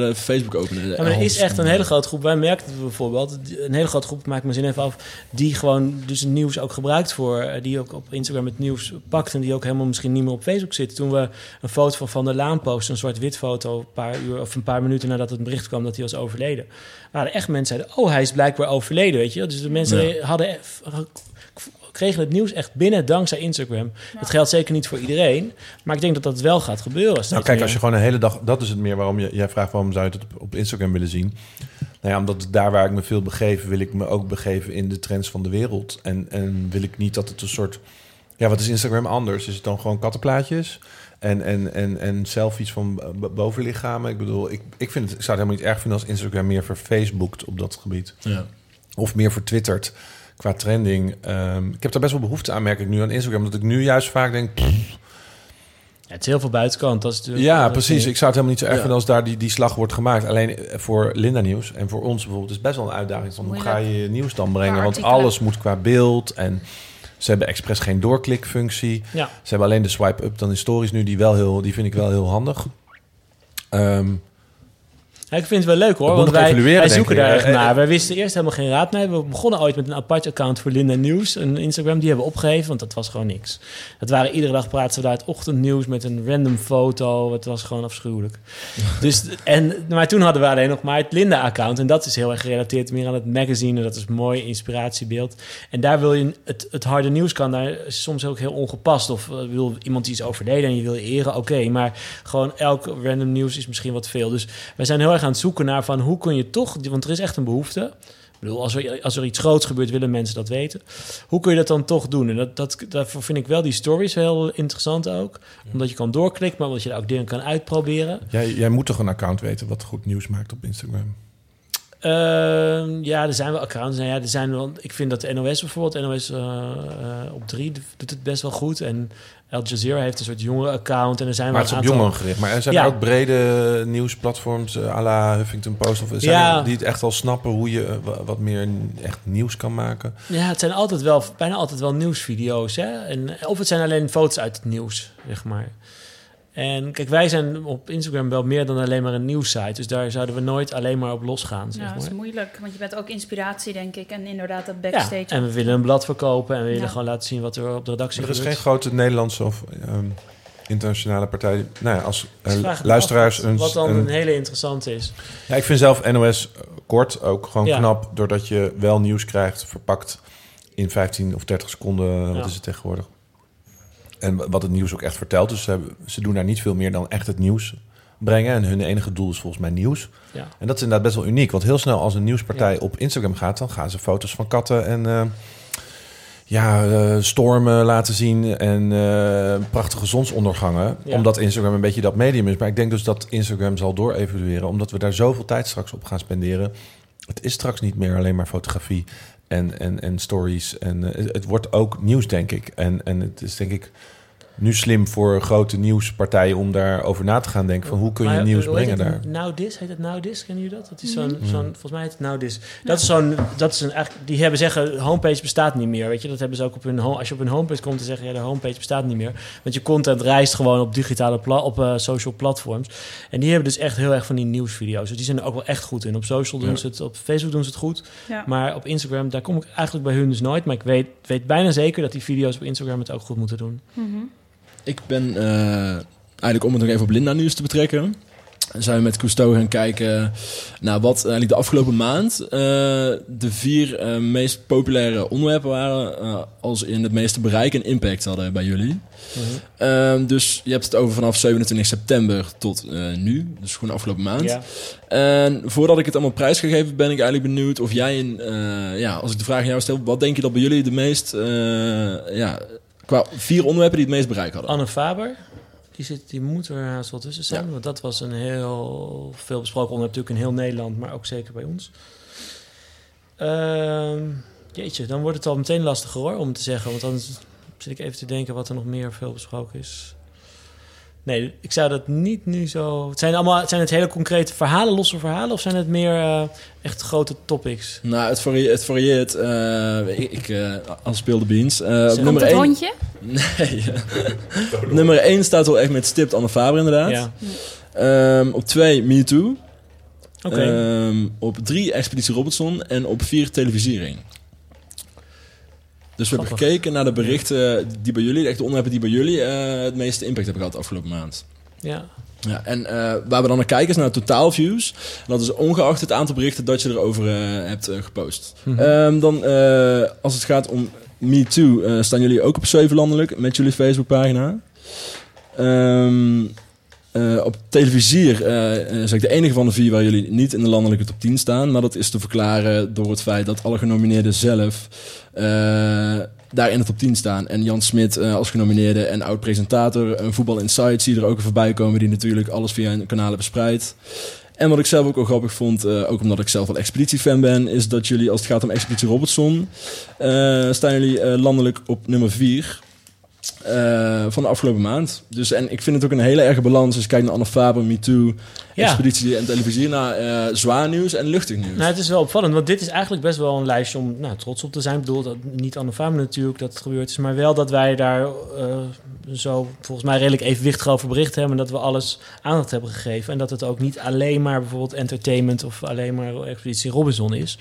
eh, Facebook openen? Ja, maar er is echt een hele grote groep. Wij merken het bijvoorbeeld. Een hele grote groep, maak ik mijn zin even af. Die gewoon dus het nieuws ook gebruikt voor. eh, Die ook op Instagram het nieuws pakt. En die ook helemaal misschien niet meer op Facebook zit. Toen we een foto van Van der Laan posten. Een zwart-wit foto. Een paar uur of een paar minuten nadat het bericht kwam dat hij was overleden. Waren echt mensen zeiden: Oh, hij is blijkbaar overleden. Weet je. Dus de mensen hadden. Kregen het nieuws echt binnen dankzij Instagram. Dat geldt zeker niet voor iedereen. Maar ik denk dat dat wel gaat gebeuren. Nou, kijk, meer. als je gewoon een hele dag... Dat is het meer waarom je, jij vraagt waarom zou je het op, op Instagram willen zien. Nou ja, omdat daar waar ik me veel begeef... wil ik me ook begeven in de trends van de wereld. En, en wil ik niet dat het een soort... Ja, wat is Instagram anders? Is het dan gewoon kattenplaatjes? En, en, en, en selfies van bovenlichamen? Ik bedoel, ik, ik, vind het, ik zou het helemaal niet erg vinden... als Instagram meer verfacebookt op dat gebied. Ja. Of meer vertwittert qua trending. Ehm, ik heb daar best wel behoefte aan, merk ik nu aan Instagram. Dat ik nu juist vaak denk... pff, Ja, het is heel veel buitenkant. Dat is natuurlijk, ja, dat precies. Ik zou het helemaal niet zo erg Ja. vinden als daar die, die slag wordt gemaakt. Alleen eh, voor Linda Nieuws en voor ons bijvoorbeeld is het best wel een uitdaging. Van hoe ga je je nieuws dan brengen? Want alles moet qua beeld en ze hebben expres geen doorklikfunctie. Ja. Ze hebben alleen de swipe-up dan in stories nu, die, wel heel, die vind ik wel heel handig. Ehm, Ja, ik vind het wel leuk hoor, want wij, wij zoeken daar echt Eh, eh, naar. Wij wisten eerst helemaal geen raad mee. We begonnen ooit met een apart account voor Linda Nieuws, een Instagram. Die hebben we opgegeven, want dat was gewoon niks. Dat waren iedere dag praten ze daar het ochtendnieuws met een random foto. Het was gewoon afschuwelijk. dus, en, maar toen hadden we alleen nog maar het Linda-account. En dat is heel erg gerelateerd meer aan het magazine. Dat is een mooi inspiratiebeeld. En daar wil je, het, het harde nieuws kan daar soms ook heel ongepast. Of eh, wil iemand die is overleden en je wil je eren, oké. maar gewoon elk random nieuws is misschien wat veel. Dus wij zijn heel erg aan het zoeken naar van hoe kun je toch, want er is echt een behoefte. Ik bedoel, als er, als er iets groots gebeurt, willen mensen dat weten. Hoe kun je dat dan toch doen? En dat, dat, daarvoor vind ik wel die stories heel interessant ook. Omdat je kan doorklikken, maar omdat je er ook dingen kan uitproberen. jij, jij moet toch een account weten wat goed nieuws maakt op Instagram? Ehm, ja, er zijn wel accounts. Nou ja, er zijn wel, ik vind dat de NOS bijvoorbeeld, NOS eh, eh, op 3 doet het best wel goed. En Al Jazeera heeft een soort jongere account. En er zijn Maar wel het is op jongeren gericht. Maar er zijn Ja. er ook brede nieuwsplatforms, eh, à la Huffington Post, of zijn Ja. die het echt al snappen hoe je eh, wa- wat meer echt nieuws kan maken. Ja, het zijn altijd wel, bijna altijd wel nieuwsvideo's. Hè? En, of het zijn alleen foto's uit het nieuws, zeg maar. En kijk, wij zijn op Instagram wel meer dan alleen maar een nieuwssite. Dus daar zouden we nooit alleen maar op losgaan, zeg Ja, dat is maar. moeilijk, want je bent ook inspiratie, denk ik. En inderdaad, dat Ja, backstage. en we willen een blad verkopen en we willen Ja. gewoon laten zien wat er op de redactie Er is geen gebeurt. grote Nederlandse of ehm, internationale partij. Nou ja, als me luisteraars. wat, wat dan een- een hele interessante is. Ja, ik vind zelf NOS kort ook gewoon Ja. knap, doordat je wel nieuws krijgt, verpakt in 15 of 30 seconden. Wat Ja. is het tegenwoordig? En wat het nieuws ook echt vertelt. Dus ze, hebben- ze doen daar niet veel meer dan echt het nieuws brengen. En hun enige doel is volgens mij nieuws. Ja. En dat is inderdaad best wel uniek. Want heel snel als een nieuwspartij op Instagram gaat... dan gaan ze foto's van katten en eh, ja, eh, stormen laten zien... en eh, prachtige zonsondergangen. Ja. Omdat Instagram een beetje dat medium is. Maar ik denk dus dat Instagram zal doorevalueren... omdat we daar zoveel tijd straks op gaan spenderen. Het is straks niet meer alleen maar fotografie en, en, en stories. En, eh, het, het wordt ook nieuws, denk ik. En, en het is denk ik nu slim voor grote nieuwspartijen... om daarover na te gaan denken van hoe kun je Maar, nieuws brengen het? daar. Now This, heet het Now This? Kennen jullie dat? Dat is zo'n, Mhm. zo'n, volgens mij heet het Now This. Dat is zo'n, dat is een, eigenlijk, die hebben zeggen, homepage bestaat niet meer, weet je. Dat hebben ze ook op hun, home- als je op hun homepage komt, te zeggen, ja, de homepage bestaat niet meer. Want je content reist gewoon op digitale, pla- op eh, social platforms. En die hebben dus echt heel erg van die nieuwsvideo's. Dus die zijn er ook wel echt goed in. Op social doen Ja. ze het, op Facebook doen ze het goed. Ja. Maar op Instagram, daar kom ik eigenlijk bij hun dus nooit. Maar ik weet, weet bijna zeker dat die video's op Instagram het ook goed moeten doen. Mhm. Ik ben eh, eigenlijk om het nog even op Linda nieuws te betrekken. zijn we met Cousteau gaan kijken naar wat eigenlijk de afgelopen maand eh, de vier eh, meest populaire onderwerpen waren, als in het meeste bereik en impact hadden bij jullie. Ehm, dus je hebt het over vanaf 27 september tot nu, dus gewoon de afgelopen maand. Ja. En voordat ik het allemaal prijs ga geven, ben ik eigenlijk benieuwd of jij, eh, ja, als ik de vraag aan jou stel, wat denk je dat bij jullie de meest, ja, qua vier onderwerpen die het meest bereik hadden? Anne Faber, die, zit, die moet er haast wel tussen zijn. Want dat was een heel veel besproken onderwerp natuurlijk in heel Nederland, maar ook zeker bij ons. Ehm, jeetje, dan wordt het al meteen lastiger hoor, om te zeggen. Want dan zit ik even te denken wat er nog meer veel besproken is. Nee, ik zou dat niet nu zo... Het zijn, allemaal, zijn het hele concrete verhalen, losse verhalen... of zijn het meer eh, echt grote topics? Nou, het varieert. Het varieert eh, ik eh, als speelde beans. Eh, nummer het 1. hondje? Nee. nummer 1 staat wel echt met stipt Anne Faber inderdaad. Ja. Ehm, op 2 Me Too. Oké. Ehm, op 3 Expeditie Robinson. En op 4 televisiering. Dus we hebben gekeken naar de berichten die bij jullie, echt de onderwerpen die bij jullie eh, het meeste impact hebben gehad de afgelopen maand. Ja. Ja, en eh, waar we dan naar kijken is naar totaalviews. En dat is ongeacht het aantal berichten dat je erover eh, hebt gepost. Mhm. Ehm, dan, als het gaat om Me Too, staan jullie ook op 7 landelijk met jullie Facebookpagina. Ehm eh, op televisier eh, is ik de enige van de vier waar jullie niet in de landelijke top 10 staan. Maar dat is te verklaren door het feit dat alle genomineerden zelf eh, daar in de top 10 staan. En Jan Smit eh, als genomineerde en oud-presentator. Een Voetbal Insight zie je er ook voorbij komen. Die natuurlijk alles via hun kanalen verspreidt. En wat ik zelf ook wel grappig vond, eh, ook omdat ik zelf wel Expeditie-fan ben, is dat jullie, als het gaat om Expeditie Robertson, eh, staan jullie eh, landelijk op nummer 4 van de afgelopen maand. Dus, en ik vind het ook een hele erge balans. Als je kijkt naar Anne Faber, Me Too, Ja. Expeditie en televisie, naar eh, zwaar nieuws en luchtig nieuws. Nou, het is wel opvallend, want dit is eigenlijk best wel een lijstje om nou, trots op te zijn. Ik bedoel, dat, niet de faam natuurlijk dat het gebeurd is, maar wel dat wij daar eh, zo volgens mij redelijk evenwichtig over bericht hebben. En dat we alles aandacht hebben gegeven. En dat het ook niet alleen maar bijvoorbeeld entertainment of alleen maar Expeditie Robinson is.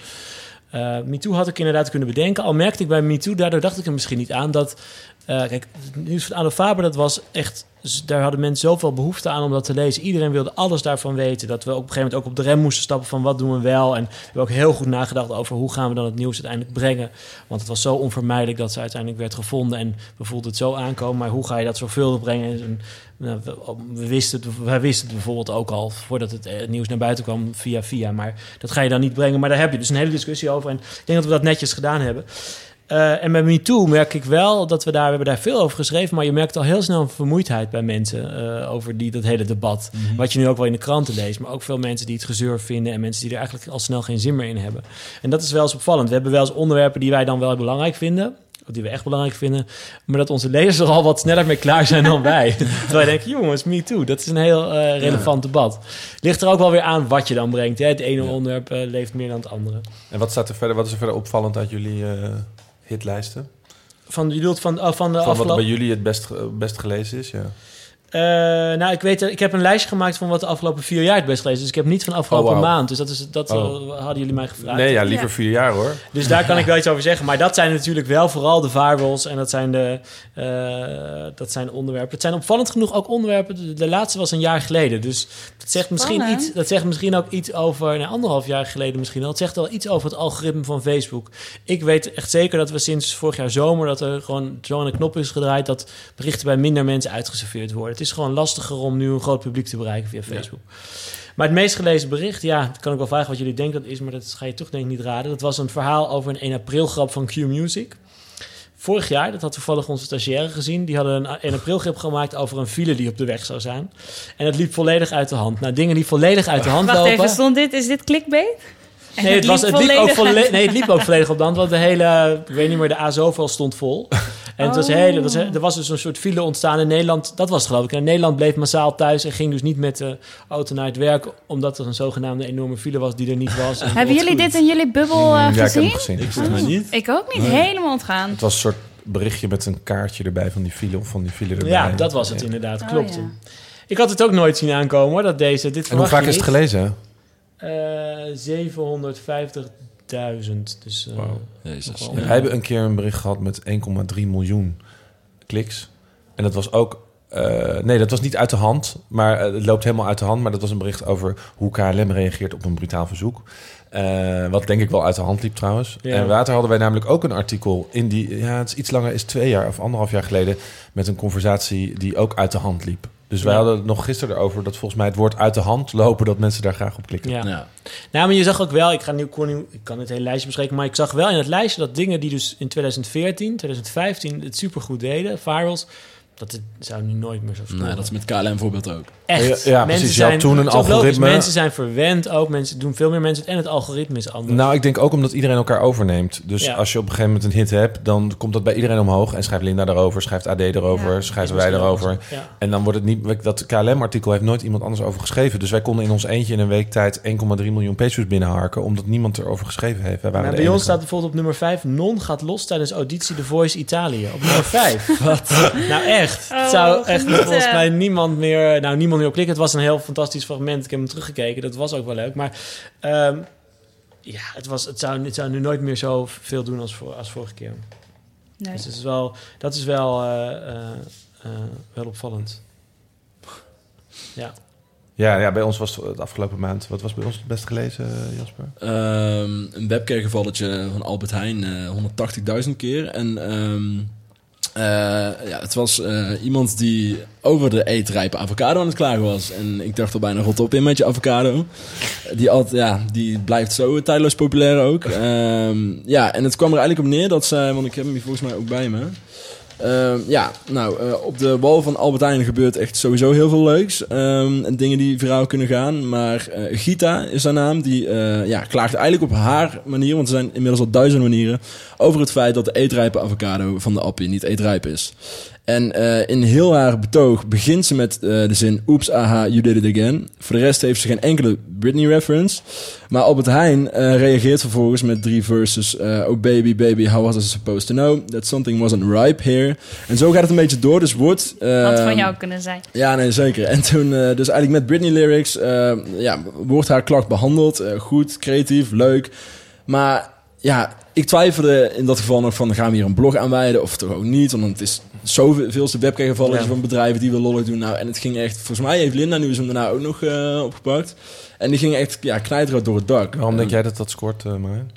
Eh MeToo had ik inderdaad kunnen bedenken. Al merkte ik bij MeToo, daardoor dacht ik er misschien niet aan dat... eh, kijk, het nieuws van Anne Faber, dat was echt... Daar hadden mensen zoveel behoefte aan om dat te lezen. Iedereen wilde alles daarvan weten. Dat we op een gegeven moment ook op de rem moesten stappen van wat doen we wel. En we hebben ook heel goed nagedacht over hoe gaan we dan het nieuws uiteindelijk brengen. Want het was zo onvermijdelijk dat ze uiteindelijk werd gevonden. En we voelden het zo aankomen. Maar hoe ga je dat zorgvuldig brengen? En, nou, we, we wisten het, wij wisten het bijvoorbeeld ook al voordat het eh, nieuws naar buiten kwam via via. Maar dat ga je dan niet brengen. Maar daar heb je dus een hele discussie over. En ik denk dat we dat netjes gedaan hebben. Eh, en bij MeToo merk ik wel dat we daar, we hebben daar veel over geschreven, maar je merkt al heel snel een vermoeidheid bij mensen eh, over die, dat hele debat. Wat je nu ook wel in de kranten leest, maar ook veel mensen die het gezeur vinden en mensen die er eigenlijk al snel geen zin meer in hebben. En dat is wel eens opvallend. We hebben wel eens onderwerpen die wij dan wel belangrijk vinden, of die we echt belangrijk vinden, maar dat onze lezers er al wat sneller mee klaar zijn dan wij. Terwijl wij denken, jongens, MeToo, dat is een heel eh, relevant debat. Ligt er ook wel weer aan wat je dan brengt. Hè? Het ene onderwerp leeft meer dan het andere. En wat, staat er verder, wat is er verder opvallend uit jullie eh, hitlijsten? Van, je bedoelt van, oh, van de Van wat bij jullie het best, best gelezen is, ja. Eh, nou, ik weet, ik heb een lijstje gemaakt van wat de afgelopen vier jaar het best gelezen is. Dus ik heb niet van de afgelopen Oh, maand. Dus dat, is, dat Oh. hadden jullie mij gevraagd. Nee, ja, liever Ja. vier jaar hoor. Dus daar kan ik wel iets over zeggen. Maar dat zijn natuurlijk wel vooral de vaarwels. En dat zijn, de, eh, dat zijn onderwerpen. Het zijn opvallend genoeg ook onderwerpen. De, de laatste was een jaar geleden. Dus dat zegt misschien, iets, dat zegt misschien ook iets over... Nou, anderhalf jaar geleden misschien al. Het zegt wel iets over het algoritme van Facebook. Ik weet echt zeker dat we sinds vorig jaar zomer... dat er gewoon zo aan de knop is gedraaid... dat berichten bij minder mensen uitgeserveerd worden. Het is gewoon lastiger om nu een groot publiek te bereiken via Facebook. Maar het meest gelezen bericht, ja, dat kan ik wel vragen wat jullie denken dat is, maar dat ga je toch denk ik niet raden. Dat was een verhaal over een 1 april grap van Q Music. Vorig jaar, dat had toevallig onze stagiaire gezien, die hadden een 1 april grap gemaakt over een file die op de weg zou zijn. En het liep volledig uit de hand. Nou, dingen die volledig uit de hand Wacht lopen. even, stond dit, is dit clickbait? En Nee, het, was, het, liep ook volledig nee, het liep ook volledig op de hand, want de hele, ik weet niet meer, de A zoveel stond vol. En het was Oh. hele, het was, er was dus een soort file ontstaan in Nederland. Dat was het geloof ik. En Nederland bleef massaal thuis en ging dus niet met de auto naar het werk, omdat er een zogenaamde enorme file was die er niet was. En Hebben jullie dit in jullie bubbel Mm, ja, ik heb gezien? hem gezien. Ik niet. Ik ook niet. Helemaal ontgaan. Het was een soort berichtje met een kaartje erbij van die file of van die file erbij. Ja, dat was het inderdaad. Oh, Klopt. ja. Ik had het ook nooit zien aankomen hoor, dat deze. Dit En hoe vaak is het niet. gelezen? Eh, 750.000. Dus, eh. Jezus. Wel. Ja. Wij hebben een keer een bericht gehad met 1,3 miljoen kliks. En dat was ook eh, nee, dat was niet uit de hand, maar eh, het loopt helemaal uit de hand. Maar dat was een bericht over hoe KLM reageert op een brutaal verzoek. Eh, wat denk ik wel uit de hand liep trouwens. Ja. En later hadden wij namelijk ook een artikel in die, ja, het is iets langer, is twee jaar of anderhalf jaar geleden, met een conversatie die ook uit de hand liep. Dus wij Ja. hadden het nog gisteren erover dat volgens mij het woord uit de hand lopen, dat mensen daar graag op klikken. Ja. Ja. Nou, maar je zag ook wel, ik, ga nu- ik kan het hele lijstje bespreken, maar ik zag wel in het lijstje dat dingen die dus in 2014, 2015 het supergoed deden, virals, dat het zou nu nooit meer zo. Nee, dat is met KLM bijvoorbeeld ook. Echt. Ja, ja, precies. Je had toen een logisch, algoritme. Mensen zijn verwend ook. Mensen doen veel meer mensen het. En het algoritme is anders. Nou, ik denk ook omdat iedereen elkaar overneemt. Dus Ja. als je op een gegeven moment een hit hebt, dan komt dat bij iedereen omhoog. En schrijft Linda erover, schrijft AD erover, Ja. schrijven wij erover. En dan wordt het niet... Dat KLM-artikel heeft nooit iemand anders over geschreven. Dus wij konden in ons eentje in een week tijd 1,3 miljoen pages binnenharken... omdat niemand erover geschreven heeft. Wij waren Nou, bij ons staat bijvoorbeeld op nummer 5... Non gaat los tijdens auditie The Voice Italië. Op nummer 5. Wat? Nou echt. Oh, het zou echt genieten. volgens mij niemand meer... Nou, niemand meer op klikken. Het was een heel fantastisch fragment. Ik heb hem teruggekeken. Dat was ook wel leuk. Maar ehm, ja, het, was, het, zou, het zou nu nooit meer zo veel doen als, voor, als vorige keer. Nee. Dus het is wel, dat is wel, eh, eh, eh, wel opvallend. Ja. Ja, ja, bij ons was het de afgelopen maand... Wat was bij ons het best gelezen, Jasper? Ehm, een webcare-gevalletje van Albert Heijn, eh 180.000 keer. En ehm, eh, ja, het was eh, iemand die over de eetrijpe avocado aan het klagen was. En ik dacht al bijna rot op in met je avocado. Die, ja, die blijft zo tijdloos populair ook. Ehm, ja, en het kwam er eigenlijk op neer dat zij, want ik heb hem hier volgens mij ook bij me. Ehm, ja, nou, eh, op de wal van Albert Heijn gebeurt echt sowieso heel veel leuks. Ehm, en dingen die viraal kunnen gaan. Maar Gita is haar naam. Die ja, klaagt eigenlijk op haar manier, want er zijn inmiddels al duizenden manieren, over het feit dat de eetrijpe avocado van de appie niet eetrijp is. En eh, in heel haar betoog begint ze met eh, de zin... Oeps, aha, you did it again. Voor de rest heeft ze geen enkele Britney-reference. Maar Albert Heijn eh, reageert vervolgens met drie verses... oh baby, baby, how was I supposed to know? That something wasn't ripe here. En zo gaat het een beetje door. Dus wordt... Had van jou kunnen zijn. ja, nee, zeker. En toen, dus eigenlijk met Britney lyrics, eh, ja, wordt haar klacht behandeld. Eh, goed, creatief, leuk. Maar ja, ik twijfelde in dat geval nog van, gaan we hier een blog aanwijden of toch ook niet? Want het is zoveelste webcam-gevalletje Ja. van bedrijven die we lollig doen. Nou, en het ging echt, volgens mij heeft Linda nu is hem daarna ook nog eh, opgepakt. En die ging echt, ja, knijterend door het dak. Waarom denk En- jij dat dat scoort, uh, Marijn?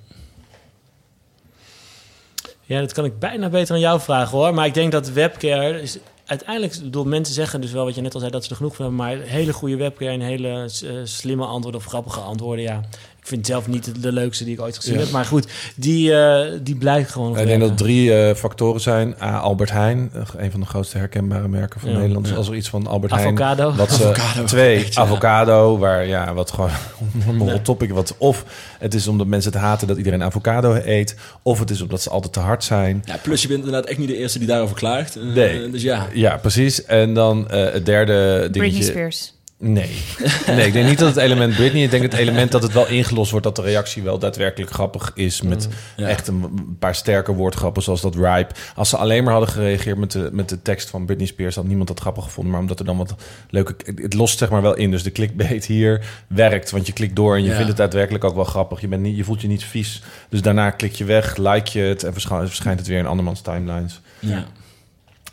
Ja, dat kan ik bijna beter aan jou vragen hoor. Maar ik denk dat webcare... Is, uiteindelijk, bedoel, mensen zeggen dus wel wat je net al zei... dat ze er genoeg van hebben. Maar hele goede webcare en hele eh, slimme antwoorden... of grappige antwoorden, ja. Ik vind het zelf niet de, de leukste die ik ooit gezien Ja. heb. Maar goed, die, eh, die blijft gewoon Ik denk dat drie eh, factoren zijn. A, Albert Heijn, eh, een van de grootste herkenbare merken van Ja. Nederland. Dus als er iets van Albert Heijn... Avocado. Wat ze, Avocado. Twee, Echt, ja. avocado, waar ja, wat gewoon een hot topic wat. Of het is omdat mensen het haten dat iedereen avocado eet. Of het is omdat ze altijd te hard zijn. Ja, plus je bent inderdaad echt niet de eerste die daarover klaagt. Nee. Dus ja. Ja, precies. En dan eh, het derde Britney dingetje. Spears. Nee. nee, ik denk niet dat het element Britney. Ik denk het element dat het wel ingelost wordt dat de reactie wel daadwerkelijk grappig is. Met Ja. echt een paar sterke woordgrappen zoals dat ripe. Als ze alleen maar hadden gereageerd met de, met de tekst van Britney Spears, had niemand dat grappig gevonden. Maar omdat er dan wat leuke. Het lost zeg maar wel in. Dus de clickbait hier werkt. Want je klikt door en je Ja. vindt het daadwerkelijk ook wel grappig. Je, bent niet, je voelt je niet vies. Dus daarna klik je weg, like je het en verschijnt, het weer in andermans timelines. ja.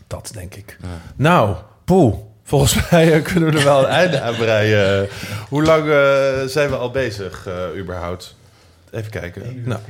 Dat denk ik. Nou, poeh. Volgens mij kunnen we er wel een einde aan breien. Hoe lang eh, zijn we al bezig, eh, überhaupt? Even kijken. nou,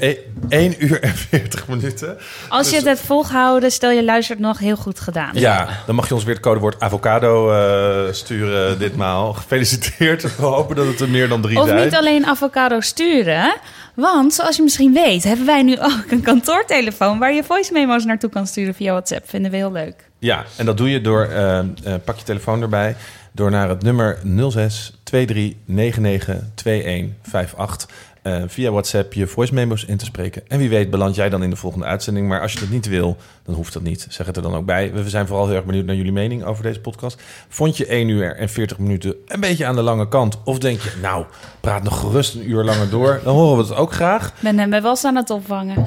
1 uur en 40 minuten. Als je Dus- het hebt volgehouden, stel je luistert nog heel goed gedaan. Ja, dan mag je ons weer het codewoord avocado eh, sturen ditmaal. Gefeliciteerd. We hopen dat het er meer dan drie Of zijn. niet alleen avocado sturen. Want zoals je misschien weet, hebben wij nu ook een kantoortelefoon waar je voice memo's naartoe kan sturen via WhatsApp. Vinden we heel leuk. Ja, en dat doe je door, eh, eh, pak je telefoon erbij, door naar het nummer 06 23 99 2158 eh, via WhatsApp je voice memos in te spreken. En wie weet beland jij dan in de volgende uitzending. Maar als je dat niet wil, dan hoeft dat niet. Zeg het er dan ook bij. We zijn vooral heel erg benieuwd naar jullie mening over deze podcast. Vond je 1 uur en 40 minuten een beetje aan de lange kant? Of denk je, nou, praat nog gerust een uur langer door. Dan horen we het ook graag. Ben hem wel eens aan het opvangen.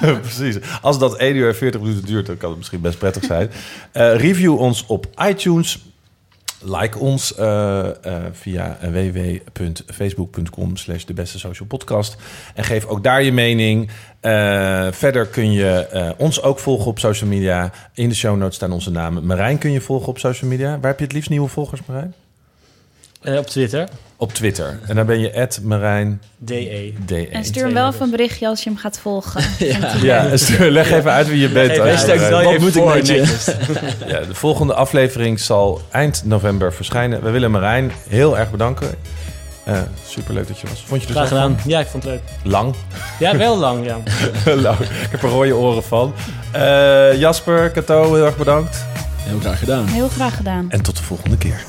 Precies. Als dat 1 uur en 40 minuten duurt, dan kan het misschien best prettig zijn. Eh, review ons op iTunes. Like ons eh, eh, via www.facebook.com slash de beste social podcast. En geef ook daar je mening. Eh, verder kun je ons ook volgen op social media. In de show notes staan onze namen. Marijn kun je volgen op social media. Waar heb je het liefst nieuwe volgers, Marijn? Eh, op Twitter. Op Twitter. En dan ben je Marijn DE. DE. En stuur hem wel even een berichtje als je hem gaat volgen. Ja, stuur- leg even uit wie je bent. Wat moet ik voor netjes. Ja, de volgende aflevering zal eind november verschijnen. We willen Marijn heel erg bedanken. Eh superleuk dat je was. Vond je er Graag gedaan. van? Ja, ik vond het leuk. Lang. Ja, wel lang, ja. Lang. Ik heb er rode oren van. Eh, Jasper, Kato, heel erg bedankt. Heel graag gedaan. Heel graag gedaan. En tot de volgende keer.